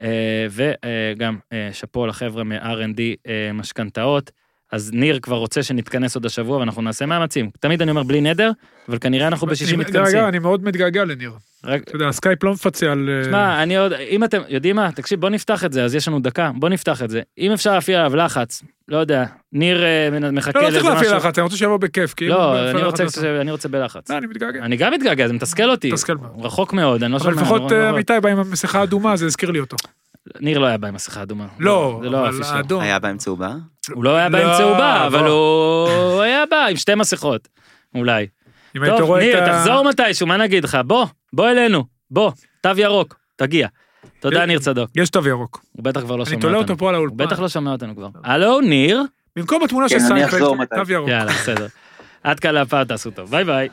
אה, וגם אה, שאפו לחבר'ה מ-R&D אה, משכנתאות. אז ניר כבר רוצה שנתכנס עוד השבוע ואנחנו נעשה מאמצים. תמיד אני אומר בלי נדר, אבל כנראה אנחנו בשישי אני- מתכנסים. אני מאוד מתגעגע לניר. רק, אתה יודע, הסקייפ לא מפצה על... אה, שמע, אני עוד, אם אתם, יודעים מה, תקשיב, בוא נפתח את זה, אז יש לנו דקה, בוא נפתח את זה. אם אפשר להפעיל עליו לחץ, לא יודע, ניר אה, מחכה לא, לא צריך להפעיל משהו. לחץ, אני רוצה שיבוא בכיף. כי לא, אני רוצה. אני רוצה בלחץ. לא, אני מתגעגע. אני גם מתגעגע, זה מתסכל אותי. מתסכל מאוד. רחוק מאוד, אני לא אבל שומע. לפחות נורא, אה. אמיתי בא עם המסכה האדומה, זה הזכיר לי אותו. ניר לא היה בא עם מסכה אדומה. לא, לא אבל. האדום. היה בהם צהובה? הוא לא היה בא עם צהובה, אבל. הוא היה בא עם שתי מסכות. אולי. אם היית טוב, רואה ניר, את ה... תחזור מתישהו, מה נגיד לך? בוא, בוא אלינו, בוא, תו ירוק, תגיע. תודה, ניר צדוק. יש תו ירוק. הוא בטח כבר לא אני שומע תולה אותנו. אותו פה על הוא האולפן. בטח לא שומע אותנו כבר. הלו, ניר? במקום התמונה של כן, אני סיינפלד. תו ירוק. יאללה, בסדר. עד כאן להפעם, תעשו טוב. ביי ביי.